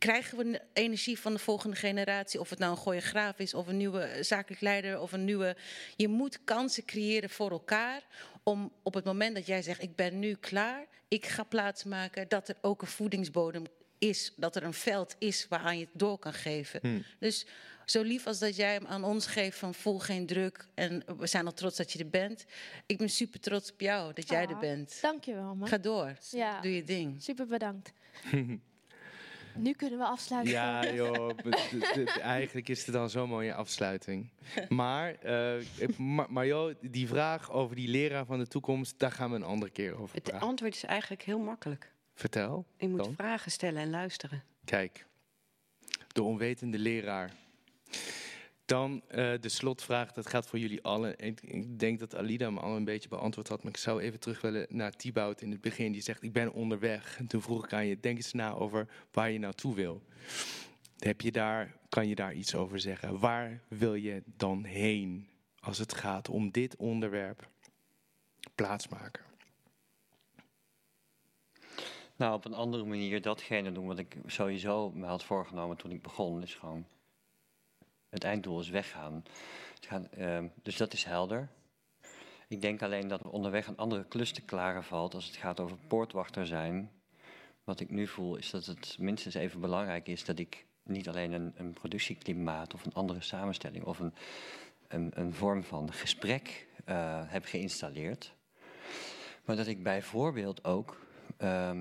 krijgen we energie van de volgende generatie. Of het nou een choreograaf is, of een nieuwe zakelijk leider, of een nieuwe. Je moet kansen creëren voor elkaar. Om op het moment dat jij zegt: Ik ben nu klaar, ik ga plaatsmaken, dat er ook een voedingsbodem is. Dat er een veld is waaraan je het door kan geven. Hmm. Dus zo lief als dat jij hem aan ons geeft van voel geen druk en we zijn al trots dat je er bent. Ik ben super trots op jou dat jij Ah, er bent. Dankjewel, man. Ga door. Ja. Doe je ding. Super bedankt. [laughs] Nu kunnen we afsluiten. Ja, joh. [laughs] Eigenlijk is het dan zo'n mooie afsluiting. Maar, uh, maar, maar joh, die vraag over die leraar van de toekomst, daar gaan we een andere keer over Het antwoord is eigenlijk heel makkelijk. Vertel. Je moet dan. vragen stellen en luisteren. Kijk, de onwetende leraar. Dan uh, de slotvraag, dat gaat voor jullie allen. Ik, ik, denk dat Alida hem al een beetje beantwoord had, maar ik zou even terug willen naar Thibaut in het begin. Die zegt, ik ben onderweg. En toen vroeg ik aan je, denk eens na over waar je naartoe wil. Heb je daar, kan je daar iets over zeggen? Waar wil je dan heen als het gaat om dit onderwerp plaatsmaken? Nou, op een andere manier datgene doen wat ik sowieso me had voorgenomen toen ik begon. Is gewoon, het einddoel is weggaan. Gaan, uh, dus dat is helder. Ik denk alleen dat er onderweg een andere klus te klaren valt als het gaat over poortwachter zijn. Wat ik nu voel is dat het minstens even belangrijk is dat ik niet alleen een, een productieklimaat of een andere samenstelling of een, een, een vorm van gesprek uh, heb geïnstalleerd. Maar dat ik bijvoorbeeld ook uh,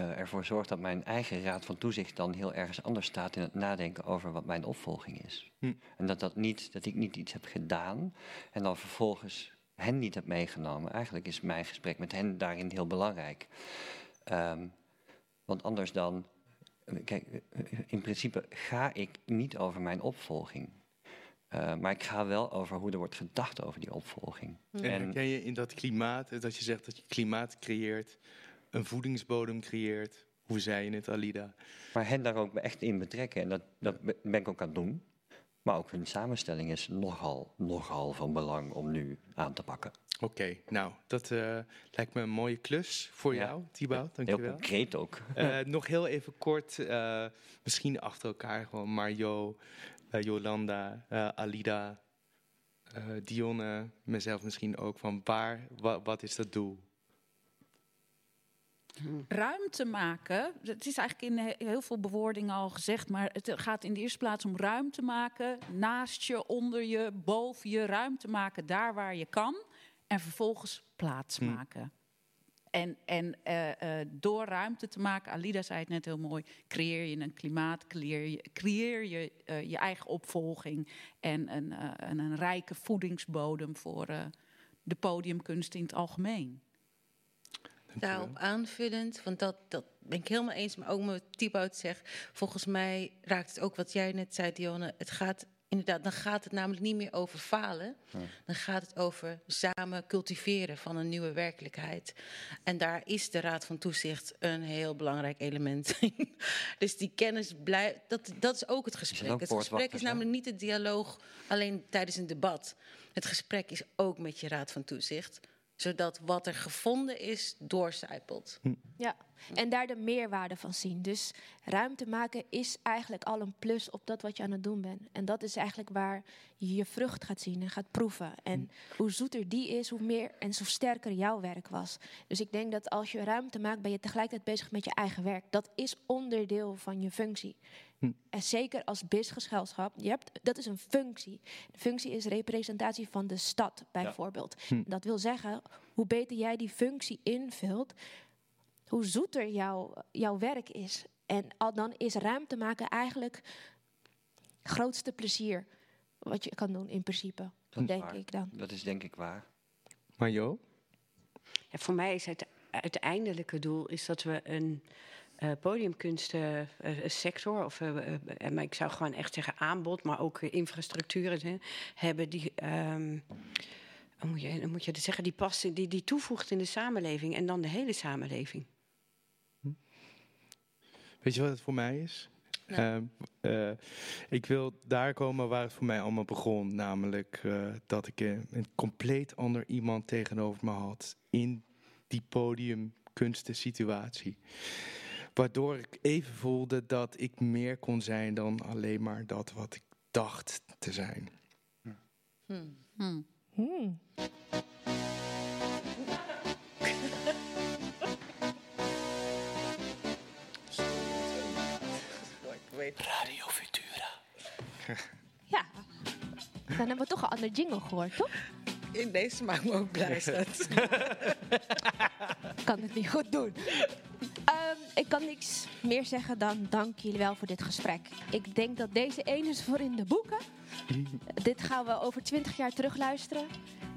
ervoor zorg dat mijn eigen raad van toezicht dan heel ergens anders staat in het nadenken over wat mijn opvolging is. Hm. En dat, dat, niet, dat ik niet iets heb gedaan en dan vervolgens hen niet heb meegenomen. Eigenlijk is mijn gesprek met hen daarin heel belangrijk. Um, want anders dan, kijk, in principe ga ik niet over mijn opvolging. Uh, maar ik ga wel over hoe er wordt gedacht over die opvolging. En herken je in dat klimaat, dat je zegt dat je klimaat creëert een voedingsbodem creëert. Hoe zei je het, Alida? Maar hen daar ook echt in betrekken. En dat, dat be- ben ik ook aan het doen. Maar ook hun samenstelling is nogal, nogal van belang om nu aan te pakken. Oké, nou, dat eh, lijkt me een mooie klus voor Ja. jou, Thibaut. Heel Dankjewel. concreet ook. Eh, [laughs] nog heel even kort, eh, misschien achter elkaar gewoon. Mario, Jolanda, Alida, Dionne, mezelf misschien ook. Van waar, wa- wat is dat doel? Ruimte maken. Het is eigenlijk in he- heel veel bewoordingen al gezegd, maar het gaat in de eerste plaats om ruimte maken. Naast je, onder je, boven je, ruimte maken daar waar je kan. En vervolgens plaats Hm. maken. En, en eh, eh, door ruimte te maken, Alida zei het net heel mooi, creëer je een klimaat, creëer je, creëer je eh, je eigen opvolging en een, een, een rijke voedingsbodem voor de podiumkunst in het algemeen. Daarop aanvullend, want dat, dat ben ik helemaal eens, maar ook met Thibaut zegt. Volgens mij raakt het ook wat jij net zei, Dionne. Het gaat inderdaad, dan gaat het namelijk niet meer over falen. Dan gaat het over samen cultiveren van een nieuwe werkelijkheid. En daar is de Raad van Toezicht een heel belangrijk element in. [laughs] dus die kennis blijft, dat, dat is ook het gesprek. ook Het gesprek is namelijk niet het dialoog alleen tijdens een debat. Het gesprek is ook met je Raad van Toezicht zodat wat er gevonden is doorcijpelt. Ja, en daar de meerwaarde van zien. Dus ruimte maken is eigenlijk al een plus op dat wat je aan het doen bent. En dat is eigenlijk waar je je vrucht gaat zien en gaat proeven. En hoe zoeter die is, hoe meer en zo sterker jouw werk was. Dus ik denk dat als je ruimte maakt, ben je tegelijkertijd bezig met je eigen werk. Dat is onderdeel van je functie. En zeker als BIS-gezelschap, je hebt, dat is een functie. De functie is representatie van de stad, bijvoorbeeld. Hm. Dat wil zeggen, hoe beter jij die functie invult, hoe zoeter jouw, jouw werk is. En al dan is ruimte maken eigenlijk grootste plezier wat je kan doen in principe, Dat is denk waar. ik dan. Dat is denk ik waar. Mario? Ja, voor mij is het uiteindelijke doel is dat we een eh podiumkunstsector, of, eh, eh, maar ik zou gewoon echt zeggen aanbod, maar ook eh, infrastructuren hè, hebben die. ehm, hoe moet je, hoe moet je het zeggen, die, past, die, die toevoegt in de samenleving en dan de hele samenleving. Weet je wat het voor mij is? Ehm, eh, ik wil daar komen waar het voor mij allemaal begon. Namelijk eh, dat ik een compleet ander iemand tegenover me had. In die podiumkunstensituatie. Waardoor ik even voelde dat ik meer kon zijn dan alleen maar dat wat ik dacht te zijn. Hmm. Radio Futura. [laughs] Ja, dan hebben we toch een ander jingle gehoord, toch? In deze maakt me ook blij. schat. [laughs] kan het niet goed doen. Ehm, ik kan niks meer zeggen dan dank jullie wel voor dit gesprek. Ik denk dat deze één is voor in de boeken. [laughs] dit gaan we over twintig jaar terugluisteren.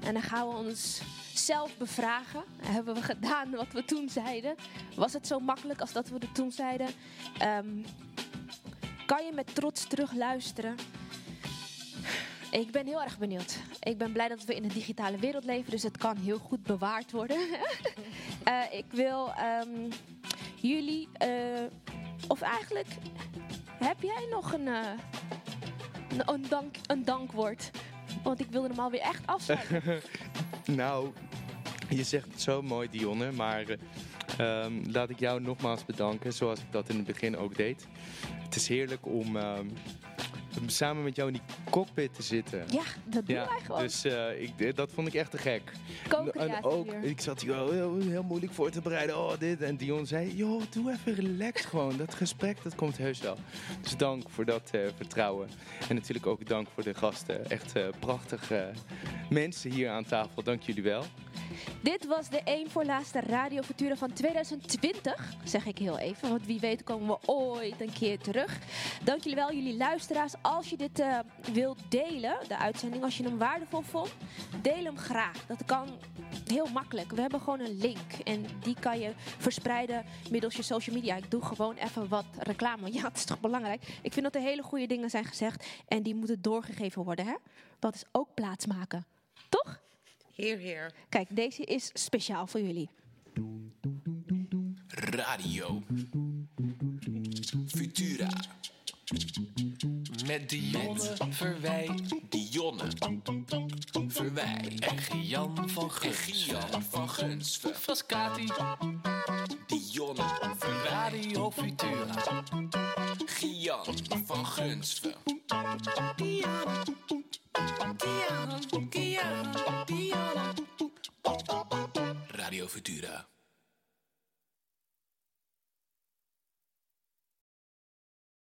En dan gaan we ons zelf bevragen. Hebben we gedaan wat we toen zeiden? Was het zo makkelijk als dat we het toen zeiden? Ehm, kan je met trots terugluisteren? Ik ben heel erg benieuwd. Ik ben blij dat we in een digitale wereld leven, dus het kan heel goed bewaard worden. [laughs] Eh, ik wil ehm, jullie, eh, of eigenlijk, heb jij nog een, eh, een, een dank, een dankwoord? Want ik wilde hem alweer echt afsluiten. [laughs] nou, je zegt het zo mooi, Dionne. Maar eh, ehm, laat ik jou nogmaals bedanken, zoals ik dat in het begin ook deed. Het is heerlijk om ehm, om samen met jou in die cockpit te zitten. Ja, dat doen wij gewoon. Dus eh, ik, dat vond ik echt te gek. En ook, ik zat hier wel heel, heel moeilijk voor te bereiden. Oh, dit. En Dion zei, joh, doe even relax gewoon. Dat gesprek, dat komt heus wel. Dus dank voor dat eh, vertrouwen. En natuurlijk ook dank voor de gasten. Echt eh, prachtige mensen hier aan tafel. Dank jullie wel. Dit was de één voor laatste Radio Futura van 2020. Zeg ik heel even, want wie weet komen we ooit een keer terug. Dank jullie wel, jullie luisteraars. Als je dit eh, wilt delen, de uitzending, als je hem waardevol vond, deel hem graag. Dat kan heel makkelijk. We hebben gewoon een link en die kan je verspreiden middels je social media. Ik doe gewoon even wat reclame. [laughs] Ja, het is toch belangrijk. Ik vind dat er hele goede dingen zijn gezegd en die moeten doorgegeven worden. Hè? Dat is ook plaatsmaken. Toch? Heer, heer. Kijk, deze is speciaal voor jullie. Radio Futura. Met Dionne Verwij, Dionne Verwij en Gian van Gian van Gunsven. Frascati, Dionne Verwij, Radio Futura. Gian van Gunsven. Dionne, Dionne, Dionne, Dionne. Radio Futura.